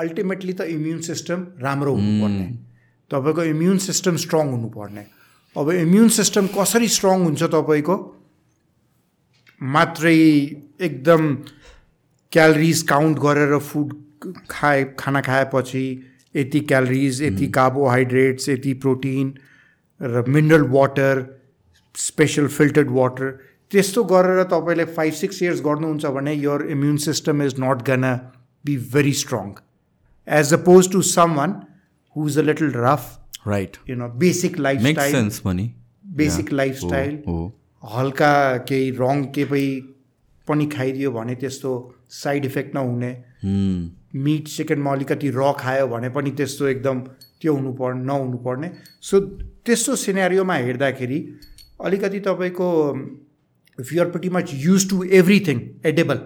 ultimately त इम्युन सिस्टम राम्रो हुनुपर्ने तपाईँको इम्युन सिस्टम स्ट्रङ हुनुपर्ने अब इम्युन सिस्टम कसरी स्ट्रङ हुन्छ तपाईँको? मात्रै एकदम क्यालोरिज काउन्ट गरेर फुड खाए खाना खाएपछि यति क्यालोरिज यति कार्बोहाइड्रेट्स यति प्रोटिन र mineral water special filtered water त्यस्तो गरेर तपाईँले फाइभ सिक्स इयर्स गर्नुहुन्छ भने your immune system is not gonna be very strong as opposed to someone who is a little rough right you know basic lifestyle basic lifestyle हो हल्का केही रङ के पै पनि खाइदियो भने त्यस्तो साइड इफेक्ट नहुने। मिट चिकनमा अलिकति र खायो भने पनि त्यस्तो एकदम त्यो हुनु पर् नहुनु पर्ने। सो त्यस्तो सिनेरियोमा हेर्दाखेरि अलिकति तपाईँको if you're pretty much used to everything edible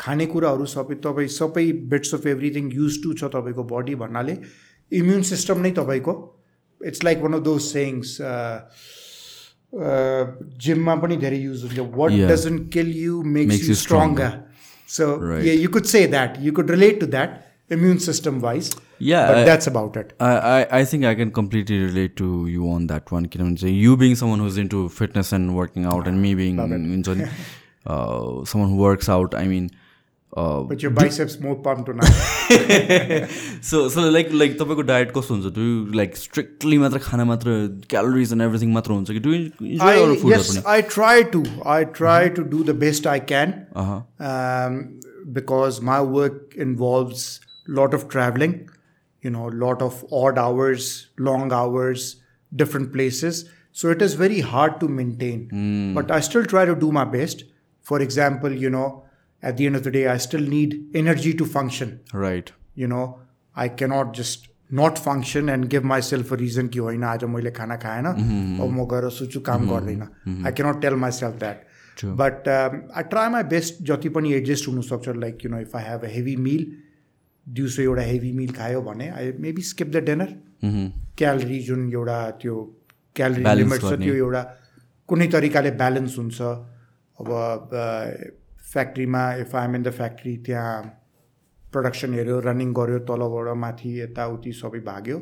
खानेकुराहरू सबै तपाईँ सबै bits of everything used to छ तपाईँको बडी भन्नाले इम्युन सिस्टम नै तपाईँको it's like one of those सेङ्स जिममा पनि धेरै युज हुन्छ वाट Yeah. Doesn't kill you Makes makes you you stronger So Right. yeah, you could say that. You could relate to that immune system wise. Yeah, But I- that's about it. I, I, I think I can completely relate to you on that one. किनभने चाहिँ you being someone who's into fitness and working out and me being हुन्छ नि uh, someone who works out, I mean, uh, But your biceps more pumped tonight. so so like like तपाईँको diet कस्तो हुन्छ do you like strictly मात्र खाना मात्र calories and everything मात्र हुन्छ कि डु इन्जोय I, अरू फुडहरू yes, पनि I try to. I try to do the best I can uh um, because my work involves lot of traveling. You know, lot of odd hours, long hours, different places. So it is very hard to maintain. But I still try to do my best. For example, you know, at the end of the day, I still need energy to function. Right you know i cannot just not function and give myself a reason कि होइन आज मैले खाना खाएन अब म गएर सुचु काम गर्दैन I cannot tell my self that but I try my best जति पनि एडजस्ट हुनसक्छ like you know if I have a heavy मिल दिउँसो एउटा हेभी मिल खायो भने I maybe skip the dinner calorie जुन एउटा त्यो क्यालोरी लिमिट छ। त्यो एउटा कुनै तरिकाले ब्यालेन्स हुन्छ। अब फ्याक्ट्रीमा if I'm in the factory त्यहाँ प्रडक्सन हेऱ्यो रनिङ गऱ्यो तलबाट माथि यताउति सबै भाग्यो।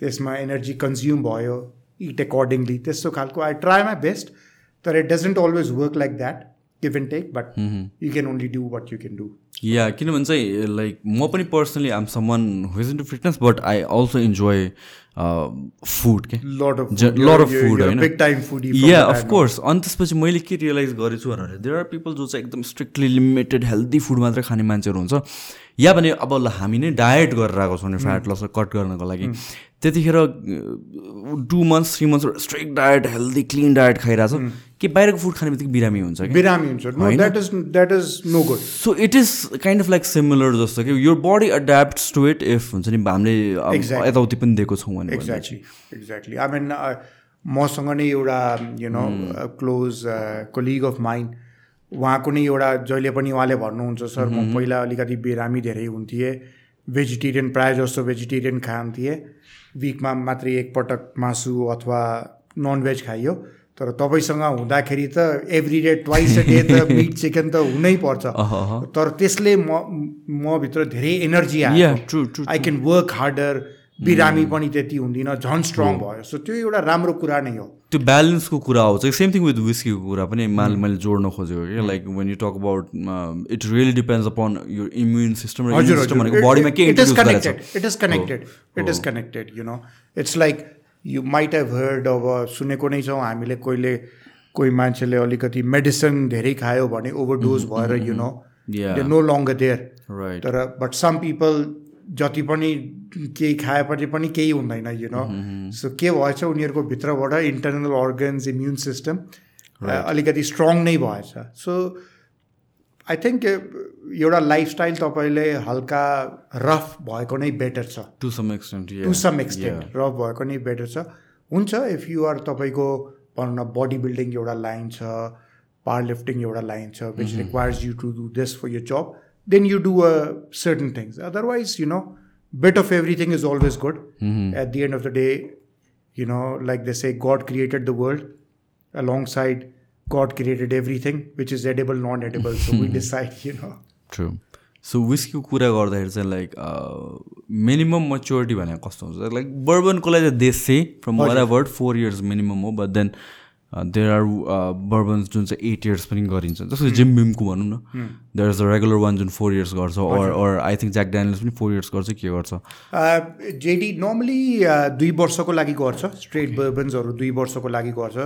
त्यसमा एनर्जी कन्ज्युम भयो इट एकर्डिङली त्यस्तो खालको आई ट्राई माई बेस्ट तर it doesn't always work like that give and take but you can only do what you can do yeah किनभने चाहिँ लाइक म पनि personally I'm someone into fitness but I also enjoy food के lot of food, होइन? Big time food yeah of course अनि त्यसपछि मैले के रियलाइज गरेछु भने देयर आर पिपल जो चाहिँ एकदम स्ट्रिक्टली लिमिटेड हेल्दी फुड मात्रै खाने मान्छेहरू हुन्छ। या भने अब ल हामी नै डायट गरेर आएको छौँ नि फ्याट लस कट गर्नको लागि। त्यतिखेर two months three months strict diet healthy clean diet खाइरहेको छ। कि बाहिरको फुड खाने बित्तिकै बिरामी हुन्छ कि बिरामी हुन्छ। No that is that is no good so it is kind of like similar जस्तो कि यो body adapt to it if हुन्छ नि हामीले. यताउति पनि दिएको छौँ भने एक्ज्याक्टली एक्ज्याक्टली आई मिन मसँग नै एउटा you know close colleague of mine उहाँको नै एउटा जहिले पनि उहाँले भन्नुहुन्छ सर म पहिला अलिकति बिरामी धेरै हुन्थेँ भेजिटेरियन प्रायः जस्तो भेजिटेरियन खान्थेँ विकमा मात्रै एकपटक मासु अथवा ननभेज खाइयो। तर तपाईँसँग हुँदाखेरि त every day twice a day त मिट चिकन त हुनै पर्छ। तर त्यसले म मभित्र धेरै एनर्जी आयो आई क्यान वर्क हार्डर बिरामी पनि त्यति हुँदिनँ झन् स्ट्रङ भयो। सो त्यो एउटा राम्रो कुरा नै हो। त्यो ब्यालेन्सको कुरा आउँछ सेम थिङ विथ विस्कीको कुरा पनि मैले मैले जोड्न खोजेको कि। Like when you talk about it really depends upon yo immune system र बडीमा के it is connected it is connected it is connected you know it's like you might have heard अब सुनेको नै छौँ हामीले कोहीले कोही मान्छेले अलिकति मेडिसिन धेरै खायो भने ओभरडोज भएर you know. They no longer there तर बट सम पिपल जति पनि केही खाएपछि पनि केही हुँदैन यु नो सो के भएछ उनीहरूको भित्रबाट इन्टरनल अर्गन्स इम्युन सिस्टम अलिकति स्ट्रङ नै भएछ. सो आई थिङ्क एउटा लाइफस्टाइल तपाईँले हल्का रफ भएको नै बेटर छ। To some extent to some extent rough भएको नै बेटर छ। हुन्छ इफ यु आर तपाईँको भनौँ न बडी बिल्डिङ एउटा लाइन छ पावर लिफ्टिङ एउटा लाइन छ which requires you to do this for your job then you do a certain things otherwise you know bit of everything is always good at the end of the day you know, like they say, God created the world. Alongside, God created everything, which is edible, non-edible. So we decide, you know. True so विस्कीको कुरा गर्दाखेरि चाहिँ like minimum maturity भनेको कस्तो हुन्छ like बर्बनको लागि चाहिँ देश चाहिँ फ्रम वर फोर इयर्स मिनिमम हो but then there are bourbons जुन चाहिँ एट इयर्स पनि गरिन्छ। जस्तो जिम बिमको भनौँ न। There is a regular one Jun four years गर्छ or or I think jack ड्यानियल्स पनि फोर इयर्स गर्छ के गर्छ? जेडी नर्मली दुई वर्षको लागि गर्छ। स्ट्रेट बर्बन्सहरू दुई वर्षको लागि गर्छ।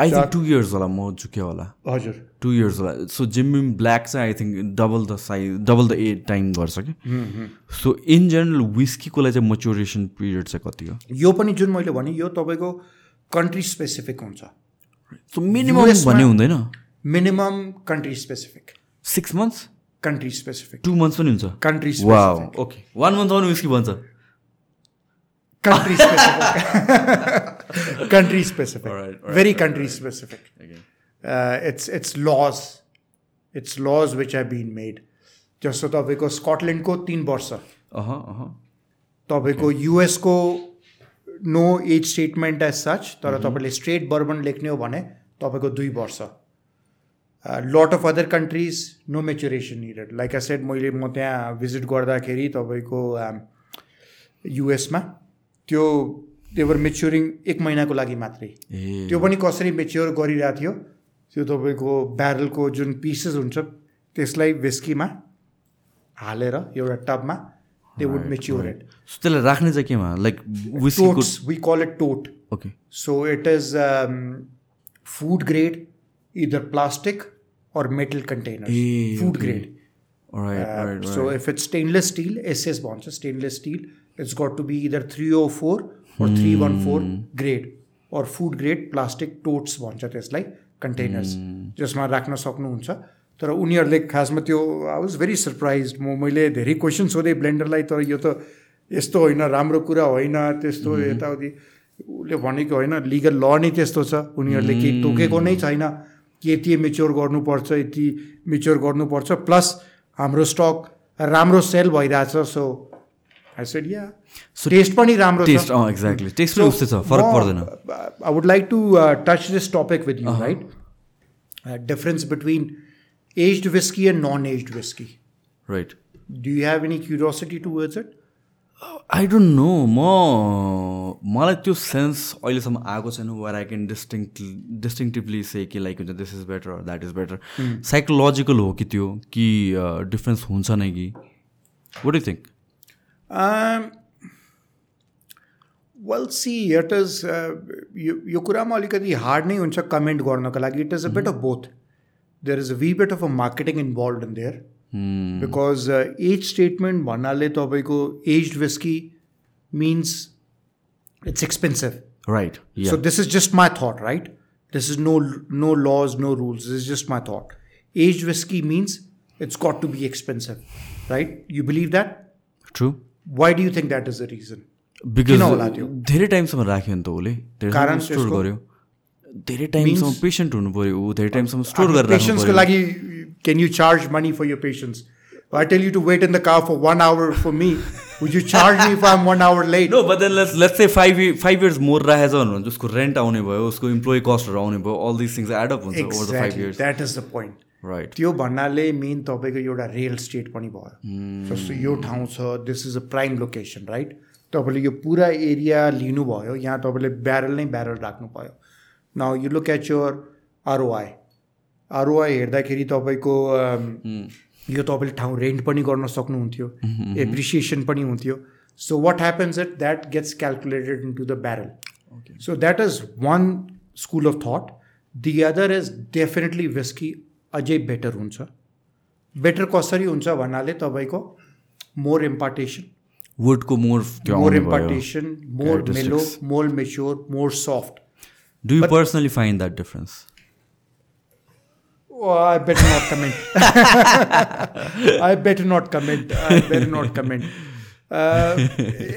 आई थिङ्क टु इयर्स होला म चुक्यो होला। हजुर। टु इयर्स होला। सो जिम बिम ब्ल्याक चाहिँ I think double the size double the age time गर्छ कि? सो इन जेनरल विस्कीको लागि चाहिँ मच्योरेसन पिरियड चाहिँ कति हो? यो पनि जुन मैले भने यो तपाईँको कन्ट्री स्पेसिफिक हुन्छ। मिनिमम भन्ने हुँदैन। Minimum country specific six months country specific two months पनि हुन्छ। कन्ट्री ओके वान मन्थ आउनु विस्की भन्छ। Country specific country specific very country specific it's it's laws it's laws which have been made जस्तो तपाईँको स्कटल्यान्डको तिन वर्ष। तपाईँको युएसको no age statement as such तर तपाईँले स्ट्रेट बर्बन लेख्ने हो भने तपाईँको दुई वर्ष। Lot of other countries no maturation needed like a set मैले म त्यहाँ भिजिट गर्दाखेरि तपाईँको युएसमा त्यो देवर मेच्युरिङ एक महिनाको लागि मात्रै। त्यो पनि कसरी मेच्योर गरिरहेको थियो त्यो तपाईँको ब्यारलको जुन पिसेस हुन्छ त्यसलाई विस्कीमा हालेर एउटा टबमा they would mature it so त्यसलाई राख्ने चाहिँ केमा like totes we call it tote okay so it is food grade either plastic or metal container food grade so if it's stainless steel S S stainless steel it's got to be either three O four three one four grade or food grade plastic totes भन्छ त्यसलाई containers जसमा राख्न सक्नुहुन्छ तर उनीहरूले खासमा त्यो I was very surprise म मैले धेरै क्वेसन सोधेँ ब्लेन्डरलाई तर यो त यस्तो होइन राम्रो कुरा होइन त्यस्तो यताउति। उसले भनेको होइन लिगल ल नै त्यस्तो छ। उनीहरूले केही तोकेको नै छैन। कि यति मेच्योर गर्नुपर्छ यति मेच्योर गर्नुपर्छ प्लस हाम्रो स्टक राम्रो सेल भइरहेछ सो या टेस्ट पनि राम्रो एक्ज्याक्टली टेस्ट पनि उस्तै छ फरक पर्दैन। I would like to touch this topic with you right difference between aged whisky and non aged whisky right do you have any curiosity towards it I don't know म मलाई त्यो sense अहिलेसम्म आएको छैन वर आई क्यान डिस्टिङ डिस्टिङटिभली से कि like हुन्छ this is better that is better psychological हो कि त्यो कि डिफ्रेन्स हुन्छ नै कि? What you think well see it is यो यो कुरामा अलिकति हार्ड नै हुन्छ कमेन्ट गर्नको लागि. It is a bit of both there is a we bit of a marketing involve in their because as statement भन्नाले तपाईँको aged whisky mince it's expensive right So this is just my thought, right? this is no no laws, no rules. This is just my thought. Aged whiskey means it's got to be expensive, right? You believe that? True Why do you think that is the reason? Because किन होला त्यो? धेरै टाइमसम्म राख्यो नि त उसले धेरै कारण टाइम स्टोर त्यसको? गर्यो धेरै टाइमसम्म पेसेन्ट हुनु पऱ्यो ऊ धेरै टाइमसम्म स्टोर गरेर राख्नु Patience को पऱ्यो लागि you charge money for your patience? If I tell you to wait in the car for one hour for me, would you charge me if I'm one hour late? No but then let's let's say five five years more राखेछ भनेर भने उसको rent आउने भयो उसको employee कस्टहरू आउने भयो all this things add up हुन्छ over the five. Years That is the point. Right त्यो भन्नाले मेन तपाईँको एउटा रेल स्टेट पनि भयो जस्तो यो ठाउँ छ this is a prime location right तपाईँले यो पुरा एरिया लिनुभयो यहाँ तपाईँले ब्यारल नै ब्यारल राख्नु भयो न you look at your ROI ROI हेर्दाखेरि तपाईँको यो तपाईँले ठाउँ रेन्ट पनि गर्न सक्नुहुन्थ्यो। एप्रिसिएसन पनि हुन्थ्यो। So what happens it that gets calculated into the barrel so that is one school of thought the other is definitely whisky अझै बेटर हुन्छ। बेटर कसरी हुन्छ भन्नाले तपाईँको मोर इम्पार्टेसन वुडको मोर more impartation more mellow. More mature more soft do you personally find that difference Oh, I better not comment. I better not comment. I better not comment. Uh,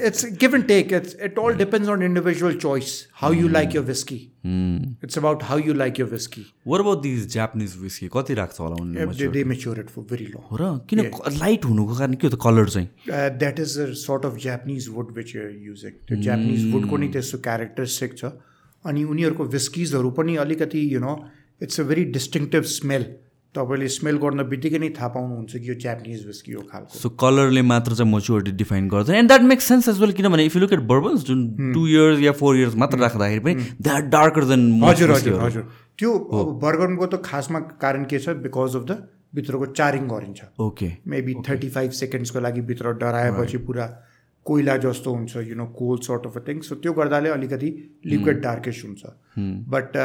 it's give and take. It's, it all depends on individual choice. How you like your whiskey. It's about how you like your whiskey. Were about these Japanese whisky कति राख्छ होला उनीहरूले They, they mature it for very long. हो र किन light हुनुको कारण के हो त कलर चाहिँ Uh, that is a sort of Japanese wood which you're using. त्यो जापानिज वुडको नि त्यस्तो क्यारेक्टरिस्टिक छ अनि उनीहरूको विस्किजहरू पनि अलिकति you know it's a very distinctive smell तपाईँले स्मेल गर्न बित्तिकै नै थाहा पाउनुहुन्छ कि यो जापानिज विस्की हो खालको। सो कलरले मात्र चाहिँ मच्योरिटी डिफाइन गर्छ। And that makes sense as well किनभने if you look at bourbons Jun two years या फोर इयर्स मात्र राख्दाखेरि पनि दे आर डार्कर देन हजुर हजुर हजुर। त्यो बर्गनको त खासमा कारण के छ? बिकज अफ द भित्रको चारिङ गरिन्छ। ओके मेबी थर्टी फाइभ सेकेन्ड्सको लागि भित्र डराएपछि पुरा कोइला जस्तो हुन्छ you know coaled sort of a thing so त्यो गर्दाले अलिकति लिक्विड डार्केस हुन्छ। बट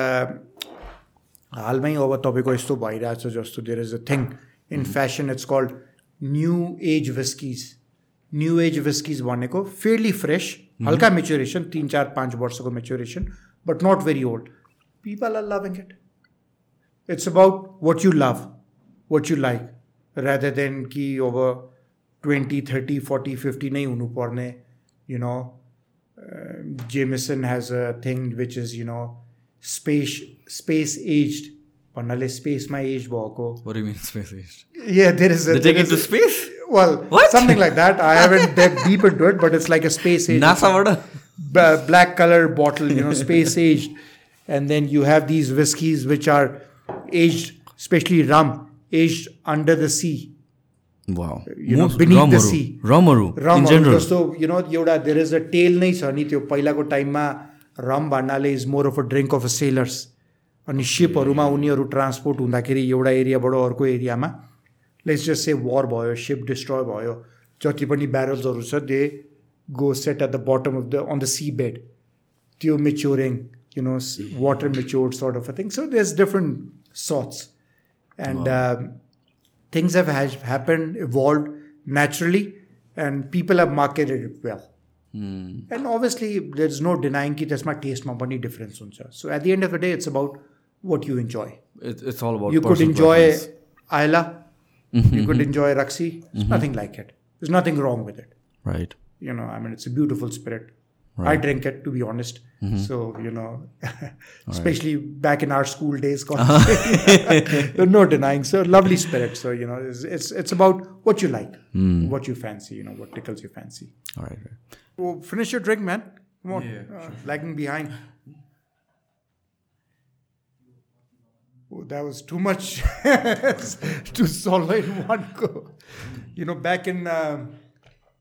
हालमै अब तपाईँको यस्तो भइरहेछ जस्तो there is a thing in fashion it's called new age whiskies new age whiskies भनेको फेयरली फ्रेस हल्का मेच्योरेसन तिन चार पाँच वर्षको maturation but not very old people are loving it it's about what you love what you like rather than कि अब twenty thirty forty fifty नै हुनुपर्ने you know Jameson has a thing which is you no space space aged भन्नाले स्पेसमा age भएको What do you mean space age? Yeah, there is a. They take there it to is a- space? Well, What? something like that. I haven't dug deep into it, but it's like a space age. नासाबाट B- black color bottle, you know, space aged. And then you have these whiskies which are aged, especially rum, aged under the sea. जस्तो you know एउटा there is a tale नै छ नि त्यो पहिलाको टाइममा rum भन्नाले is more of a drink of a sailors अनि सिपहरूमा उनीहरू ट्रान्सपोर्ट हुँदाखेरि एउटा एरियाबाट अर्को एरियामा लेट्स जस्ट से वार भयो सिप डिस्ट्रोय भयो जति पनि ब्यारल्सहरू छ they go set at the bottom of the on the sea bed त्यो maturing you know water matured sort of a thing so there is different sorts and things have happened, evolved naturally, and people have marketed it well. Mm. And obviously, there's no denying that there's my taste my money difference. So at the end of the day, it's about what you enjoy. It, it's all about you could enjoy preference. Ayla, mm-hmm. you could mm-hmm. enjoy Raksi. There's mm-hmm. nothing like it. There's nothing wrong with it. Right. You know, I mean, it's a beautiful spirit. I drink it, to be honest. So, you know, especially back in our school days, college, there's no denying. So, lovely spirit. So, you know, it's, it's, it's about what you like, what you fancy, you know, what tickles your fancy. All right. right. Oh, finish your drink, man. Come on. Uh, lagging behind. Oh, that was too much to swallow in one go. You know, back in um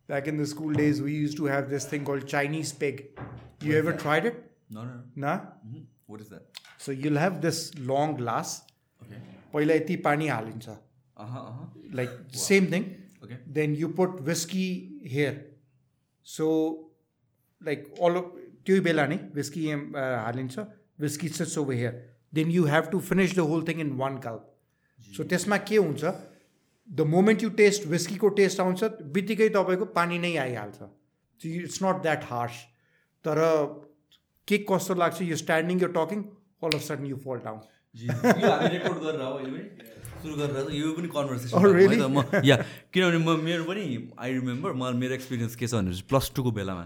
back in the school days, we used to have this thing called Chinese pig. You ever tried it? No, no. Nah. What is that? So you'll have this long glass. Okay. पहिला यति पानी हालिन्छ Uh-huh, uh-huh. like same thing Okay. then you put whiskey here so like all of त्यो बेला नै whiskey um, uh, हालिन्छ whiskey sits over here then you have to finish the whole thing in one gulp so त्यसमा के हुन्छ the moment you taste विस्कीको taste आउँछ बित्तिकै तपाईँको पानी नै आइहाल्छ। इट्स नट द्याट हार्स तर के कस्तो लाग्छ यो स्ट्यान्डिङ यो टकिङ you fall down. यो सुरु गरेर यो पनि कन्भर्सेसन really? म या किनभने म मेरो पनि आई रिमेम्बर म मेरो एक्सपिरियन्स के छ भनेपछि प्लस टूको बेलामा।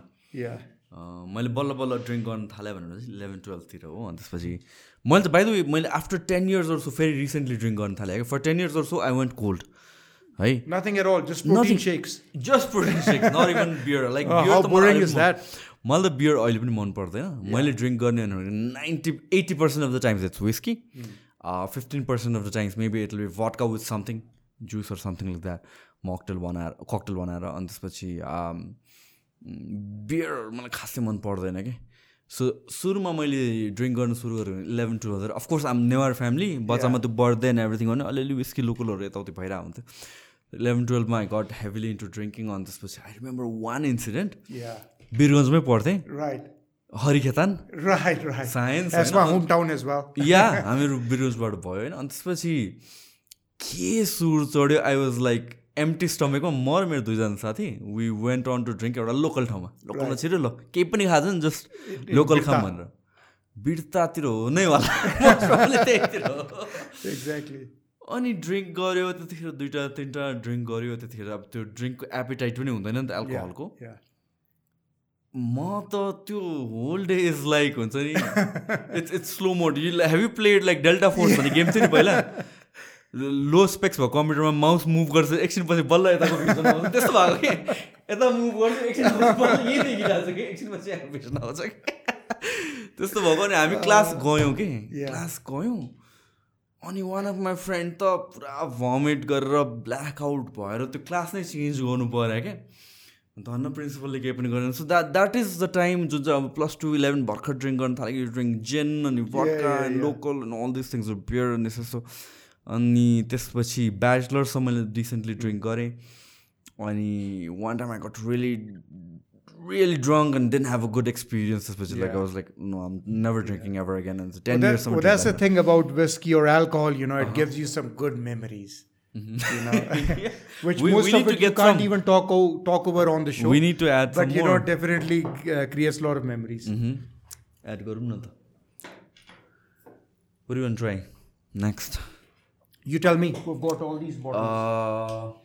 मैले बल्ल बल्ल ड्रिङ्क गर्न थालेँ भनेर चाहिँ इलेभेन टुवेल्भतिर हो अनि त्यसपछि मैले त बाई द वे मैले after ten years or so फेरि रिसेन्टली ड्रिङ्क गर्न थालेँ। For ten years or so I went cold है। Nothing at all, just protein Nothing. shakes. Just protein shake not even beer like boring is that? मलाई त beer अहिले पनि मन पर्दैन। मैले ड्रिङ्क गर्ने भनेको ninety eighty percent of the times it's whisky fifteen percent of the times maybe it will भटका with something juice or something like that mocktail बनाएर ककटेल बनाएर अनि त्यसपछि बियर मलाई खासै मन पर्दैन कि। सो सुरुमा मैले ड्रिङ्क गर्नु सुरु गरेँ इलेभेन टुवेल्भ अफकोर्स आम नेवार फ्यामिली बच्चामा त्यो बर्थडे एन्ड एभ्रिथिङ गर्ने अलिअलि विस्की लोकलहरू यताउति भइरहेको हुन्थ्यो। Eleven टुवेल्भमा I got heavily into drinking अनि त्यसपछि आई रिमेम्बर वान इन्सिडेन्ट. बिरगन्जमै पढ्थेँ Right. हरिखेतान right. साइन्स. या हामीहरू बिरगन्जबाट भयो होइन अनि त्यसपछि के सुर चढ्यो आई वाज लाइक एम्टी स्टमेकमा म र मेरो दुईजना साथी we went on to drink एउटा लोकल ठाउँमा. लोकलमा छिटो ल केही पनि खाएको नि जस्ट लोकल खाऊँ भनेर। बिर्तातिर हो नै होला। Exactly. अनि ड्रिङ्क गऱ्यो त्यतिखेर दुइटा तिनवटा ड्रिङ्क गऱ्यो त्यतिखेर। अब त्यो ड्रिङ्कको एपिटाइट पनि हुँदैन नि त एल्कोहलको. म त त्यो होल डे इज लाइक हुन्छ नि। It's it's slow mode you have you played like Delta Force भन्ने गेम थियो नि पहिला? लो स्पेक्स भएको कम्प्युटरमा माउस मुभ गर्छ एकछिन पछि बल्ल यताको त्यस्तो भएको कि? यता मुभ गर्छ एकछिन पछि बल्ल यही देखिरहेको छ कि? एकछिन पछि यहाँ भिजन आउँछ कि? त्यस्तो भएको नि हामी क्लास गयौँ कि. क्लास गयौँ। अनि वान अफ माई फ्रेन्ड त पुरा भमिट गरेर ब्ल्याक आउट भएर त्यो क्लास नै चेन्ज गर्नु पऱ्यो क्या। धन्न प्रिन्सिपलले केही पनि गरेन। So that that is the time जुन चाहिँ अब प्लस टू इलेभेन भर्खर ड्रिङ्क गर्न थाल्यो यु ड्रिङ्क जेन अनि yeah, and. Local and all this things beer अनि यस्तो अनि त्यसपछि ब्याचलरसम्म मैले रिसेन्टली ड्रिङ्क गरेँ। अनि one time I got really really drunk and didn't have a good experience Especially. Yeah. Like I was like, no, I'm never drinking ever again. And ten well, years. That, well, that's the that. thing about whiskey or alcohol. You know, it uh-huh. gives you some good memories. Mm-hmm. You know, which we, most we of it you can't some. even talk o- talk over on the show. We need to add, but you more. know, definitely uh, creates a lot of memories. Mm-hmm. Add What do you want to try next? You tell me. We've got all these bottles. Uh,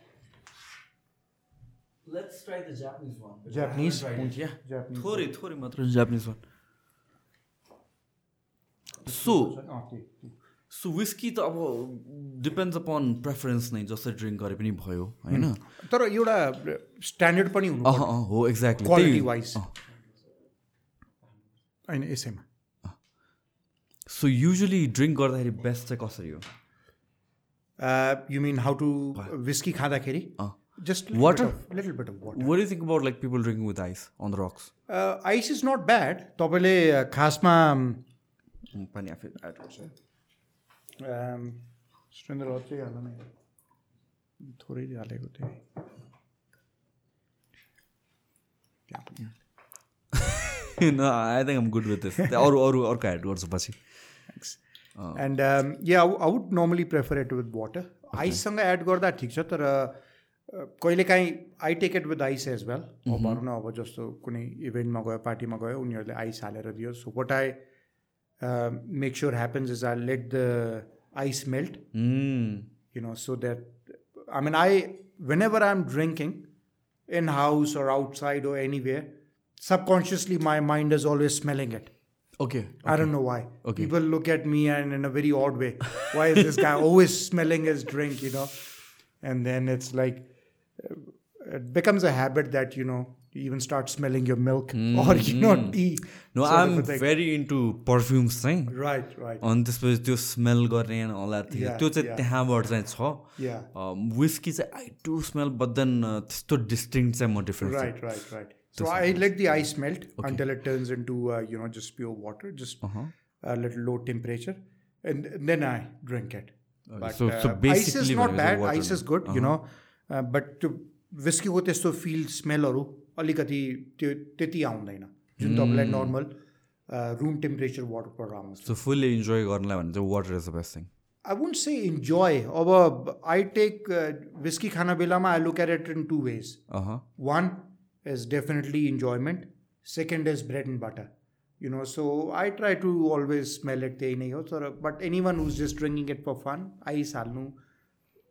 let's try the Japanese one. Japanese? Yeah. Japanese. थोरै थोरै मात्र Japanese वान सो whisky त अब depends upon preference नै जसरी drink गरे पनि भयो होइन? तर एउटा स्ट्यान्डर्ड पनि हुनु हो एक्ज्याक्टली क्वालिटी वाइज होइन यसैमा सो युजली ड्रिङ्क गर्दाखेरि बेस्ट चाहिँ कसरी हो? You mean how to whisky खाँदाखेरि? अँ just Water? Little bit of water What do you think about like people drinking with ice on the rocks? Ice is not bad तपाईँले uh, खासमा पानी आफै add गर्छ सुरेन्द्र अझै हाल न थोरै हालेको थिएँ no, I think I'm good with अरू अरू अर्को एड गर्छु पछि and yeah I would normally prefer it with water आइससँग add गर्दा ठिक छ तर uh, कहिलेकाहीँ I take it with ice as well अब भनौँ न अब जस्तो कुनै इभेन्टमा गयो पार्टीमा गयो उनीहरूले आइस हालेर दियो so what I make sure happens is I let the ice melt you know, so that I mean, I whenever I'm drinking in house or outside or anywhere, subconsciously my mind is always smelling it. Okay. I don't know why. Okay. People look at me and in a very odd way. Why is this guy always smelling his drink? You know, and then it's like uh, it becomes a habit that you know you even start smelling your milk or you know tea. No, sort of I'm a thing. very into perfumes चाहिँ right, right, अनि त्यसपछि त्यो smell गर्ने होला Yeah, त्यो चाहिँ yeah. त्यहाँबाट चाहिँ छ yeah. विस्की चाहिँ I do smell but then त्यस्तो डिस्टिङ चाहिँ म difference Right, right, right. So I let the ice melt until it turns into uh, you know just pure water, just Uh-huh. a little low temperature, and then I drink it. But so- so uh, ice basically is not भनेपछि bad. water Ice is नै. good, you know, but त्यो विस्कीको त्यस्तो fill स्मेलहरू अलिकति त्यो त्यति आउँदैन। जुन तपाईँलाई नर्मल रुम टेम्परेचर वाटरबाट आउँछ। सो फुल्ली इन्जोय गर्नलाई भने चाहिँ water is the best thing I won't say enjoy अब आई टेक विस्की खाना बेलामा I look at it in two ways One is definitely enjoyment. Second is bread and butter. You know so I try to always smell it त्यही नै हो तर but anyone who's just drinking it for fun ice हाल्नु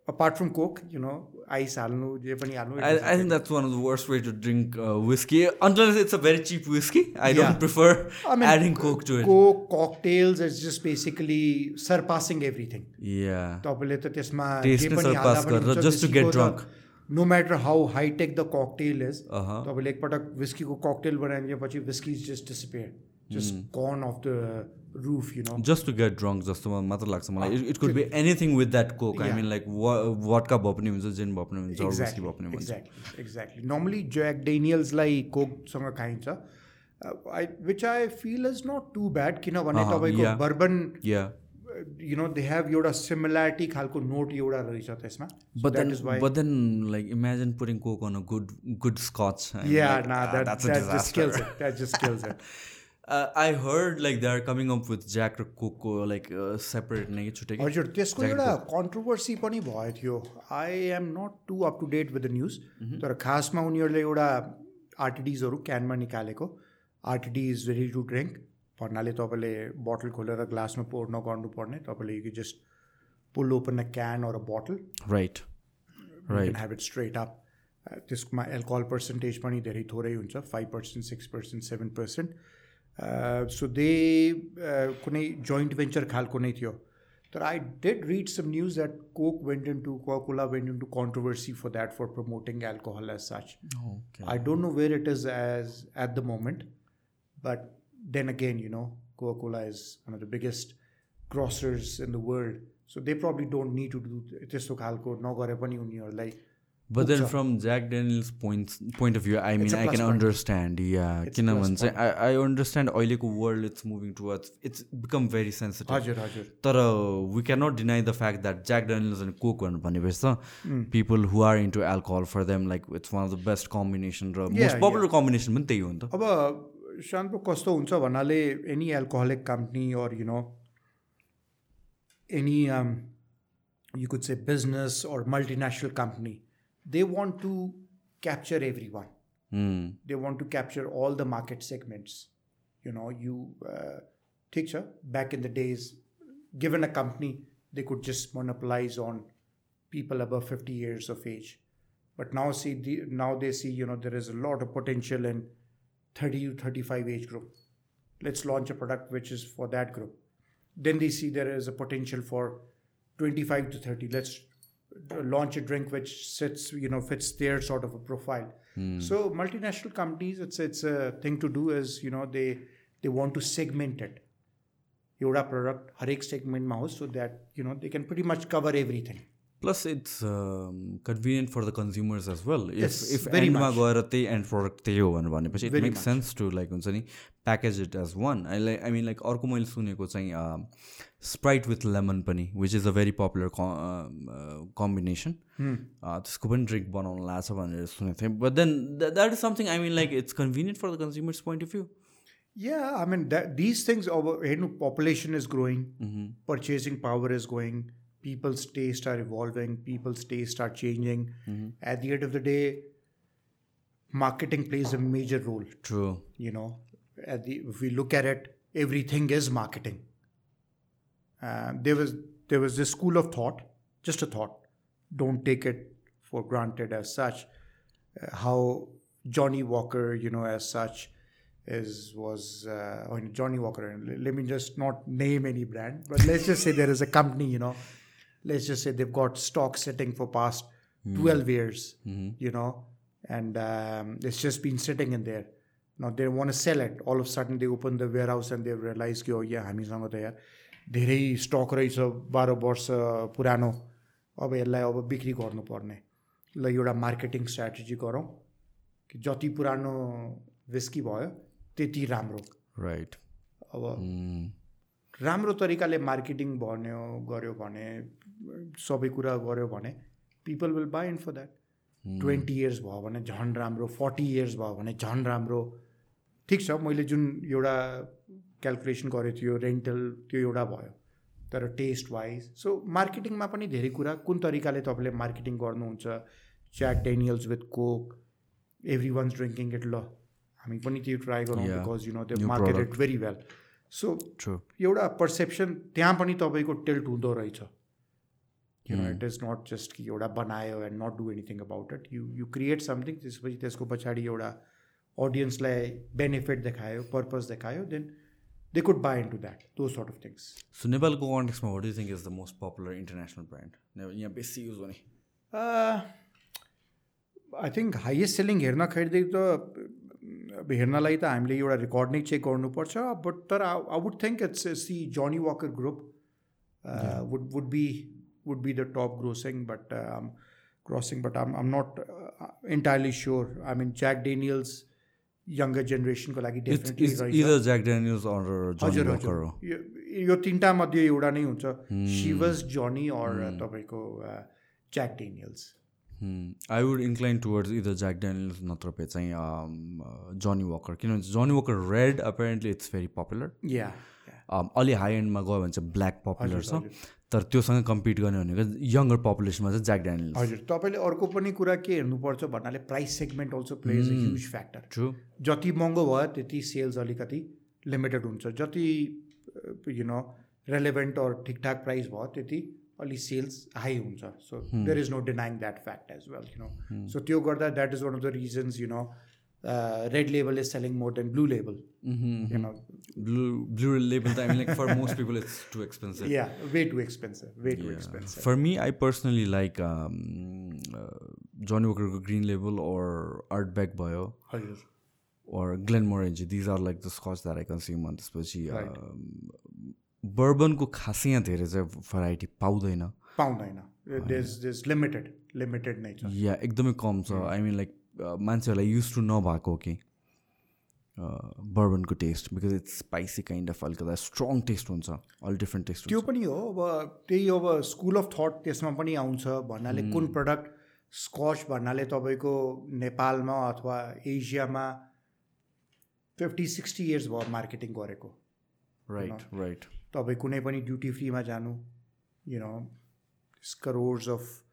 apart from coke you know ice halnu je pani halnu I, I think that's one of the worst way to drink uh, whiskey unless it's a very cheap whiskey i Yeah. don't prefer I mean, adding coke to it coke cocktails is just basically surpassing everything yeah तपाईँले त त्यसमा Taste जे नै पनि surpass हाल्दा पनि गरेर हुन्छ, just to get whiskey को drunk. त no matter how hi tech the cocktail is Uh-huh. तपाईँले एकपटक विस्कीको ककटेल बनाइदिएपछि whisky is just disappear just gone off the roof, you know. Just to get drunk, जस्तोमा मात्र लाग्छ मलाई it, could be anything with that coke. I mean like vodka भयो पनि gin भयो पनि whiskey भयो पनि Exactly, exactly. Normally Jack Daniels लाई coke सँग खाइन्छ. Which I feel is not too bad किनभने तपाईँको bourbon yeah. You know they have एउटा सिमिल्यारिटी खालको नोट एउटा रहेछ त्यसमा but then like imagine pouring Coke on a good good Scotch या ना that just kills it that just kills it I heard like they are coming up with Jack र like uh, separate नै छुट्टै? हजुर त्यसको एउटा controversy पनि भयो थियो। I am not too up to date with the news तर खासमा उनीहरूले एउटा आरटिडिजहरू क्यानमा निकालेको। RTD is ready to drink भन्नाले तपाईँले बोतल खोलेर ग्लासमा पोर नगर्नुपर्ने। तपाईँले you just pull open a can or a right. can have it straight up. Uh, त्यसमा एल्कोहल पर्सेन्टेज पनि धेरै थोरै हुन्छ। Five percent six percent seven percent so they कुनै जोइन्ट भेन्चर खालको नै थियो तर I did read some news that Coke went in to कोकुला Venant into controversy for that for promoting alcohol as such okay I don't know where it is as at the moment, but then again, you know, Coca Cola is one of the biggest grocers in the world. So they probably don't need to do त्यस्तो खालको नगरे पनि उनीहरूलाई But then from Jack Daniels point point of view, I mean, I can point. understand. किनभने चाहिँ I I understand अहिलेको world it's moving towards it's become very sensitive हजुर हजुर। तर we can not deny the fact that Jack Daniels and Coke भनेर भनेपछि त people who are into alcohol for them like it's one of the best combination raw most popular combination पनि त्यही हो नि त अब सानो कस्तो हुन्छ भन्नाले any alcoholic company or you know any you could say business or multinational company they want to capture everyone. Mm. They want to capture all the market segments. You know, you uh, picture back in the days, given a company, they could just monopolize on people above 50 years of age. But now see the, now they see you know there is a lot of potential in 30 to 35 age group. Let's launch a product which is for that group. Then they see there is a potential for 25 to 30. Let's launch a drink which sits you know fits their sort of a profile so multinational companies it's it's a thing to do is you know they they want to segment it एउटा product हरेक सेगमेन्टमा होस् सो that you know they can pretty much cover everything Plus, it's um, convenient for the consumers as well. If Yes, if very endमा much. गएर त्यही end product त्यही हो भनेर भनेपछि it Very make sense to like हुन्छ नि package it as one I like I mean like अर्को मैले सुनेको चाहिँ स्प्राइट विथ लेमन पनि which is a very popular combination त्यसको पनि ड्रिङ्क बनाउनु लाग्छ भनेर सुनेको थिएँ but then that is something I mean like it's convenient for the consumers point of view Yeah, I mean, that, these things, our हेर्नु population is growing, purchasing power is going, people's tastes are evolving, people's tastes are changing. At the end of the day, marketing plays a major role. True You know, at the, if we look at it, everything is marketing. Uh, there was there was this school of thought, just a thought. Don't take it for granted as such. Uh, how Johnnie Walker, you know, as such, is was uh, oh, Johnnie Walker. And let me just not name any brand, but let's just say there is a company, you know. Let's just say they've got stock sitting for past mm. 12 years, mm-hmm. you know, and um, it's just been sitting in there. Now they want to sell it. All of a sudden, they open the warehouse and they realize, oh yeah, I'm not there. धेरै stock रहेछ बाह्र वर्ष पुरानो। अब यसलाई अब बिक्री गर्नुपर्ने। ल एउटा मार्केटिङ स्ट्राटेजी गरौँ कि जति पुरानो विस्की भयो त्यति राम्रो। राइट अब राम्रो तरिकाले मार्केटिङ भन्यो गऱ्यो भने सबै कुरा गऱ्यो भने people will buy in for that twenty years भयो भने झन् राम्रो फोर्टी इयर्स भयो भने झन् राम्रो। ठिक छ मैले जुन एउटा क्यालकुलेसन गरेको थियो रेन्टल त्यो एउटा भयो तर टेस्ट वाइज सो मार्केटिङमा पनि धेरै कुरा कुन तरिकाले तपाईँले मार्केटिङ गर्नुहुन्छ Jack Daniels with Coke everyone's drinking it ल हामी पनि त्यो ट्राई गरौँ. बिकज यु नो त्यो marketed product. Very well so. एउटा पर्सेप्सन त्यहाँ पनि तपाईँको टिल्ट हुँदो रहेछ you. Know it is not just कि एउटा बनायो and not do anything about it you you create something त्यसपछि त्यसको पछाडि एउटा अडियन्सलाई बेनिफिट देखायो पर्पज देखायो then they could by in to that दो सर्ट अफ थिङ्स सो नेपालको कन्टेक्समा वाट you think is the most popular international brand यहाँ बेसी युज हुने आई थिङ्क हाइएस्ट सेलिङ हेर्दाखेरि त अब हेर्नलाई त हामीले एउटा रेकर्ड नै चेक गर्नुपर्छ बट तर आई वुड थिङ्क इट्स सी जनी walker group would would be would be the top grossing but crossing but आम आम नट इन्टायरली स्योर आई मिन ज्याक डेनियल्स Younger जेनेरेसनको लागि हजुर यो तिनवटा मध्ये एउटा नै हुन्छ. सिवस जनी अर तपाईँको Jack Daniels I would incline towards either Jack Daniels नत्र पे चाहिँ जनी वकर किनभने Johnny Walker red apparently it's very popular yeah अलि हाई एन्डमा गयो भने चाहिँ ब्ल्याक पपुलर छ। तर त्योसँग कम्पिट गर्ने भनेको यङ्गर पपुलेसनमा चाहिँ ज्याक डेनियल्स हजुर तपाईँले अर्को पनि कुरा के हेर्नुपर्छ भन्नाले price segment also plays a huge factor true जति महँगो भयो त्यति सेल्स अलिकति लिमिटेड हुन्छ। जति यु नो रेलेभेन्ट अर ठिकठाक प्राइस भयो त्यति अलि सेल्स हाई हुन्छ। So there is no denying that fact as well you know so त्यो गर्दा that is one of the reasons you know uh, red label is selling more than blue label. Mm-hmm. you mm-hmm. know? Blue blue label i mean like for most people it's too expensive. Yeah way too expensive way yeah. too expensive. For me i personally like um, uh, Johnnie Walker green label or Ardbeg bio. Oh, yes. or glenmorangie these are like the scotch that i consume on त्यसपछि बर्बनको खासै यहाँ धेरै चाहिँ variety There's limited, limited limited नै छ या एकदमै कम छ। mm. I mean like. मान्छेहरूलाई युज टु नभएको कि? बर्बनको taste because it's spicy kind of अलिकति स्ट्रङ टेस्ट हुन्छ अलिक डिफ्रेन्ट टेस्ट त्यो पनि हो अब त्यही अब स्कुल अफ थट त्यसमा पनि आउँछ भन्नाले कुन प्रडक्ट स्कच भन्नाले तपाईँको नेपालमा अथवा एसियामा फिफ्टी सिक्सटी इयर्स भयो मार्केटिङ गरेको। राइट राइट तपाईँ कुनै पनि ड्युटी फ्रीमा जानु you know crores of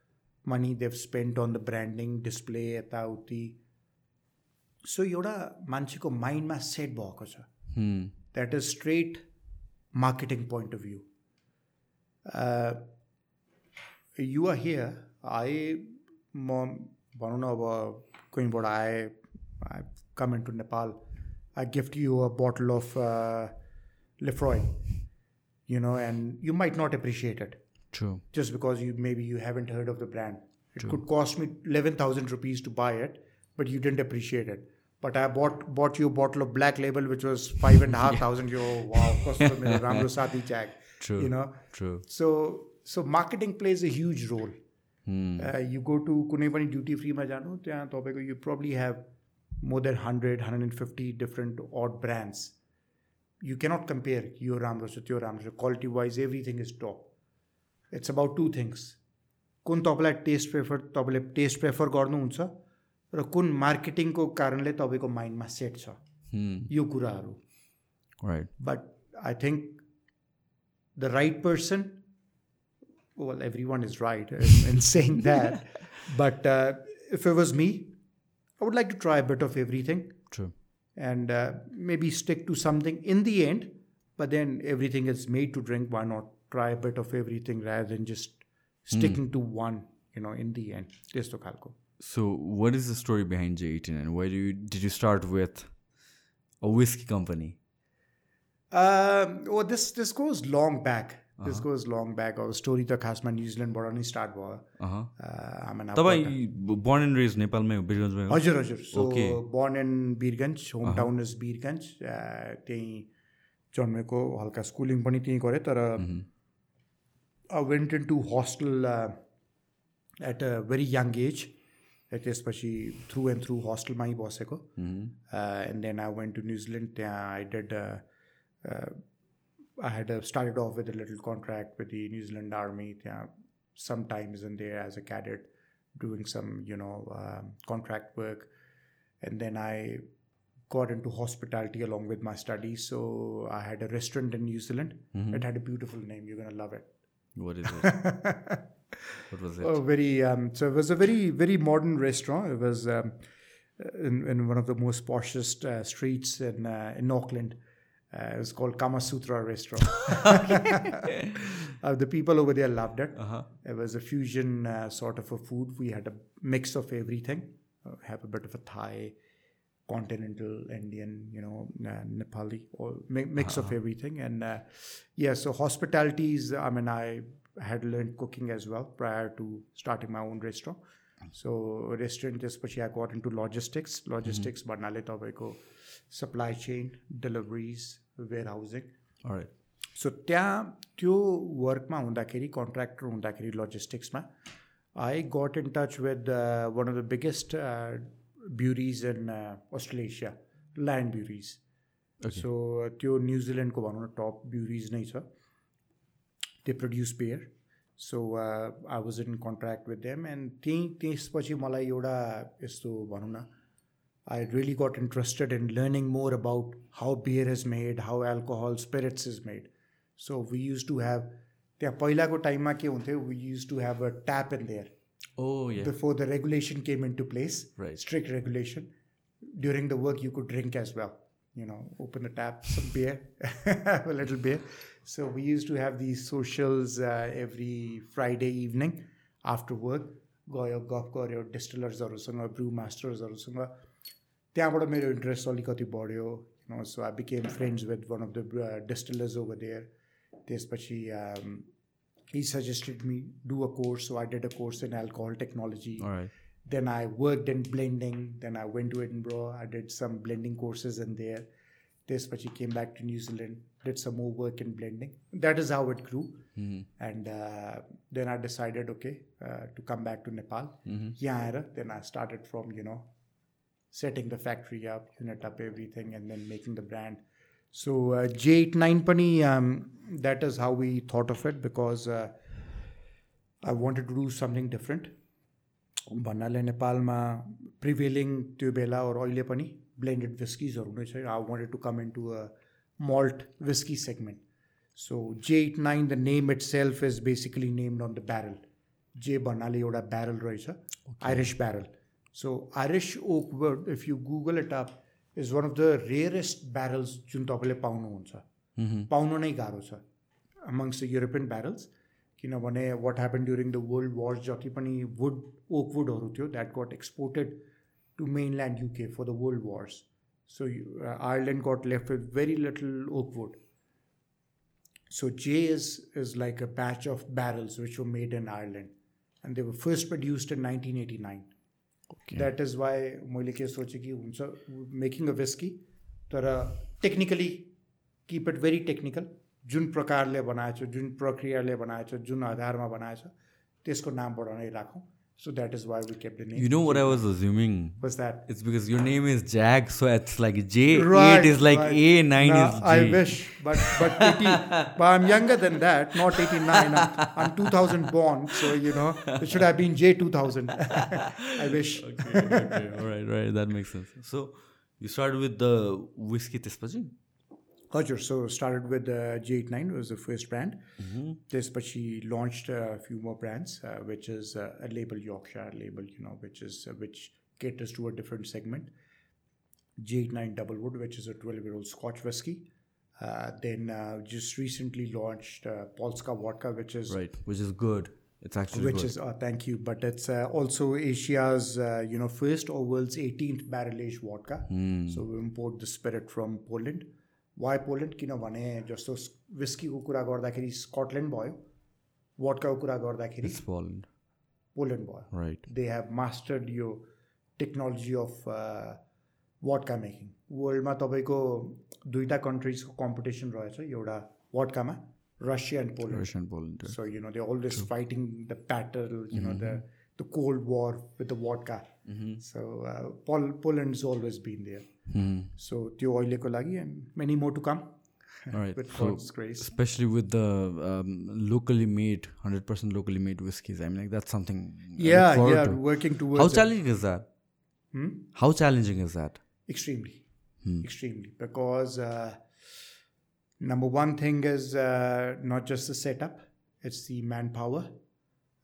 money they've spent on the branding display yataauti. So yoda manchiko mind ma set hmm. That is straight marketing point of view. Uh, you are here. I mom uh, I I come into Nepal. I gift you a bottle of uh, Laphroaig. You know, and you might not appreciate it. True. Just because you maybe you haven't heard of the brand. It True. could cost me 11,000 rupees to buy it, but you didn't appreciate it. But I bought bought you a bottle of black label, which was five and a half thousand euro. Wow, cost me Ram Rosati Jag. True. You know. True. So so marketing plays a huge role. Hmm. Uh, you go to Kunevani duty free mein jano, you probably have more than 100, 150 different odd brands. You cannot compare your Ram Rosati, your Ram Quality wise, everything is top. It's about two things कुन तपाईँलाई taste prefer तपाईँले taste prefer गर्नुहुन्छ र कुन मार्केटिङको कारणले तपाईँको माइन्डमा set छ यो कुराहरू right but I think the right person, well, everyone is right in, in saying that. But uh, if it was me, I would like to try a bit of everything true and uh, maybe stick to something in the end. But then everything is made to drink. Why not try a bit of everything rather than just sticking to one, you know, in the end? त्यस्तो खालको So, what is the story behind J18 and why do you, did you start with a whiskey company? Um, well, this this goes long back. This goes long back. Our story त खासमा न्युजिल्यान्डबाट नै start भयो Uh-huh. Uh, I'm an तपाईँ born and raised नेपालमै हो बिरगन्जमै हो हजुर हजुर सो Okay. Burn in Birgunj home town is Birgunj त्यहीँ जन्मेको हल्का स्कुलिङ पनि त्यहीँ गरेँ तर आई वेन्ट इन to hostel at a very young as त्यसपछि थ्रु एन्ड थ्रु होस्टेलमै बसेको and then I went to New Zealand त्यहाँ I dead I had uh, started off with a little contract with the New Zealand Army. Yeah, sometimes in there as a cadet, doing some you know um, contract work, and then I got into hospitality along with my studies. So I had a restaurant in New Zealand. It had a beautiful name. You're gonna love it. What is it? what was it? Oh, very. Um, so it was a very very modern restaurant. It was um, in, in one of the most poshest uh, streets in uh, in Auckland. Uh, it was called Kama Sutra Restaurant. uh, the people over there loved it. Uh-huh. It was a fusion uh, sort of a food. We had a mix of everything. Uh, have a bit of a Thai, continental, Indian, you know, uh, Nepali, or mi- mix of everything. And uh, yeah, so hospitality is. I mean, I had learned cooking as well prior to starting my own restaurant. So restaurant त्यसपछि I got into logistics. Logistics भन्नाले तपाईँको supply chain, deliveries, warehousing. Alright. सो त्यहाँ त्यो वर्कमा हुँदाखेरि contractor हुँदाखेरि लजिस्टिक्समा I got in touch with one of the biggest breweries in अस्ट्रेलेसिया land breweries सो त्यो न्युजिल्यान्डको भनौँ न टप ब्युरिज नै छ they produce bear so I was in contract with them and त्यहीँ त्यसपछि मलाई एउटा यस्तो भनौँ न I really got interested in learning more about how beer is made, how alcohol, spirits is made. So we used to have त्यहाँ पहिलाको टाइममा के हुन्थ्यो we use to have a tap in there Oh yeah. Before the regulation came in to place Right. strict regulation during the work you could drink as well you know open the tap some beer have a little beer so we used to have these socials uh, every friday evening after work गयो गफ गऱ्यो डिस्टिलर्सहरूसँग ब्रु मास्टर्सहरूसँग त्यहाँबाट मेरो interest अलिकति बढ्यो no so I became friends with one of the distillers over there त्यसपछि um, he suggested me do a course so i did a course in alcohol technology. Then i worked in blending then i went to edinburgh i did some blending courses in there. This but she came back to new zealand did some more work in blending. That is how it grew. Mm-hmm. and uh, then i decided okay uh, to come back to nepal. Mm-hmm. then i started from you know setting the factory up unit up everything and then making the brand. so uh, j89 pani um, that is how we thought of it because uh, i wanted to do something different भन्नाले नेपालमा prevailing त्यो बेला अरू अहिले पनि blended विस्किजहरू नै छ आई wanted to come in to a malt whisky segment so J eight nine the name it self is basically named on the barrel जे भन्नाले एउटा ब्यारल रहेछ iris barrel so iris okay word if you Google it up is one of the rarest barrels जुन तपाईँले पाउनुहुन्छ पाउनु नै गाह्रो छ अमङ्स द युरोपियन ब्यारल्स किनभने what happen during the world wars जति पनि वुड ओक वुडहरू थियो that got exported to main land UK for the world wars so Ireland got left with very little okay would So J is is like a batch of barrels which were made in Ireland, and they were first produced in 1989. That is why मैले के सोचेँ कि हुन्छ making a whisky तर technically keep it very technical जुन प्रकारले बनाएछ जुन प्रक्रियाले बनाएछ जुन आधारमा बनाएछ त्यसको नामबाट नै राखौँ। So that is why we kept the name. You know what I was assuming? was that? It's because your name is Jag, so it's like J right, eight is like right. A nine no, is J. I wish, but but 80, but I'm younger than that, not eighty nine. I'm, I'm two thousand born, so you know it should have been J two thousand. I wish. Okay, okay, all right, right, that makes sense. So you started with the whiskey Tespajin culture. So started with uh, J89 was the first brand. Mm-hmm. This, but she launched a few more brands, uh, which is uh, a label Yorkshire label, you know, which is uh, which caters to a different segment. J89 Double Wood, which is a 12-year-old Scotch whiskey. Uh, then uh, just recently launched Polska Vodka, which is right, which is good. It's actually which good. is thank you, but it's also Asia's you know first or world's 18th barrel aged vodka. Mm. So we import the spirit from Poland why Poland किनभने जस्तो विस्कीको कुरा गर्दाखेरि Scotland भयो वर्डकाको कुरा गर्दाखेरि Poland Poland भयो। Right they have mastered यो technology of vodka making वर्ल्डमा तपाईँको दुईवटा कन्ट्रिजको कम्पिटिसन रहेछ एउटा वाटकामा Russia and Poland Poland so you know they always fighting the battle you know the the cold war with the vodka so Pol Poland is always been there So त्यो अहिलेको लागि and many more to come. All right. with so God's grace. especially with the um, locally made, hundred percent locally made whiskeys. I mean, like that's something. I look Yeah, forward yeah, to. working towards How it. challenging is that? How challenging is that? extremely, extremely because uh, number one thing is uh, not just the setup; it's the manpower,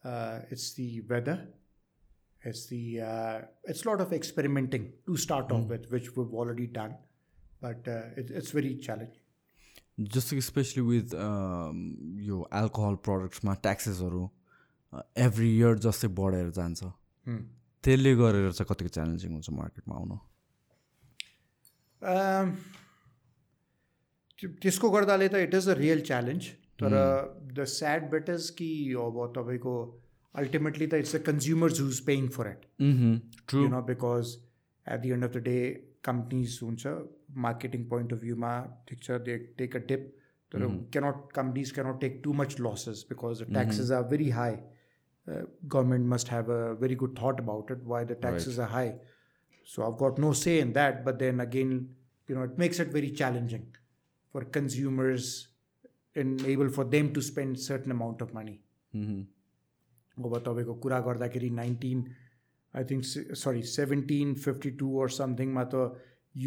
uh, it's the weather, It's the uh, it's a lot of experimenting to start off with, which we've already done, but uh, it, it's very challenging. जस्तो कि specially with yo alcohol प्रडक्ट्समा ट्याक्सेसहरू every year जस्तै बढेर जान्छ त्यसले गरेर चाहिँ कतिको challenging हुन्छ मार्केटमा आउनु Um, त्यो- त्यसको गर्दाले त it is a real challenge तर द स्याड बेट इज कि अब तपाईँको अल्टिमेटली त it's the consumers whose paying for it true you know because eight the end of the day companies हुन्छ मार्केटिङ पोइन्ट अफ भ्यूमा ठिक छ they take a tip तर can't companies can't take too much losses because the taxes are very high government must have a very good that about it Y the taxes are high So I've got no say in that. But then again, you know, it makes it very challenging for consumers and able for them to spend certain amount of money. अब तपाईँको कुरा गर्दाखेरि nineteen I think sorry seventeen fifty to or समथिङमा त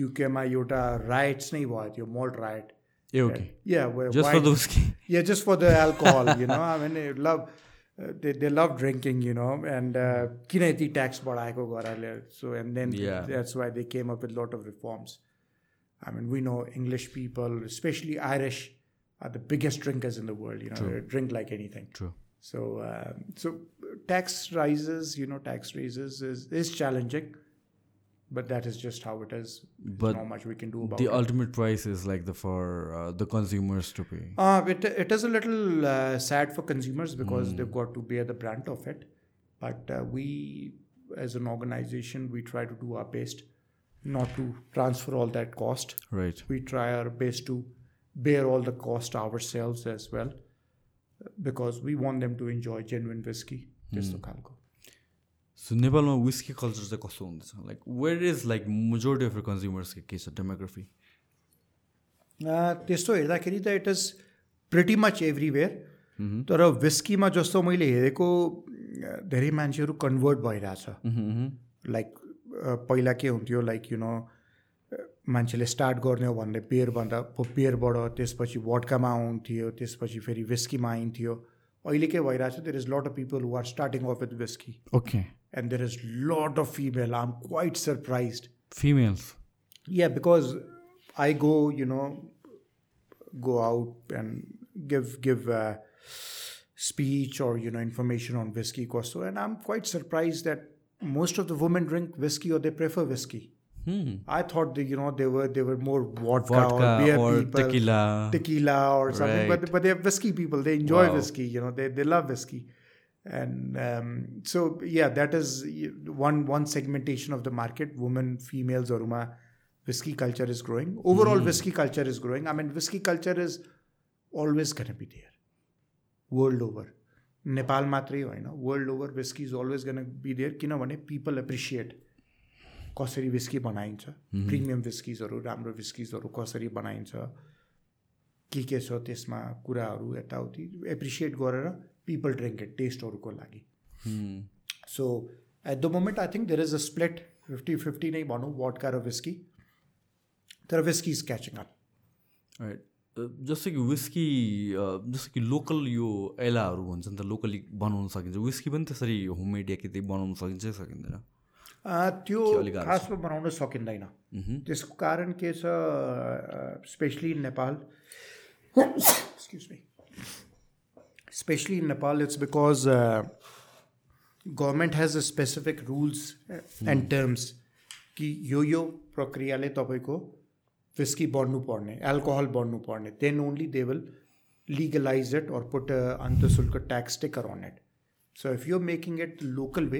युकेमा एउटा rights नै भयो त्यो moult right A okay Yeah, where just for wine- the उसकी yeah, just for the alcohol, you know. I mean, they love uh, they they love drinking, you know, and uh, किन यति tax बढाएको गराले so and then Yeah. that's why they came up with a lot of reforms. I mean, we know English people, especially Irish, are the biggest drinkers in the world. You know, they drink like anything. True So um, so tax rises, you know, tax raises is is challenging, but that is just how it is. There's But not much we can do about the it. ultimate price is like the for uh, the consumers to pay Uh, it, it is a little uh, sad for consumers because they've got to bear the brunt of it. But uh, we, as an organization, we try to do our best not to transfer all that cost. right We try our best to bear all the cost ourselves as well because we want them to enjoy genuine whiskey. त्यस्तो खालको so नेपालमा whisky culture चाहिँ कस्तो हुँदैछ? Like where is like majority of कन्ज्युमर्सको के छ demography त्यस्तो हेर्दाखेरि त it is pretty much everywhere तर विस्कीमा जस्तो मैले हेरेको धेरै मान्छेहरू कन्भर्ट भइरहेछ। लाइक पहिला के हुन्थ्यो लाइक यु नो मान्छेले स्टार्ट गर्ने हो भन्दै बियरभन्दा बियरबाट त्यसपछि वड्कामा आउँथ्यो त्यसपछि फेरि विस्कीमा आइन्थ्यो अहिले के भइरहेछ there is lot of people who are starting off with whisky okay and there is lot of female I am quite surprise females Yeah, because I go, you know, go out and give give uh, speech or you know information on whiskey costo, and I'm quite surprised that most of the women drink whiskey or they prefer whiskey. Hmm. I thought you know they were they were more vodka, vodka or beer or people, tequila, tequila or something. Right. But but they're whiskey people. They enjoy wow. whiskey. You know they they love whiskey, and um, so yeah, that is one one segmentation of the market. Women, females, Oruma, whiskey culture is growing. Overall, mm. whiskey culture is growing. I mean, whiskey culture is always gonna be there, world over. Nepal matri, you know, world over, whiskey is always gonna be there. Kina people appreciate. कसरी whisky बनाइन्छ? Premium विस्किजहरू राम्रो विस्किजहरू कसरी बनाइन्छ? के के छ त्यसमा कुराहरू यताउति? एप्रिसिएट गरेर पिपल ड्रिङ्क इट टेस्टहरूको लागि। So at the moment I think there is a split fifty fifty नै भनौँ वडका र विस्की तर whisky is catching up right जस्तो कि विस्की जस्तो कि लोकल यो एलाहरू हुन्छ नि त लोकली बनाउन सकिन्छ। विस्की पनि त्यसरी होममेड या के बनाउन सकिन्छ सकिँदैन। त्यो खासमा बनाउन सकिँदैन। त्यसको कारण के छ especially in Nepal. Excuse me especially in Nepal it's because government has a specific rules and terms कि यो यो प्रक्रियाले तपाईँको विस्की बढ्नुपर्ने alcohol बढ्नुपर्ने then only they will legalize it or put a antashulka tax sticker on it. So if you're making it local way,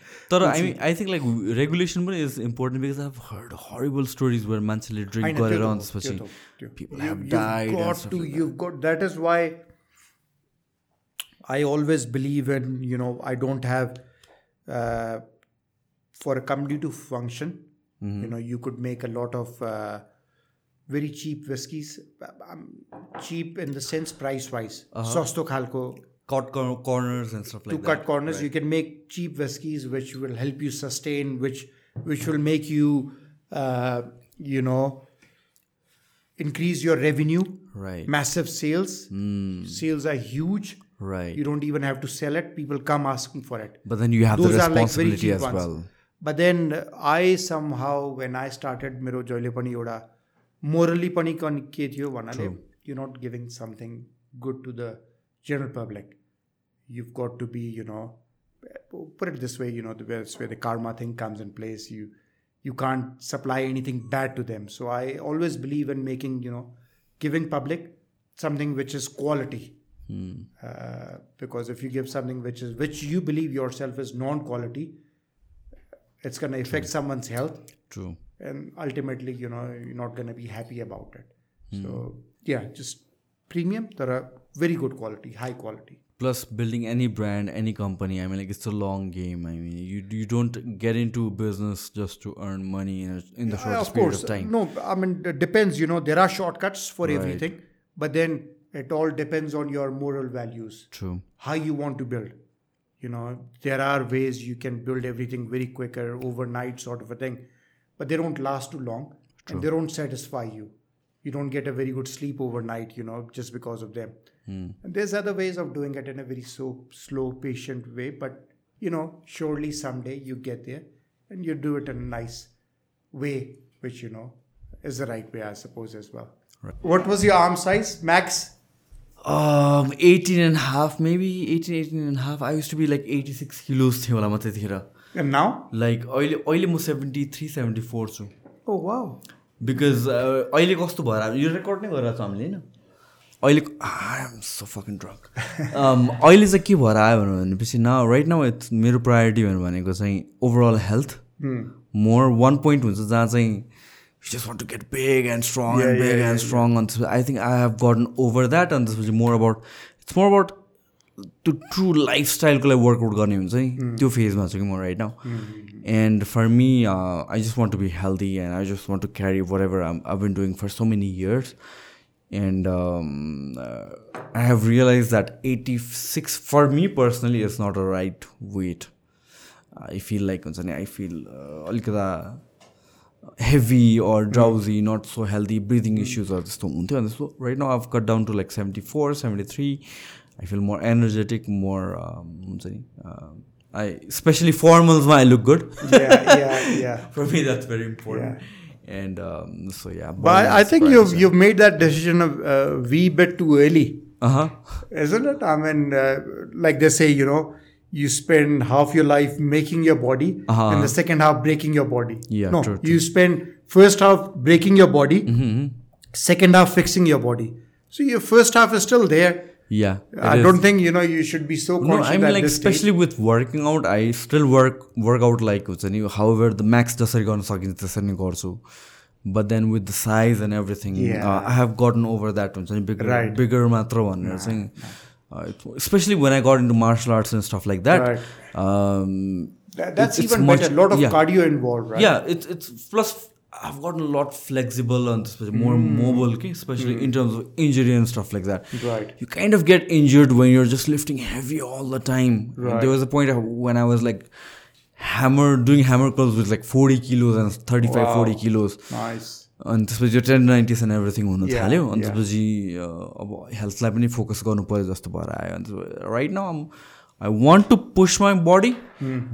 तर आई mean आई think like regulation पनि is important because I heard horrible stories where मान्छेले drink होइन, त्यो गरेर त हो, अनि त्यसपछि त्यो त हो, त्यो। people You- have you've died and got stuff to, like you've got, that is why I always believe in, you know, I don't have, uh, for a company to function, Mm-hmm. you know, you could make a lot of uh, very cheap whiskeys. Um, cheap in the sense price wise. Uh-huh. Sasto khalko. cut cor- corners and stuff like to that cut corners, you can make cheap whiskies which will help you sustain, which which will make you, uh, you know, increase your revenue. right Massive sales. Hmm. Sales are huge. right You don't even have to sell it. People come asking for it. but then you have the Those are like very responsibility cheap as ones. well But then uh, I somehow when I started मेरो जहिले पनि एउटा morally पनि कन- के थियो भन्नाले you're not giving something good to the general public. You've got to be, you know, put it this way, you know, the where the karma thing comes in place. You you can't supply anything bad to them. So I always believe in making, you know, giving public something which is quality. Uh, because if you give something which is which you believe yourself is non-quality, it's going to affect someone's health. True. And ultimately you know you're not going to be happy about it. So yeah just premium there are very good quality high quality plus building any brand any company i mean like it's a long game. I mean you you don't get into business just to earn money in, a, in the Uh, shortest of period of time. No i mean it depends you know there are shortcuts for Right. everything but then it all depends on your moral values. True. How you want to build. You know there are ways you can build everything very quicker overnight sort of a thing but they don't last too long and they don't satisfy you. You don't get a very good sleep overnight you know just because of them and there's other ways of doing it in a very so slow patient way but you know surely someday you get there and you do it in a nice way which you know is the right way i suppose as well what was your arm size max um 18 and a half maybe 18 18 and a half i used to be like 86 kilos थियो होला म त्यतिखेर and now like अहिले अहिले म seventy three seventy four छु oh wow because अहिले कस्तो भएर आयो- यो रेकर्ड नै गरिरहेको छ हामीले होइन अहिले आइएम सो फकिङ ड्रग अहिले चाहिँ के भएर आयो भनेपछि न राइट नाउ इट्स मेरो प्रायोरिटी भनेको चाहिँ overall health more one point हुन्छ जहाँ चाहिँ just want to get big and strong and big and strong अनि त्यसपछि I think I have gotten over that अनि त्यसपछि more about it's more about त्यो ट्रु लाइफस्टाइलको लागि वर्कआउट गर्ने हुन्छ नि त्यो फेजमा छु कि म right now and for me I just want to be healthy and I just want to carry whatever I been doing for so many years and um, uh, I have realized that 86 for me personally is not a right weight. I feel like हुन्छ नि I feel uh, अलिकता heavy or drowsy, not so healthy, breathing issues or त्यस्तो हुन्थ्यो अनि so right now I've cut down to like 74, 73. I feel more energetic, more um, हुन्छ नि uh, I especially formals I look good. yeah yeah yeah For me that's very important. And um, so yeah. But I, I think you've you've made that decision a uh, wee bit too early, Uh huh. isn't it? I mean, uh, like they say, you know, you spend half your life making your body, Uh-huh. and the second half breaking your body. Yeah, no, true, you spend first half breaking your body, Mm-hmm. second half fixing your body. So your first half is still there. Yeah. I is. don't think you know you should be so conscious. No, I mean like especially with working out, I still work work out like Utsani. However, the max dasargon sagin dasarin also, But then with the size and everything, uh, yeah. uh, I have gotten over that one. So bigger, right. bigger matra one. Nah. Saying, uh, especially when I got into martial arts and stuff like that. Right. Um, that's it, even much, better. A lot of yeah. cardio involved, right? Yeah, it's it's plus I've gotten a lot flexible and more Hmm. mobile okay? especially in terms of injury and stuff like that Right. you kind of get injured when you're just lifting heavy all the time And Right. there was a point when I was like hammer doing hammer curls with like 40 kilos and 35 Wow. 40 kilos Nice. अनि त्यसपछि यो ten nineties and everything हुन थाल्यो अनि. त्यसपछि अब हेल्थलाई पनि फोकस गर्नु पऱ्यो जस्तो भएर आयो अनि right now I want to push my buddy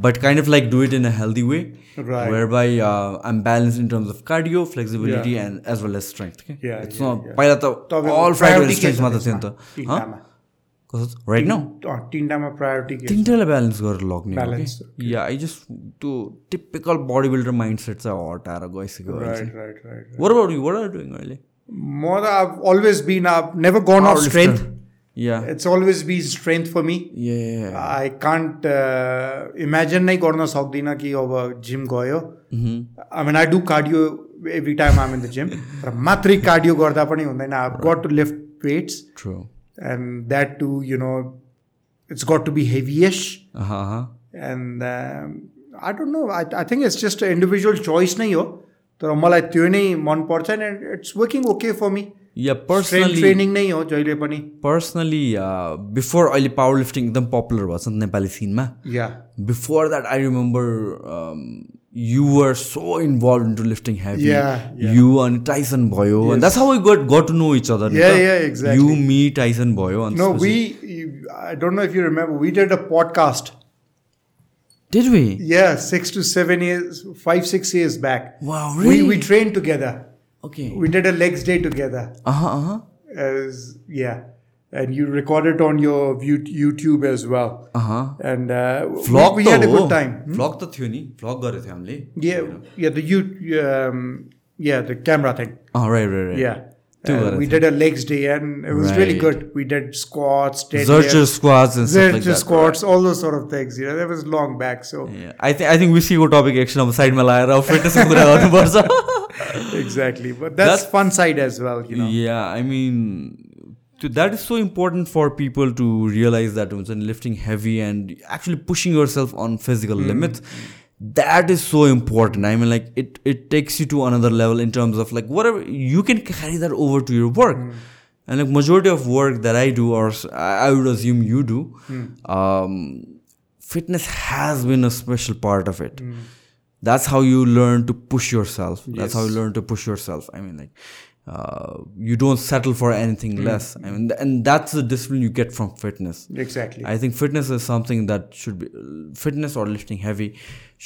but kind of like do it in a healthy way Right. Where by I M balance in terms of cardio flexibility Yeah. And as well as strength के Yeah, it's yeah, nut yeah. पहिला त तपाईँको अल priority fried के strength छ मात्र थियो नि त्यसमा? त तिनटामा। कस्तो राइट नाउ अँ, तिनटामा प्रायोरिटी के छ? तिनवटालाई ब्यालेन्स गरेर लग्ने Balance, या आई जस्ट त्यो typical body builder mind set चाहिँ हटाएर गइसक्यो Right, right, right. right. Were about you were are doing अहिले More, I've always been, I've never gone off strength. या It's always been strength for me. Yeah. I can't uh, imagine नै गर्न सक्दिनँ कि अब जिम गयो आई mean I do cardio every time आम in the gym र मात्रै कार्डियो गर्दा पनि हुँदैन आई got to lift weights True. And that to you know it's got to be हेभियस Uh huh. And I don't no I I think it's just individual चोइस नै हो तर मलाई त्यो नै मनपर्छ and it's working okay for मी या personally training नै हो जहिले पनि पर्सनली बिफोर अहिले पावर लिफ्टिङ एकदम पपुलर भएको छ नि त नेपाली सिनमा या before that i remember um, you were so involved into lifting heavy Yeah, yeah. you and tyson bhoyo and that's how we got got to know each other Yeah, ni ta? yeah, exactly. you me tyson bhoyo and No, we, I don't know if you remember, we did a podcast. did we Yeah, six to seven years, five, six years back. wow We, really we trained together. okay We did a legs day together. uh-huh uh-huh As, yeah. And you recorded on your view- YouTube as well. uh-huh And uh, vlog we, we त had a हो good time. Hmm? vlog त थियो नि vlog गरेको थियो हामीले Yeah, yeah, the you, um, yeah, the camera thing. oh right right right Yeah. Two Uh, गरेको we थियो. did a legs day and it was really Right. good. We did squats, deadlifts, Zercher squats and stuff like Zercher that squats, all those sort of things. You know, that was long back. So Yeah. I think I think विस्कीको topic एकछिन अब साइडमा लगाएर अब फिटनेसको कुरा गर्नुपर्छ exactly, but that's, That's- fun side as well. You know. Yeah, I mean, to, that is so important for people to realize that when lifting heavy and actually pushing yourself on physical hmm. limits, that is so important. I mean, like it it takes you to another level in terms of like whatever you can carry that over to your work. Hmm. And like majority of work that I do, or i would assume you do, hmm. um, fitness has been a special part of it that's how you learn to push yourself that's how you Yes. learn to push yourself i mean like uh, you don't settle for anything Hmm. less i mean th- and that's the discipline you get from fitness Exactly. i think fitness is something that should be fitness or lifting heavy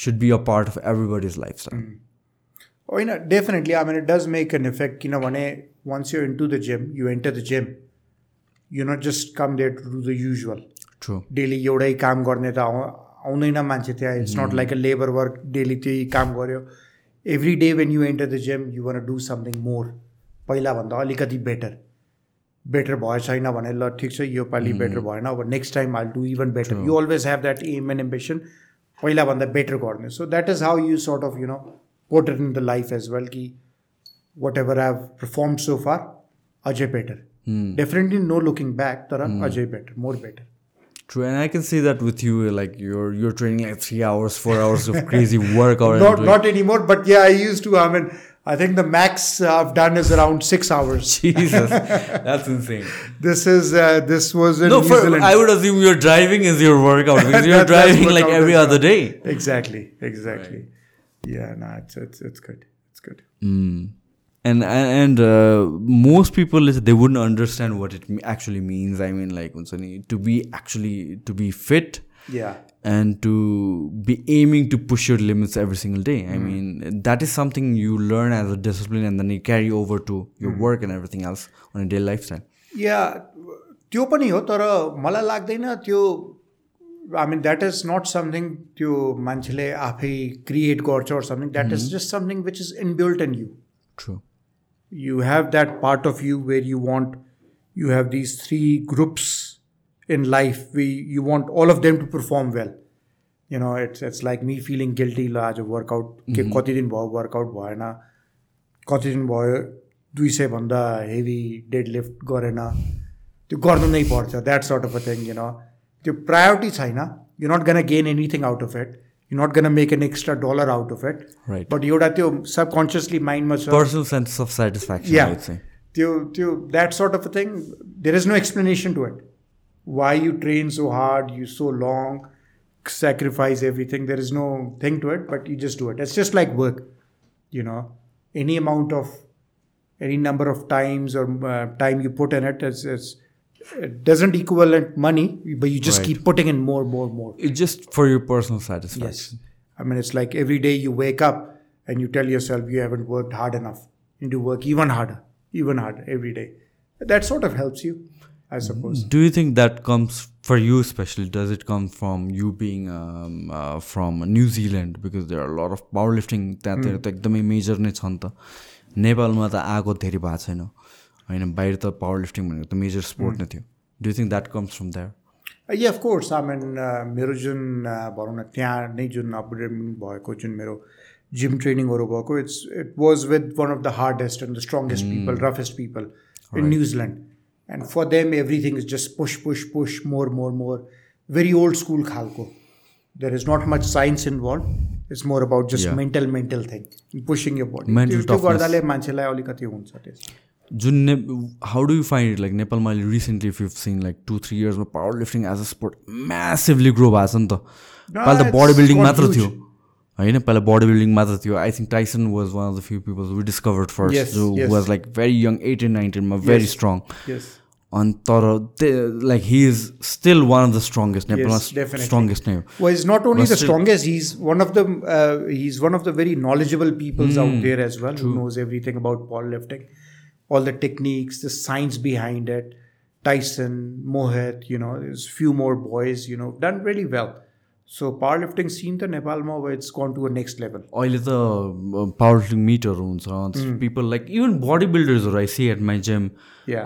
should be a part of everybody's lifestyle Oh, you know, definitely. I mean, it does make an effect. You know, when I, once you're into the gym, you enter the gym. You're not just come there to do the usual. true daily एउटै काम गर्ने त आउ- आउँदैन मान्छे त्यहाँ it's not like a labour work daily त्यही काम गऱ्यो every day when you enter the gym you want do something more पहिलाभन्दा अलिकति बेटर बेटर भयो छैन भने ल ठिक छ यो पालि बेटर भएन अब next time I do even better you always have that aim and ambition पहिलाभन्दा better गर्ने। So that is how you sort of you know it in the life as well कि whatever I have perform so far अझै better definitely no looking back तर अझै better more better true and i can see that with you like you're you're training like three hours four hours of crazy workout not not anymore but yeah i used to i mean i think the max i've done is around six hours. Jesus that's insane. This is uh, this was in no, new for, zealand. I would assume your driving is your workout because you're That- driving like every other well. day. exactly exactly. Yeah no it's it's, it's good. It's good. Mm And and, and uh, most people is- they wouldn't understand what it me- actually means. I mean, like हुन्छ नि, to be actually to be fit yeah and to be aiming to push your limits every single day. I mean, that is something you learn as a discipline and then you carry over to your work and everything else on a daily lifestyle. या त्यो पनि हो तर मलाई लाग्दैन त्यो आई mean that is not something त्यो मान्छेले आफै क्रिएट गर्छ or something that is just something which is inbuilt in you True. you have that part of you where you want you have these three groups in life we you want all of them to perform well you know it's it's like me feeling guilty ल आज workout के कति दिन भयो workout भएन कति दिन भयो दुई सयभन्दा हेभी डेड लिफ्ट गरेन त्यो गर्नु नै पर्छ that shirt of a thing you know त्यो प्रायोरिटी छैन यु not gonna gain anything out of it you not gonna make an extra dollar out of it Right. But एउटा त्यो सबकन्सियसली माइन्डमा छ Personal sense of satisfaction, Yeah. I would say. त्यो त्यो that shirt of a thing there is no explanation to it Y you train so hard you so long sacrifice everything there is no thing to it but you just do it it's just like work you know any amount of any number of times or uh, time you put in it is, is it doesn't equivalent money but you just Right. keep putting in more more more It's just for your personal satisfaction. Yes. I mean, it's like every day you wake up and you tell yourself you haven't worked hard enough. You need to work even harder, even harder every day. That sort of helps you, I suppose. Do you think that comes for you especially? Does it come from you being um, uh, from New Zealand because there are a lot of powerlifting त्यहाँतिर त एकदमै major नै छ नि त नेपालमा त आएको धेरै भएको छैन होइन बाहिर त पावर लिफ्टिङ भनेको त मेजर स्पोर्ट नै थियो। Do think that comes from of course. I mean, uh, मेरो जुन uh, भनौँ न त्यहाँ नै जुन अपग्रेड भएको जुन मेरो जिम ट्रेनिङहरू भएको it's it was with one of the hardest and the strongest people roughest people in New Zealand and for them everything is just push push push more more more very old school खालको there is not much science involve it's more about just. Mental mental thing pushing yo body त्यो. गर्दाले मान्छेलाई अलिकति हुन्छ त्यस जुन ने how do you find it like नेपालमा अहिले recently if you sin like two three इयर्समा power lifting as a sport massively grow भएको छ नि त पहिला त it's बडी बिल्डिङ got मात्र huge. थियो होइन पहिला बडी बिल्डिङ मात्र थियो I think Tyson was one of the few peoples we discovered Yes, first जो yes. Was like very young eighteen नाइन्टिनमा भेरी Yes. स्ट्रङ यस अनि तर like he is still one of the strongest नेपालमा definitely. Strongest नै हो Well, he's not only But the still- strongest, he's one of the uh, he's one of the very knowledgeable peoples Hmm, out there as well who knows everything about powerlifting, all the techniques, the science behind it. Tyson, Mohit, you know, there's few more boys, you know, done really well. So powerlifting scene to Nepal where it's gone to a next level. अहिले त power lifting मिटहरू हुन्छ people like even buddy बिल्डर्सहरू I C at my GeM Yeah.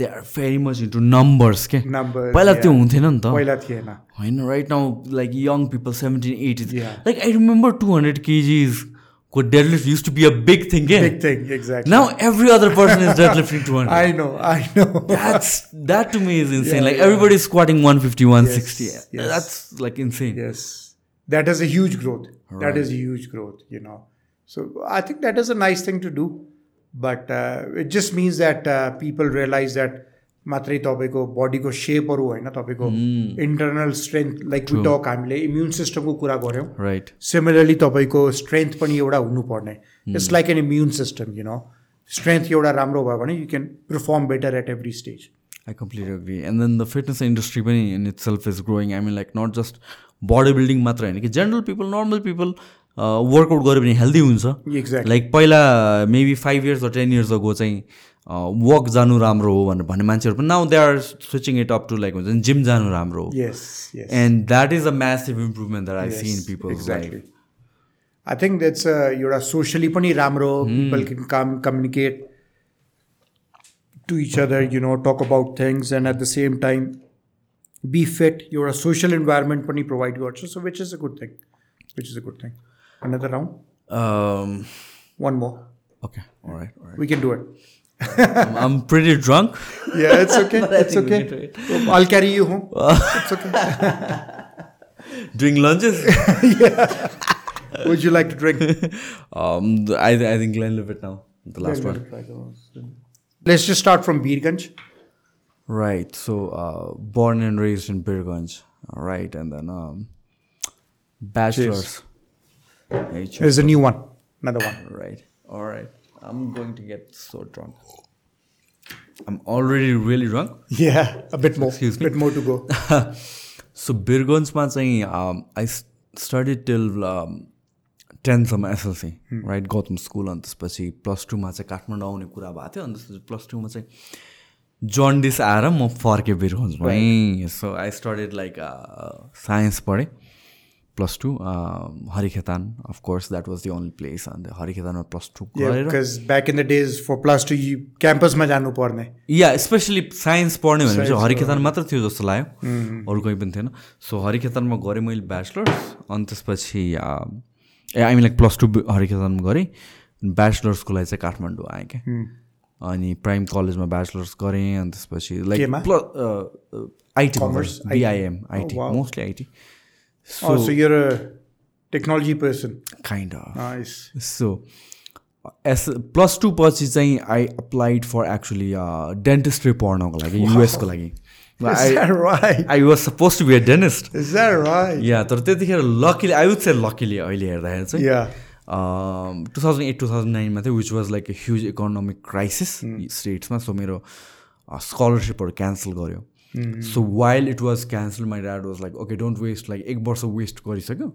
They are very much into numbers के Numbers, पहिला त्यो yeah. हुन्थेन नि त पहिला थिएन होइन right now like young people seventeen eighties Yeah. Like I remember two hundred केजिजको because deadlift used to be a big thing. Yeah? Big thing, exactly. Now every other person is deadlifting 200. I know, I know. That's that to me is insane. Like yeah. everybody's squatting 150, 160. Yes. That's like insane. Yes, that is a huge growth. That is a huge growth. You know, so I think that is a nice thing to do, but uh, it just means that uh, people realize that मात्रै तपाईँको बडीको सेपहरू होइन तपाईँको internal strength like टक हामीले immune सिस्टमको कुरा गऱ्यौँ। Right. सिमिलरली तपाईँको स्ट्रेन्थ पनि एउटा हुनुपर्ने। It's like an immune system you know strength एउटा राम्रो भयो भने you can perform better at every stage I completely agree. And then the fitness industry पनि in itself is growing. I mean like not just body building मात्र होइन कि general people normal people workout गऱ्यो भने healthy हुन्छ। Like पहिला maybe five years वा ten years अगो चाहिँ वक जानु राम्रो हो भनेर भन्ने मान्छेहरू पनि now they are switching it up to like हुन्छ नि जिम जानु राम्रो हो yes yes end that is a massive improvement that I see in people exactly. I think that's uh, एउटा सोसियली पनि राम्रो people can come communicate to each other you know talk about things and at the same time be fit एउटा social environment पनि provide गर्छ so which is a good thing which is a good thing another round one more okay alright, alright. We can do it I'm, I'm pretty drunk. Yeah, it's okay. It's okay. I'll carry you home. it's okay. Doing lunges? Yeah. Would you like to drink? um, I, I think Glenlivet now, the last one. Let's just start from Birganj. Right. So, uh, born and raised in Birganj. All right. And then um, bachelor's. Hey. There's a new one. Another one. Right. All right. I'm going to get so drunk. I'm already really drunk. Yeah, a bit more. Excuse me. bit more to go. So बिरगन्जमा चाहिँ I study till टेन्थसम्म SLC right Gautam school अनि त्यसपछि plus टूमा चाहिँ काठमाडौँ आउने कुरा भएको थियो अनि त्यसपछि प्लस टूमा चाहिँ जन्डिस आएर म फर्केँ बिरगन्जमै so I studied like science पढेँ plus two Harikhetan of course that was the only place अन्त हरिखेतानमा प्लस टू Yeah, गरेर because back in the days for plus two, you campus मा जानु पर्ने. या स्पेसली साइन्स पढ्ने भनेपछि हरिखेतान मात्र थियो जस्तो लाग्यो अरू कोही पनि थिएन सो हरिखेतानमा गरेँ मैले ब्याचलर्स अनि त्यसपछि ए आई मिन लाइक प्लस टू हरिखेतानमा गरेँ ब्याचलर्सको लागि चाहिँ काठमाडौँ आएँ क्या अनि प्राइम कलेजमा ब्याचलर्स गरेँ अनि त्यसपछि like? Plus IT. BIM IT. Mostly IT oh, so you're a technology person. Kind of. So as plus two पछि चाहिँ I applied for actually dentistry पढ्नको लागि युएसको लागि? I was suppose to be a dentist? Yeah तर त्यतिखेर luckily I would say luckily अहिले हेर्दाखेरि चाहिँ. Two thousand eight two thousand नाइनमा थियो which was like a huge economic crisis स्टेट्समा सो मेरो स्कलरसिपहरू क्यान्सल गऱ्यो so while it was cancel my dad was like okay don't waste like एक वर्ष वेस्ट गरिसक्यो।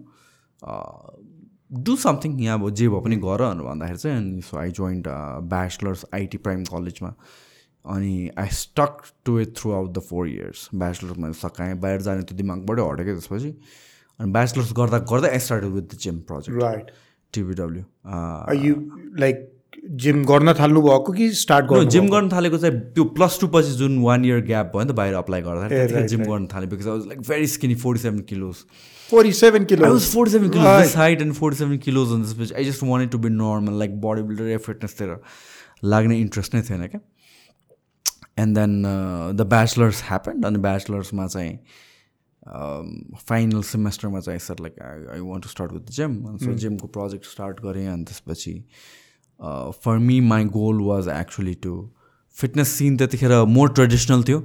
डु समथिङ यहाँ अब जे भए पनि गर भन्दाखेरि चाहिँ अनि so I joined bachelors IT Prime कलेजमा अनि I stuck to it throughout the four years bachelors मैले सकाएँ बाहिर जाने त्यो दिमागबाटै हटेको त्यसपछि। अनि ब्याचलर्स गर्दा गर्दा I started with the gym project Right. TBW Are gym गर्न थाल्नु भएको कि स्टार्ट गर्नु जिम गर्न थालेको चाहिँ त्यो प्लस टू पछि जुन वान इयर ग्याप भयो नि त बाहिर अप्लाई right, जिम. गर्न थालेँ because I was like very skinny forty seven kilos 47 I kilos. Was forty seven kilos Right. This height and forty seven kilos अनि त्यसपछि I just wanted to be normal like body builder या फिटनेसतिर लाग्ने interest नै थिएन क्या and then the bachelors happened अनि ब्याचलर्समा चाहिँ फाइनल सेमेस्टरमा चाहिँ sir like I I want to start with gym so जिमको project start गरेँ अनि त्यसपछि for me my goal was actually to fitness scene त्यतिखेर मोर ट्रेडिसनल थियो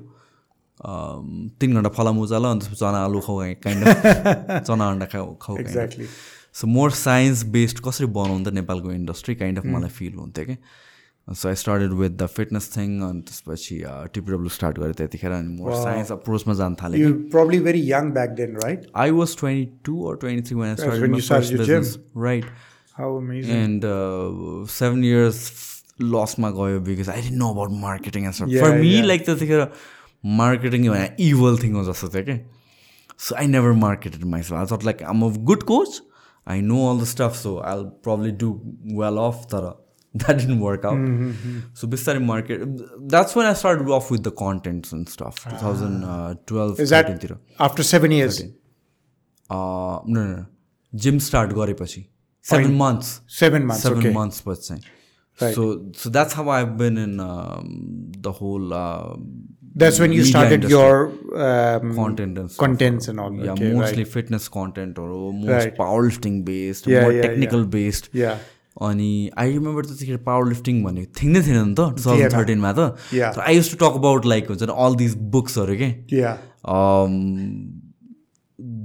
तिन घन्टा फलाम उजालो अनि त्यसपछि चना आलु खाउ काइन्ड अफ चना अन्डा खाउ खाउ सो मोर साइन्स बेस्ड कसरी बनाउँदा नेपालको इन्डस्ट्री काइन्ड अफ मलाई फिल हुन्थ्यो कि so I started with the fitness thing अनि त्यसपछि टिपिडब्लु स्टार्ट गरेँ त्यतिखेर अनि मोर साइन्स अप्रोचमा जान थालेँ probably very young back then right I was 22 or 23 when I started when my you started first your business. Right. how amazing And uh, seven years lost my goal because I didn't know about marketing and stuff. Yeah, For me, yeah. like त्यतिखेर marketing an evil thing was जस्तो थियो कि So I never marketed myself. I thought like I'm a good coach. I know all the stuff, so I'll probably do well off तर that didn't work out. So बिस्तारै market. That's when I started off with the contents and stuff. 2012 is that 13 तिर. after seven years Uh, no, no, no. Gym start गरेपछि Seven months seven months seven okay months पछि चाहिँ so so that's how I been in the whole that's when you started industry. your um, content and stuff. contents and all yeah okay, mostly right. fitness content or most Right. powerlifting based Yeah, more yeah, technical based yeah अनि I remember त्यतिखेर power lifting भनेको thing नै थिएन नि त two thousand थर्टिनमा Yeah. त I use to talk about like हुन्छ अल दिज बुक्सहरू के yeah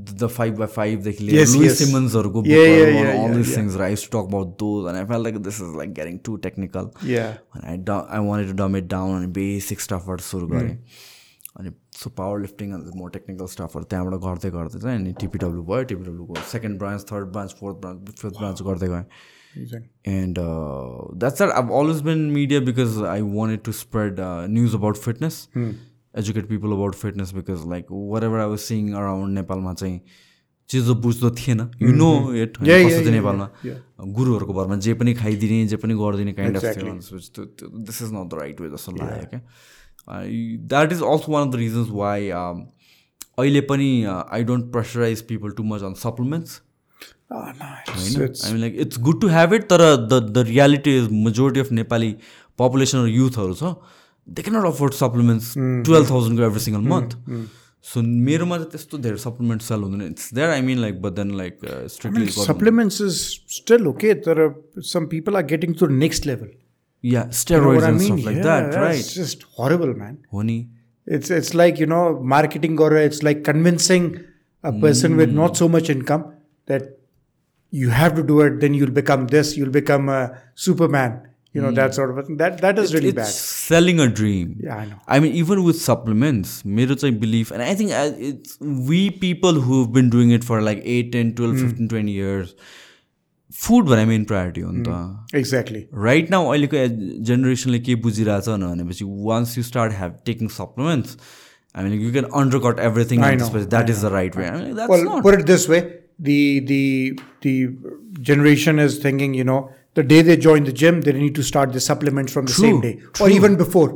द फाइभ बाई फाइभदेखि लिएर Louis. सिमन्सहरूको all this. Things I to talk about those and I felt like this is like getting too technical I ड I wanted to dumb it down अनि basic स्टफहरू सुरु गरेँ अनि so power lifting अन्त more technical स्टफहरू त्यहाँबाट गर्दै गर्दै चाहिँ अनि टिपिडब्ल्यू भयो टिपिडब्ल्यूको second branch third branch fourth branch fifth branch गर्दै गएँ amazing. and uh, that's that i've always been in media because i wanted to spread fitness educate people about fitness because like whatever i was seeing around नेपालमा चाहिँ चिजो बुझ्दो थिएन यु know it yeah, नेपालमा गुरुहरूको भरमा जे पनि खाइदिने जे पनि गरिदिने kind of. This is not the right way जस्तो लाग्यो क्या that is also one of the reasons why अहिले पनि I don't pressurise people too much on supplements होइन I like it's good to have it तर the the reality is majority of Nepali population युथहरू छ they can't afford supplements twelve थाउजन्डको every single month so मेरोमा चाहिँ त्यस्तो धेरै supplement cell हुँदैन it's there I mean like but then like strictly supplements is still okay there are some people are getting to the next level या you know steroids what i end mean stuff like yeah, that that's right just horrible man हो नि it's it's like you know marketing or it's like convincing a person with not so much income that you have to do it then you'll become this you'll become a superman you know that sort of a thing that that is really it's bad selling a dream yeah i know I mean, even with supplements, मेरो चाहिँ belief, and I think uh, it's we people who've been doing it for like 8, 10, 12, 15, 20 years, food भनेर main priority हो नि त exactly right now अहिलेको जेनेरेसनले के बुझिरहेछ भनेपछि once you start have taking supplements I mean, you can undercut everything I and know, this, that is the right way. I mean, that's well not. put it this way the the the generation is thinking you know the day they join the gym they need to start the supplements from the True, same day or true. even before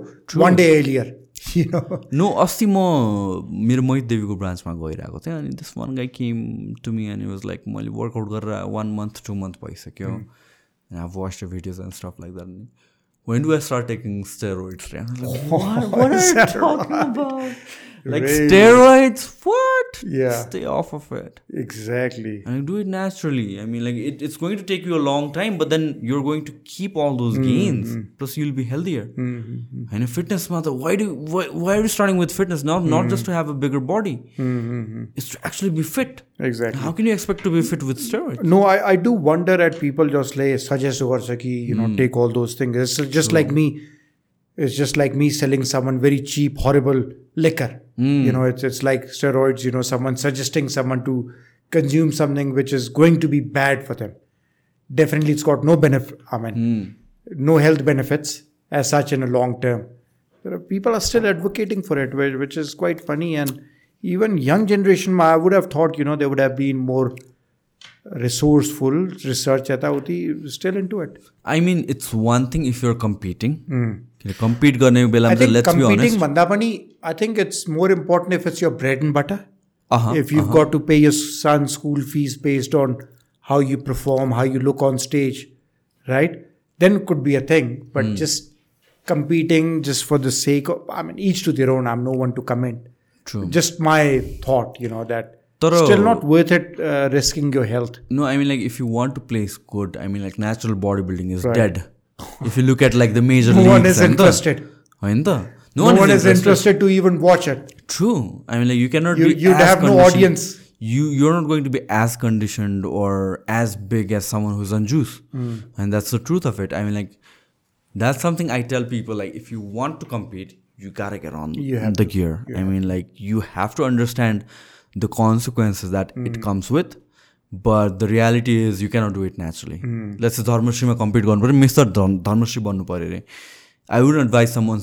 one day earlier you know no अस्ति म मेरो मोहित देवीको ब्रान्चमा गइरहेको थिएँ अनि this one guy came to me and was like मैले workout गरेर one month to month भइसक्यो आई watch the videos and stuff like that when do I start taking steroids? And I was like, what, what are you talking about? Like Really? steroids? What? Yeah. Stay off of it. exactly And do it naturally. I mean, like it, it's going to take you a long time, but then you're going to keep all those mm-hmm. gains. Plus, you'll be healthier. Mm-hmm. And in fitness, mother, why do why, why are you starting with fitness? Not not just to have a bigger body. It's to actually be fit. exactly How can you expect to be fit with steroids? No, I, I do wonder at people just like suggest ki, you know, hmm. take all those things. It's just like me. It's just like me selling someone very cheap, horrible liquor. Hmm. You know, it's it's like steroids, you know, someone suggesting someone to consume something which is going to be bad for them. Definitely it's got no benefit I mean hmm. no health benefits as such in a long term. There are people are still advocating for it, which, which is quite funny. And even young generation, I would have thought, you know, they would have been more resourceful research yata hoti still into it I mean, it's one thing if you're competing. Hmm. Compete गर्ने बेलामा i चाहिँ think let's be competing honest. bhanda pani i think it's more important if it's your bread and butter Uh-huh, if you've got to pay your son's school fees based on how you perform how you look on stage right then it could be a thing but Hmm. just competing just for the sake of i mean each to their own i'm no one to comment True. Just my thought, you know, that तर- still not worth it uh, risking your health. No, I mean like if you want to place good, I mean like natural bodybuilding is dead. if you look at like the major No leagues, one is and the- interested. होइन त? No, one, is interested. to even watch it. True. I mean like you cannot You, be you'd as have no conditioned- audience. You you're not going to be as conditioned or as big as someone who's on juice, Hmm. and that's the truth of it. I mean like that's something I tell people like if you want to compete, you gotta get on You have the gear. I mean like you have to understand the consequences that Hmm. it comes with. But the reality is you cannot do it naturally. Hmm. Let's say धर्मश्रीमा compete गर्नु पऱ्यो mister Dharmashri बन्नु पऱ्यो अरे I would advice summon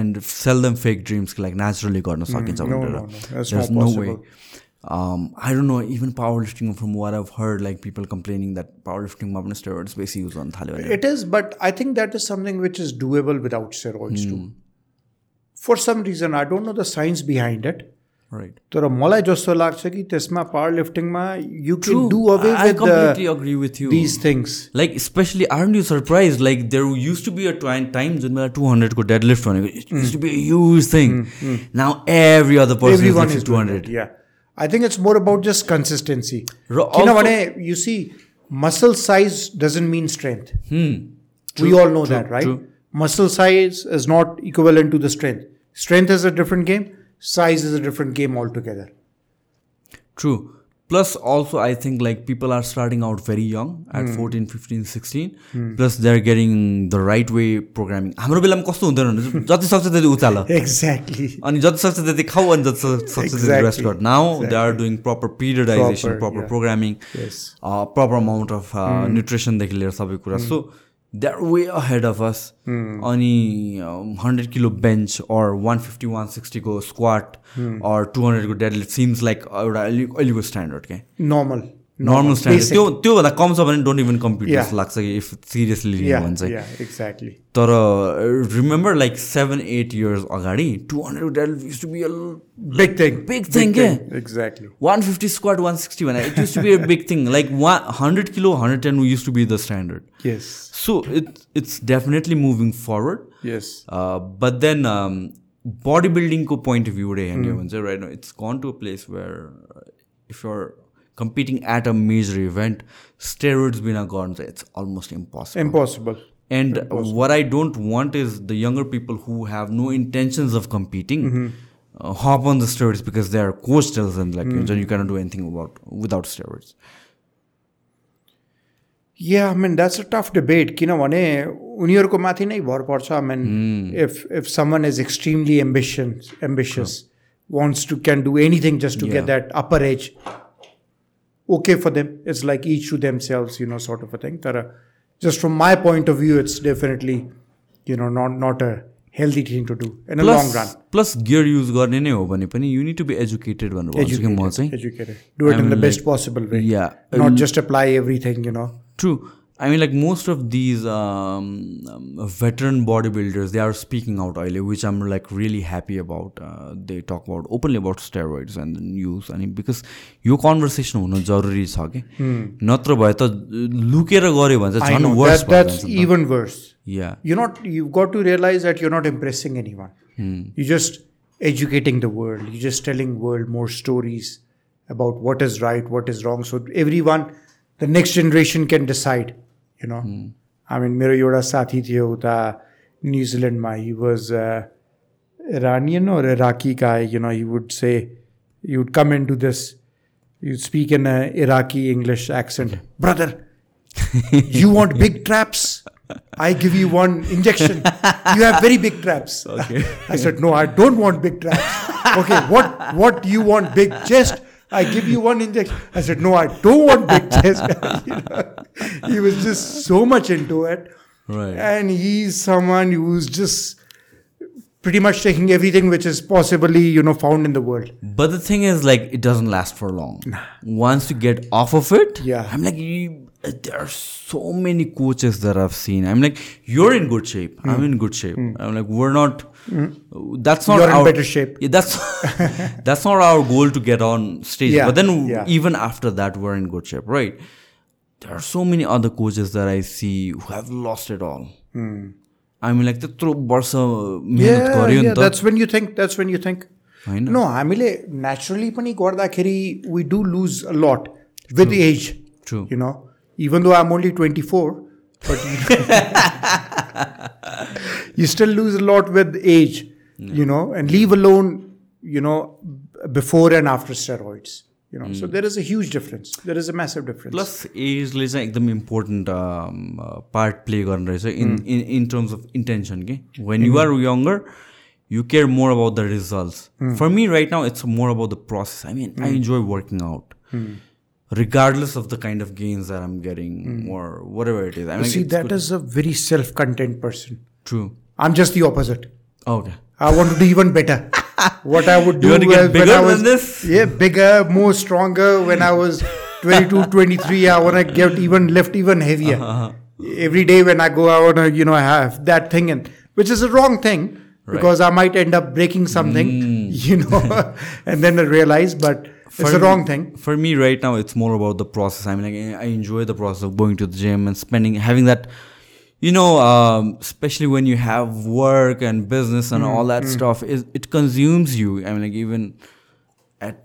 end sell them fake dreams like naturally गर्न सकिन्छ Hmm. no, भनेर no, no. That's There's not no way. possible. Um, I don't know, even powerlifting, from what I've heard, like people complaining that powerlifting मा पनि steroids बेसी use गर्न थाल्यो भने It is, but I think that is something which is doable without steroids Hmm. too. For some reason, I don't know the science behind it. Right तर मलाई जस्तो लाग्छ कि त्यसमा पावर लिफ्टिङमा you can do away I completely with agree with you. These things like especially aren't you surprised like there used to be a time time जुन बेला 200 को deadlift भनेको it used to be a huge thing now every other person everyone is is lifting doing 200 it. Yeah. I think it's more about just consistency. र किनभने you see, muscle size doesn't mean strength. we all know that, right? Hmm. true. Muscle size is not equivalent to the strength. Strength is a different game. Size is a different game altogether. True. Plus, also, I think like people are starting out very young at 14, 15, 16. Plus, they're getting the right way programming. हाम्रो बेलामा कस्तो हुँदैन भने जति सक्छ त्यति उचाल Exactly. अनि जति सक्छ त्यति खाऊ अनि जति सक्छ सक्छ त्यति Exactly. रेस्ट गर now they are doing proper पिरियडाइजेसन Proper, proper yeah. Programming Yes. Proper amount of न्युट्रिसनदेखि लिएर सबै कुरा सो They are way ahead of us अनि hundred kilo bench or one fifty one सिक्सटीको squat or two हन्ड्रेडको deadlift seems like एउटा अहिलेको standard क्या Normal. Normal standard त्यो त्योभन्दा कम छ भने डोन्ट इभन कम्पिट जस्तो लाग्छ कि इफ सिरियसली भन्छ एक्ज्याक्टली तर remember like seven eight years अगाडि two hundred to be big thing big thing के exactly one fifty squat one sixty भने it used to be a big thing like one hundred kilo hundred ten used to be the standard yes so it's it's definitely moving forward yes but then body बिल्डिङको point of भ्यूबाट हेर्ने हुन्छ right it's gone to a place where if you're competing at a major event steroids bina gone it's almost impossible Impossible. and what I don't want is the younger people who have no intentions of competing uh, hop on the steroids because their coach tells them like you cannot do anything about without steroids. Yeah, I mean that's a tough debate. किनभने उनीहरूको माथि नै भर पर्छ I mean if if someone is extremely ambitious ambitious wants to can do anything just to get Yeah. that upper edge okay for them it's like each to themselves you know sort of a thing तर just from my point of view it's definitely you know not not a healthy thing to do in a long run plus gear use गर्ने नै हो भने पनि you need to be educated भनेर भन्छु कि म चाहिँ educated do it I in the mean, best possible way yeah not just apply everything you know True. I mean, like most of these um, um, veteran bodybuilders, they are speaking out early, which I'm like really happy about. Uh, they talk about openly about steroids and then use. अनि because यो conversation हुनु जरुरी छ कि नत्र भए त लुकेर गऱ्यो भने I चाहिँ झन् know verse that, that's even worse या you're not you've got to realize that you're not impressing anyone you're just educating the world you're just telling world more stories about what is right what is wrong so everyone the next generation can decide you know i mean मेरो एउटा साथी थियो उता न्युजिल्यान्डमा he was uh, Iranian or Iraqi guy you know he would say he would come into this you'd speak in a Iraqi English accent brother you want big traps I give you one injection. You have very big traps. Okay. I said, no, I don't want big traps. okay, what what do you want? Big chest? I give you one injection. I said, no, I don't want big chest. You know, he was just so much into it. Right. And he's someone who's just pretty much taking everything which is possibly, you know, found in the world. But the thing is, like, it doesn't last for long. Once you get off of it, Yeah. I'm like, you, there are so many coaches that I've seen. I'm like, you're in good shape. I'm hmm. in good shape. Hmm. I'm like, we're not That's not You're in our, better shape. Yeah, that's that's not our goal to get on stage. Yeah, But then yeah. even after that, we're in good shape, right? There are so many other coaches that I see who have lost it all. I mean, like, त्यत्रो वर्ष मेहनत Yeah, गर्यो नि yeah, त that's when you think, that's when you think. होइन no हामीले naturally पनि गर्दाखेरि वी डु लुज अ लट with age True. you know even though i'm only 24 but you, you still lose a lot with age you know and leave alone you know b- before and after steroids you know so there is a huge difference there is a massive difference plus एजले चाहिँ एकदम important part play गर्ने रहेछ इन in in terms of intention कि when you are younger you care more about the results for me right now it's more about the process I mean I enjoy working out regardless of the kind of gains that I'm getting or whatever it is. I mean, see it's that good- is a very self-content person true. i'm just the opposite Okay. I want to do even better. What I would do You want to get was when bigger I was than this? yeah bigger, more stronger. When I was 22, 23, I want to get even lift even heavier. Uh-huh, Every day when I go, I want to you know I have that thing, and which is a wrong thing because I might end up breaking something, Hmm. you know, and then I realize, but it's For a wrong me- thing. For me, right now, it's more about the process. I mean, like, I enjoy the process of going to the gym and spending, having that, you know, um, especially when you have work and business and all that stuff, it, it consumes you. I mean, like, even at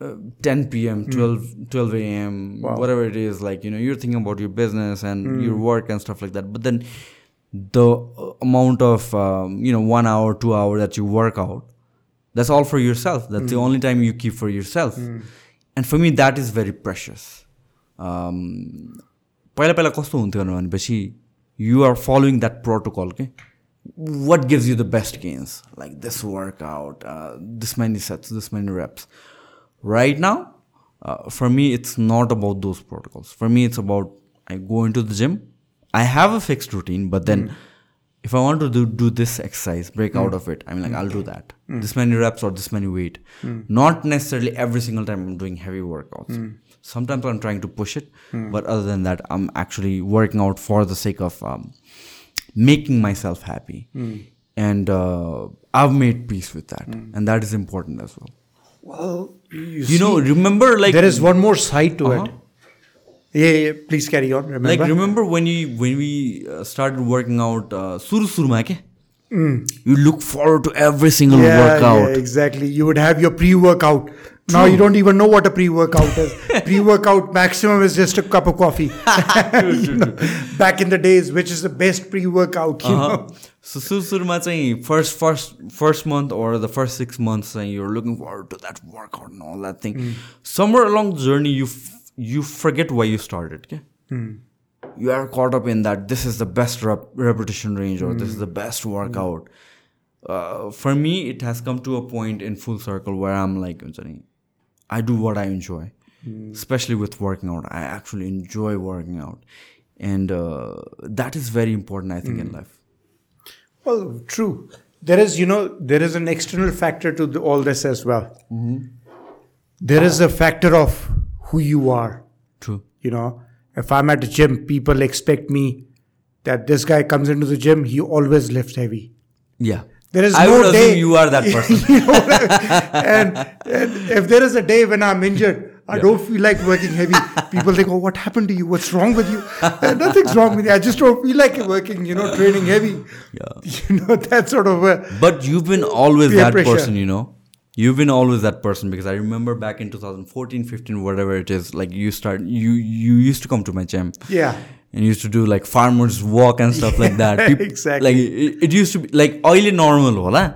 uh, 10 p.m., 12, 12 a.m., Wow. whatever it is, like, you know, you're thinking about your business and your work and stuff like that. But then the uh, amount of, um, you know, one hour, two hour that you work out, that's all for yourself that's the only time you keep for yourself and for me that is very precious um, पहिला पहिला कस्तो हुन्थ्यो भनेपछि you are following that protocol okay? What gives you the best gains? Like this workout uh, this many sets this many reps. Right now uh, for me it's not about those protocols. For me it's about i go into the gym i have a fixed routine but then mm. if i want to do, do this exercise break mm. out of it I mean, like i'll do mm. that. Mm. this many reps or this many weight. Mm. Not necessarily every single time i'm doing heavy workouts. Mm sometimes i'm trying to push it but other than that i'm actually working out for the sake of um, making myself happy. And uh, i've made peace with that. And that is important as well. Well, you, you know remember like there is one more side to Uh-huh. it. Yeah, yeah, please carry on. Remember? like remember when you when we uh, started working out uh, suru suruma ke? You look forward to every single yeah, workout. Yeah, exactly. You would have your pre-workout. Now you don't even know what a pre-workout is. pre-workout maximum is just a cup of coffee. You know, back in the days, which is the best pre-workout? You know? सो सुरु सुरुमा चाहिँ first first first month ore the first six months चाहिँ your looking for to that workout न अल that thing summer along journey you you forget Y you started के you are caught up in that this is the best rep- repetition range or this is the best workout uh, for me it has come to a point in full circle where i'm like हुन्छ नि, i do what i enjoy hmm. especially with working out i actually enjoy working out and uh, that is very important i think in hmm. life Well, true. There is, you know, there is an external factor to the, all this as well. Mm-hmm. There is a factor of who you are. true You know, if I'm at the gym, people expect me that this guy comes into the gym, he always lifts heavy. yeah There is I no would day assume you are that person. You know and, and if there is a day when I'm injured, I don't feel like working heavy. People think, "Oh, what happened to you? What's wrong with you?" Uh, nothing's wrong with you. I just don't feel like working. You know, training heavy. Yeah. You know that sort of. A, But you've been always that pressure. person, you know. You've been always that person because I remember back in 2014, 15, whatever it is, like you start, you you used to come to my gym yeah and used to do like farmers walk and stuff like that. Peop- exactly. Like it, it used to be like अहिले normal होला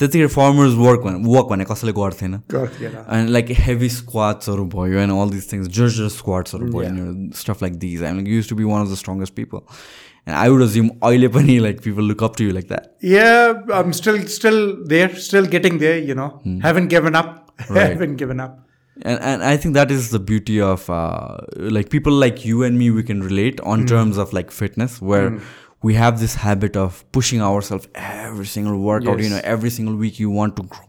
त्यतिखेर farmers work भने वक भने कसैले गर्थेन गर्थेन। And like heavy स्क्वाट्सहरू भयो and all this things जर्जर स्क्वाट्सहरू भयो stuff like these I like used to be one of the strongest people and I would assume अहिले पनि like people look up to you like that Yeah, I'm still still there, still getting there. You know, haven't given up. Right. haven't given up. and, and i think that is the beauty of uh, like people like you and me we can relate on terms of like fitness where we have this habit of pushing ourselves every single workout you Yes. know every single week you want to grow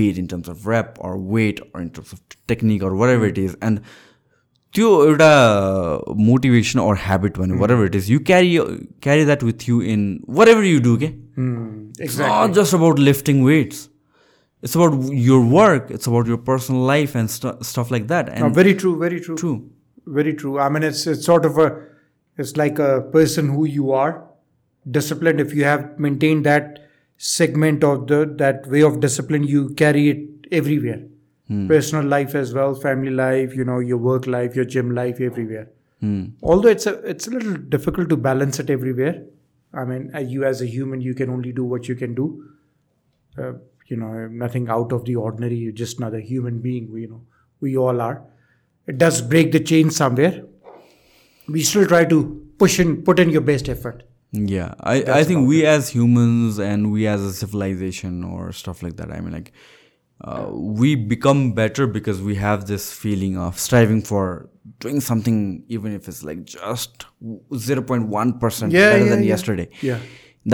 be it in terms of rep or weight or in terms of technique or whatever it is and त्यो एउटा motivation or habit भने whatever it is you carry carry that with you in whatever you do के It's not just about lifting weights. it's about your work. It's about your personal life and stu- stuff like that. And No, very true. Very true. true. Very true. I mean, it's it's sort of a, it's like a person who you are, disciplined. If you have maintained that segment of the that way of discipline you carry it everywhere personal life as well family life you know your work life your gym life everywhere although it's a it's a little difficult to balance it everywhere i mean uh, you as a human you can only do what you can do uh, you know nothing out of the ordinary you're just another human being we, you know we all are it does break the chain somewhere we still try to push in put in your best effort Yeah, I, I think we as humans and we as a civilization or stuff like that, I mean, like, uh, we become better because we have this feeling of striving for doing something, even if it's like just 0.1% Yeah, better yeah, than yeah. yesterday. yeah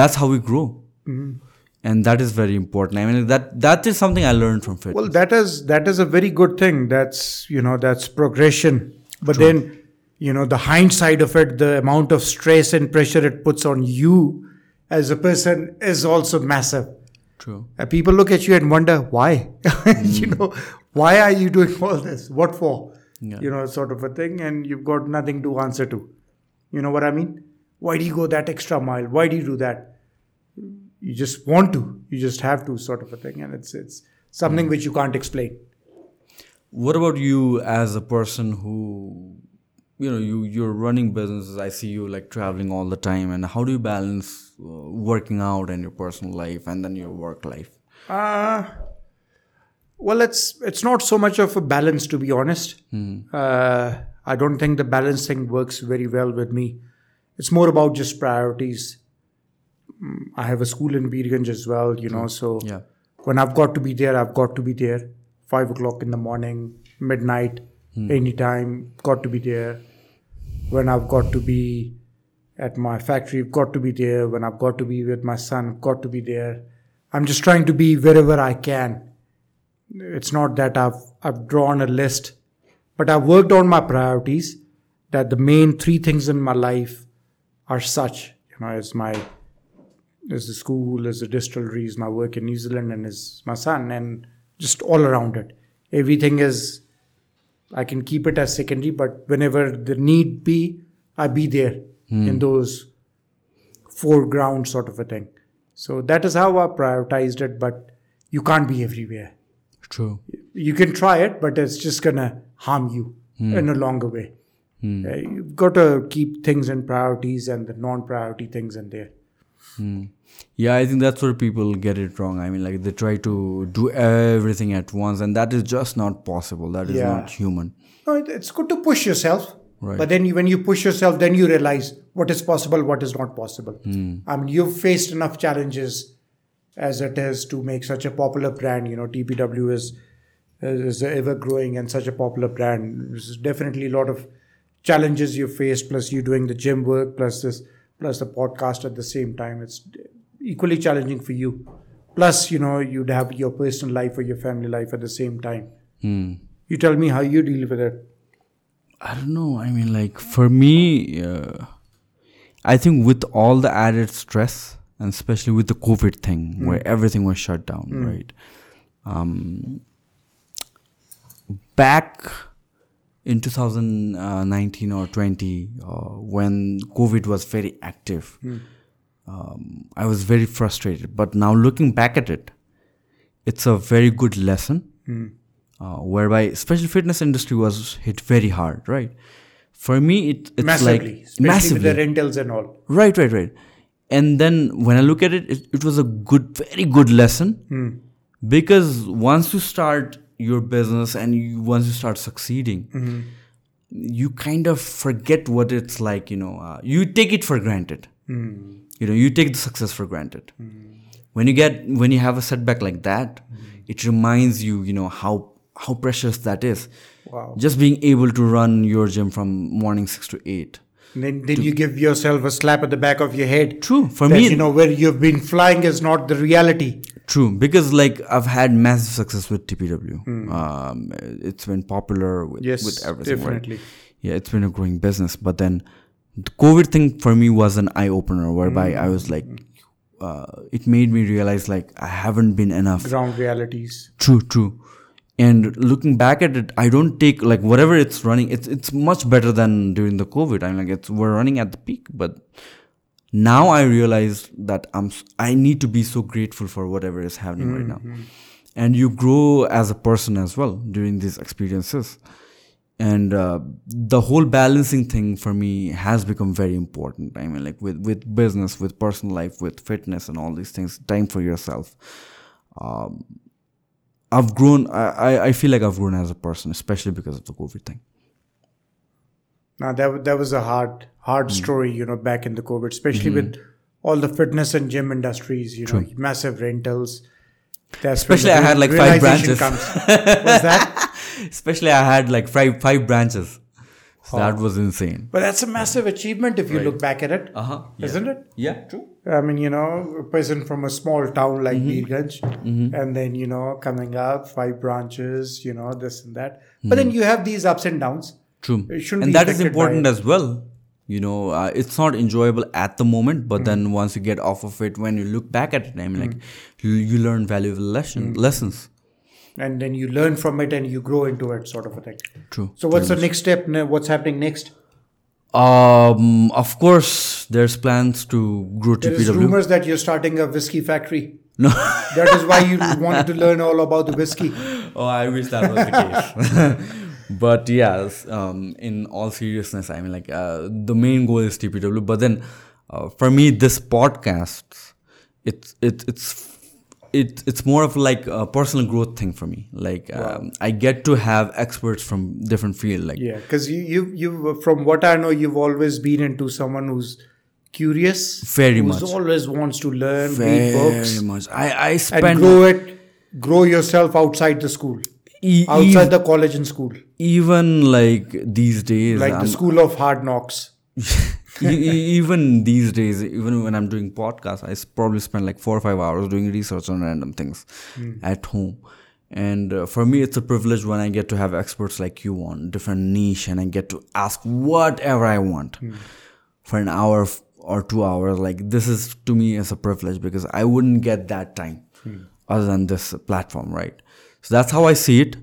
That's how we grow. And that is very important. I mean, that that is something I learned from fitness. well that is that is a very good thing. That's you know that's progression. But then you know the hindsight of it the amount of stress and pressure it puts on you as a person is also massive. True. Uh, people look at you and wonder why? You know why are you doing all this? What for? Yeah. you know sort of a thing. And you've got nothing to answer to. You know what i mean? Why do you go that extra mile? Why do you do that you just want to you just have to sort of a thing and it's it's something which you can't explain What about you as a person who, you know, you you're running businesses. I see you like traveling all the time, and how do you balance uh, working out and your personal life and then your work life? Uh, well, it's it's not so much of a balance, to be honest. Uh, I don't think the balance thing works very well with me. It's more about just priorities. Mm, I have a school in Birganj as well, you know. So Yeah. when I've got to be there, I've got to be there. Five o'clock in the morning, midnight, anytime, got to be there. When I've got to be at my factory, I've got to be there. When I've got to be with my son, I've got to be there. I'm just trying to be wherever I can. It's not that I've I've drawn a list, but I've worked on my priorities. That the main three things in my life are such. You know, is my is the school, is the distillery, is my work in New Zealand, and is my son, and just all around it. Everything is, I can keep it as secondary, but whenever the need be, I be there hmm. in those foreground sort of a thing. So that is how I prioritized it, but you can't be everywhere. True. You can try it, but it's just gonna harm you hmm. in a longer way. Hmm. Uh, you've got to keep things in priorities and the non-priority things in there. Hmm. Yeah, I think that's where people get it wrong. I mean, like they try to do everything at once, and that is just not possible. That is Yeah. not human. No, it's good to push yourself. Right. But then you, when you push yourself, then you realize what is possible, what is not possible. Hmm. I mean, you've faced enough challenges as it is to make such a popular brand. You know, TPW is is ever growing and such a popular brand. There's definitely a lot of challenges you faced. Plus, you doing the gym work, plus this, plus the podcast at the same time. It's equally challenging for you. Plus, you know, you'd have your personal life or your family life at the same time. Hmm. You tell me how you deal with it. I don't know. I mean, like for me, uh, I think with all the added stress, and especially with the COVID thing, where everything was shut down, right? Um, back in 2019 or 20, uh, when COVID was very active, um, I was very frustrated. But now looking back at it, it's a very good lesson uh, whereby especially fitness industry was hit very hard right? For me it, it's massively, like especially massively with the rentals and all. right right right. And then when i look at it it, it was a good very good lesson. Because once you start your business and you, once you start succeeding you kind of forget what it's like you know uh, you take it for granted. You know you take the success for granted. When you get when you have a setback like that it reminds you you know how how precious that is. Wow. just being able to run your gym from morning 6 to 8 And then, then you give yourself a slap at the back of your head. true for that, me you know, where you've been flying is not the reality. True, because like I've had massive success with TPW. Um, it's been popular with, Yes, with everything. right? definitely. Yeah, it's been a growing business. But then the COVID thing for me was an eye opener, whereby I was like, uh, it made me realize like I haven't been enough. Ground realities. True, true. And looking back at it, I don't take like whatever it's running. It's it's much better than during the COVID. I'm like it's we're running at the peak, but now I realize that I'm I need to be so grateful for whatever is happening right now, and you grow as a person as well during these experiences, and uh, the whole balancing thing for me has become very important. I mean, like with with business, with personal life, with fitness, and all these things, time for yourself. Um, I've grown. I, I feel like I've grown as a person, especially because of the COVID thing. Now that that was a hard hard mm. story, you know, back in the COVID, especially mm-hmm. with all the fitness and gym industries, you know, massive rentals. That's Especially I had, like, five branches. Comes. was that? Especially I had like five five branches. So that was insane. But that's a massive achievement if you look back at it, Uh-huh. not it? Yeah, true. I mean, you know, a person from a small town like Mm-hmm. Birganj, and then you know, coming up five branches, you know, this and that. But Mm-hmm. then you have these ups and downs. True. It shouldn't And be that is important as well. You know, uh, it's not enjoyable at the moment, but Mm. then once you get off of it, when you look back at it, I mean, like Mm. you, you learn valuable lesson, lessons. And then you learn from it and you grow into it, sort of a thing. True. So, what's the next step? What's happening next? Um, of course, there's plans to grow There TPW. rumors that you're starting a whiskey factory. No. That is why you wanted to learn all about the whiskey. oh, I wish that was the case. but yes, um, in all seriousness, I mean, like uh, the main goal is TPW. But then, uh, for me, this podcast, it's it, it's it, it's more of like a personal growth thing for me. Like um, I get to have experts from different field. Like Yeah, because you, you, you, from what I know, you've always been into someone who's curious, Very who's much. always wants to learn, read very books, much. I I spend and grow it, grow yourself outside the school, e- outside the college and school, even like these days, like I'm- the school of hard knocks. Even these days, even when I'm doing podcasts, I probably spend like four or five hours doing research on random things at home. And uh, for me, it's a privilege when I get to have experts like you on different niche, and I get to ask whatever I want for an hour or two hours. Like this is to me as a privilege because I wouldn't get that time other than this platform, right? So that's how I see it.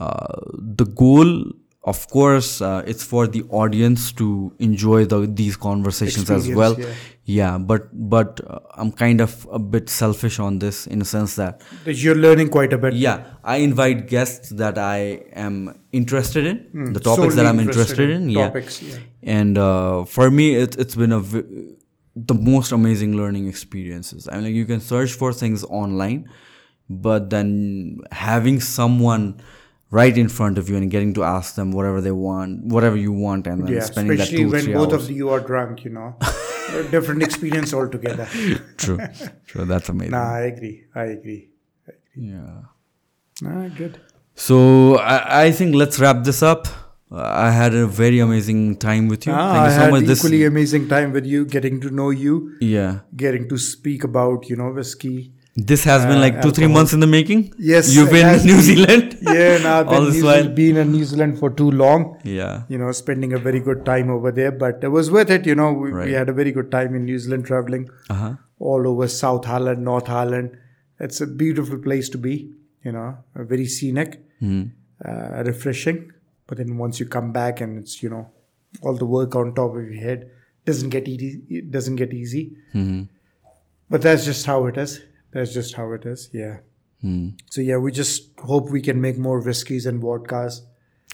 Uh, the goal, of course, uh, it's for the audience to enjoy the, these conversations as well. yeah. Yeah, but but uh, I'm kind of a bit selfish on this in a sense that That you're learning quite a bit. yeah, I invite guests that I am interested in, the topics that Hmm. I'm interested in. Yeah, Topics, yeah. and uh, for me, it, it's been a v- the most amazing learning experiences. I mean, like you can search for things online, but then having someone right in front of you and getting to ask them whatever they want, whatever you want, and then Yeah, spending that especially two when both hours. of you are drunk, you know, a different experience altogether. True, true. That's amazing. Nah, I agree. I agree. Yeah. Nah, good. So I, I think let's wrap this up. I had a very amazing time with you. Ah, Thank I you so had much. This, equally amazing time with you, getting to know you, yeah, getting to speak about, you know, whiskey. This has been Uh, like two three months in the making. Yes, you've been in New been. Zealand. Yeah, now I've been, New. Zealand, been in New Zealand for too long. Yeah, You know, spending a very good time over there, but it was worth it. You know, we, Right. we had a very good time in New Zealand traveling uh huh. all over South Island, North Island. It's a beautiful place to be. You know, uh, very scenic, Mm-hmm. uh, refreshing. But then once you come back and it's you know all the work on top of your head doesn't get easy. It doesn't get easy. Mm-hmm. But that's just how it is. That's just how it is. Yeah. Hmm. So yeah, we just hope we can make more whiskeys and vodkas.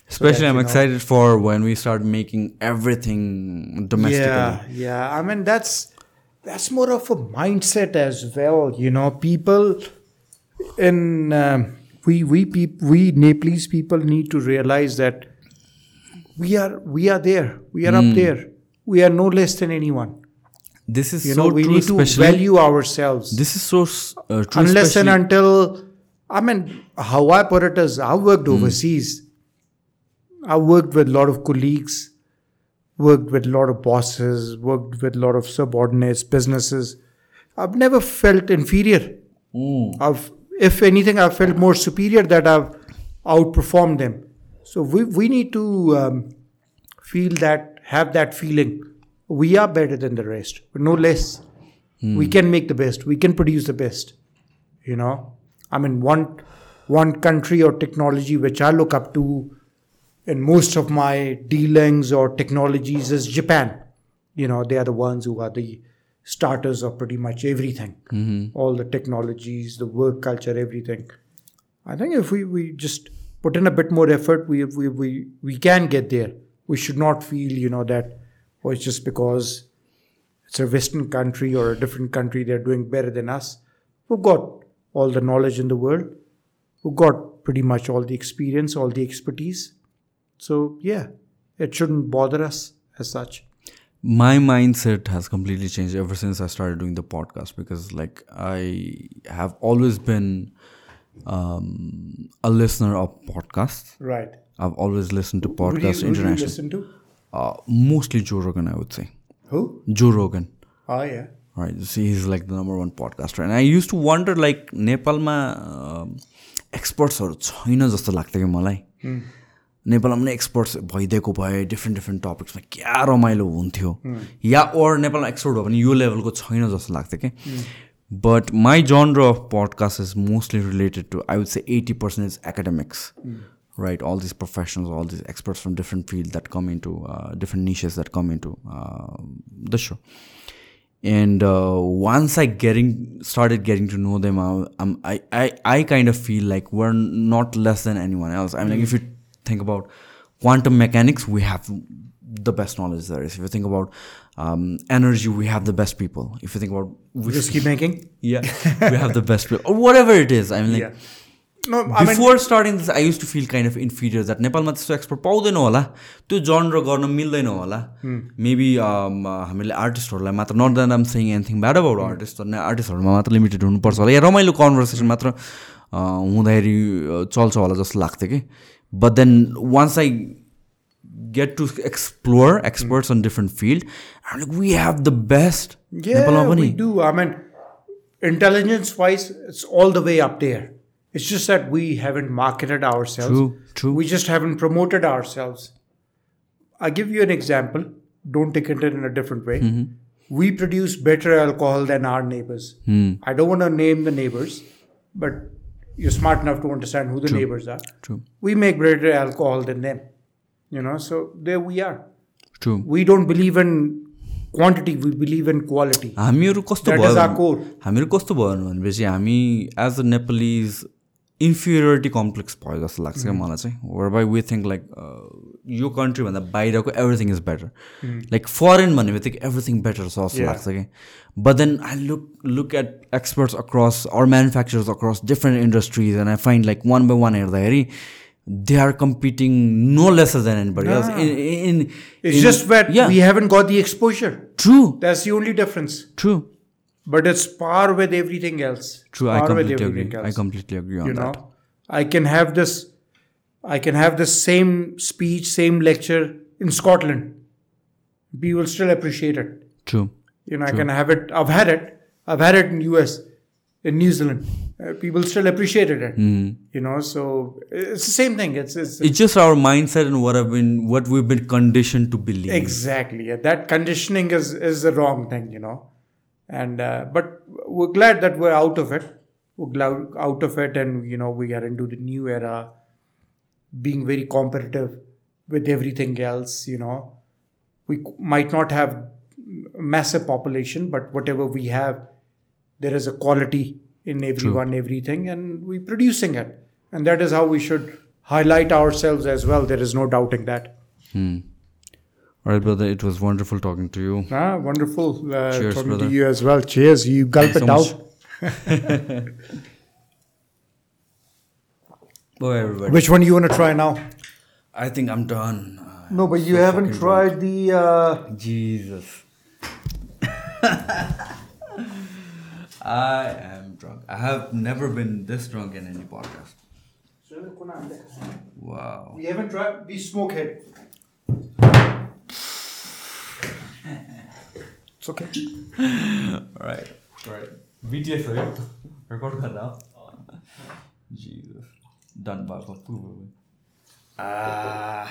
Especially, that, I'm you know- excited for when we start making everything domestically. Yeah, yeah. I mean, that's that's more of a mindset as well. You know, people in um, we we peop, we Nepalese people need to realize that we are we are there. We are Hmm. up there. We are no less than anyone. This is You so know, we true. need to value ourselves. this is so uh, true. unless and until I mean, how I put it is, I worked Hmm. overseas. I worked with a lot of colleagues, worked with a lot of bosses, worked with a lot of subordinates, businesses. I've never felt inferior. Mm. I've, if anything, I've felt more superior that I've outperformed them. So we we need to um, feel that, have that feeling. We are better than the rest, no less. Hmm. We can make the best. We can produce the best. You know, I mean, one one country or technology which I look up to in most of my dealings or technologies is Japan. You know, they are the ones who are the starters of pretty much everything. Mm-hmm. All the technologies, the work culture, everything. I think if we, we just put in a bit more effort, we, we, we, we can get there. We should not feel, you know, that, oh, it's just because it's a Western country or a different country, they're doing better than us. We've got all the knowledge in the world. We've got pretty much all the experience, all the expertise. So, yeah, it shouldn't bother us as such. my mindset has completely changed ever since I started doing the podcast because, like, I have always been um, a listener of podcasts. Right. I've always listened to Who do you, podcasts who do you international. listen to? Uh, mostly Joe Rogan, I would say. Who? Joe Rogan. Oh, yeah. Right. See, he's like the number one podcaster. And I used to wonder, like, नेपालमा एक्सपर्ट्सहरू छैन जस्तो लाग्थ्यो कि मलाई नेपालमा पनि experts भइदिएको भए different different टपिक्समा क्या रमाइलो हुन्थ्यो या ओर नेपालमा एक्सपर्ट भयो भने यो लेभलको छैन जस्तो लाग्थ्यो कि but my genre of podcast is mostly related to I would say eighty percent is academics right? All these professionals all these experts from different fields that come into uh, different niches that come into uh, the show. And uh, once i getting started getting to know them I, I'm, I, I i kind of feel like we're not less than anyone else. I mean like if you think about quantum mechanics we have the best knowledge there is. If you think about um, energy we have the best people. If you think about Whiskey making? yeah we have the best people. Or whatever it is. I mean like Yeah. Before starting this I used to feel kind of inferior that नेपालमा त्यस्तो expert पाउँदैन होला त्यो जनर गर्न मिल्दैन होला maybe हामीले आर्टिस्टहरूलाई मात्र not that I'm saying anything bad about artist आर्टिस्टहरूमा मात्र लिमिटेड हुनुपर्छ होला या रमाइलो कन्भर्सेसन मात्र हुँदाखेरि चल्छ होला जस्तो लाग्थ्यो कि but then once I get to explore experts on different field like we have the best नेपालमा पनि we do. I mean, intelligence wise, it's all the way up there. It's just that we haven't marketed ourselves. True, true. We just haven't promoted ourselves. i give you an example. Don't take it in a different way. Mm-hmm. We produce better alcohol than our neighbors. Hmm. I don't want to name the neighbors, but you're smart enough to understand who the neighbors are. True. We make better alcohol than them. You know, so there we are. True We don't believe in quantity, we believe in quality. हामीहरू कस्तो That भयो is our भने- core. हामीहरू कस्तो भयो भनेपछि हामी as a Nepalese inferiority complex भयो जस्तो लाग्छ क्या मलाई चाहिँ। वर बाई वी थिङ्क लाइक यो कन्ट्रीभन्दा बाहिरको everything is better like foreign भन्ने बित्तिकै एभ्रिथिङ बेटर छ जस्तो लाग्छ कि। But then I look look at experts across or manufacturers across different industries and I find like one by one हेर्दाखेरि they are competing no lesser than anybody in It's just that yeah. we haven't got the exposure. True That's the only difference. True But it's par with everything else. True, I par with completely agree. everything I completely agree on you know, that. I can have this. I can have the same speech, same lecture in Scotland. People will still appreciate it. True. You know, I can have it. I've had it. I've had it in US, in New Zealand. Uh, people still appreciated it. Hmm. You know, so it's the same thing. It's, it's It's just our mindset and what I've been, what we've been conditioned to believe. Exactly. Yeah. That conditioning is is the wrong thing, you know. And uh, but we're glad that we're out of it. We're glad out of it, and you know we are into the new era, being very competitive with everything else. You know, we might not have massive population, but whatever we have, there is a quality in everyone, everything, and we're producing it, and that is how we should highlight ourselves as well. There is no doubting that. All right, brother. It was wonderful talking to you. Ah, wonderful. Uh, Cheers, talking brother. to you as well. Cheers. You gulp Thanks it so out. much. Bye, everybody. Which one do you want to try now? I think I'm done. Uh, No, but you so haven't fucking tried the. Uh. Jesus. I am drunk. I have never been this drunk in any podcast. Wow. we haven't tried the smokehead. It's okay. All right. All right. BTS हो यो record गर्दा Jesus. Done भएको पु Ah.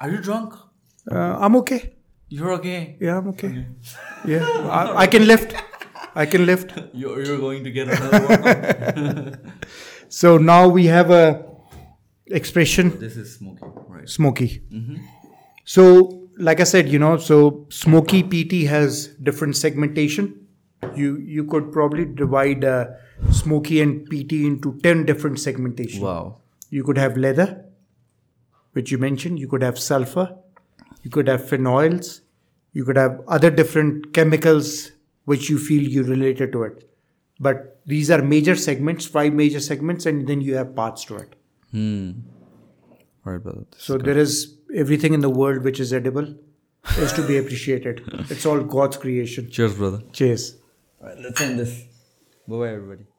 Are you drunk? Uh, I'm okay. You're okay. Yeah, I'm okay. Yeah, I, I can lift. I can lift. You're, you're going to get another one. So now we have a expression this is smoking, right? smoky. So like I said, you know, so smoky peaty has different segmentation. You you could probably divide uh, smoky and peaty into ten different segmentation. Wow. You could have leather, which you mentioned. You could have sulfur. You could have phenols. You could have other different chemicals which you feel you related to it. But these are major segments, five major segments, and then you have parts to it. Hmm. All right, brother. So there is everything in the world which is edible is to be appreciated. it's all God's creation. Cheers, brother. Cheers. All right, let's end this. Bye bye, everybody. Bye.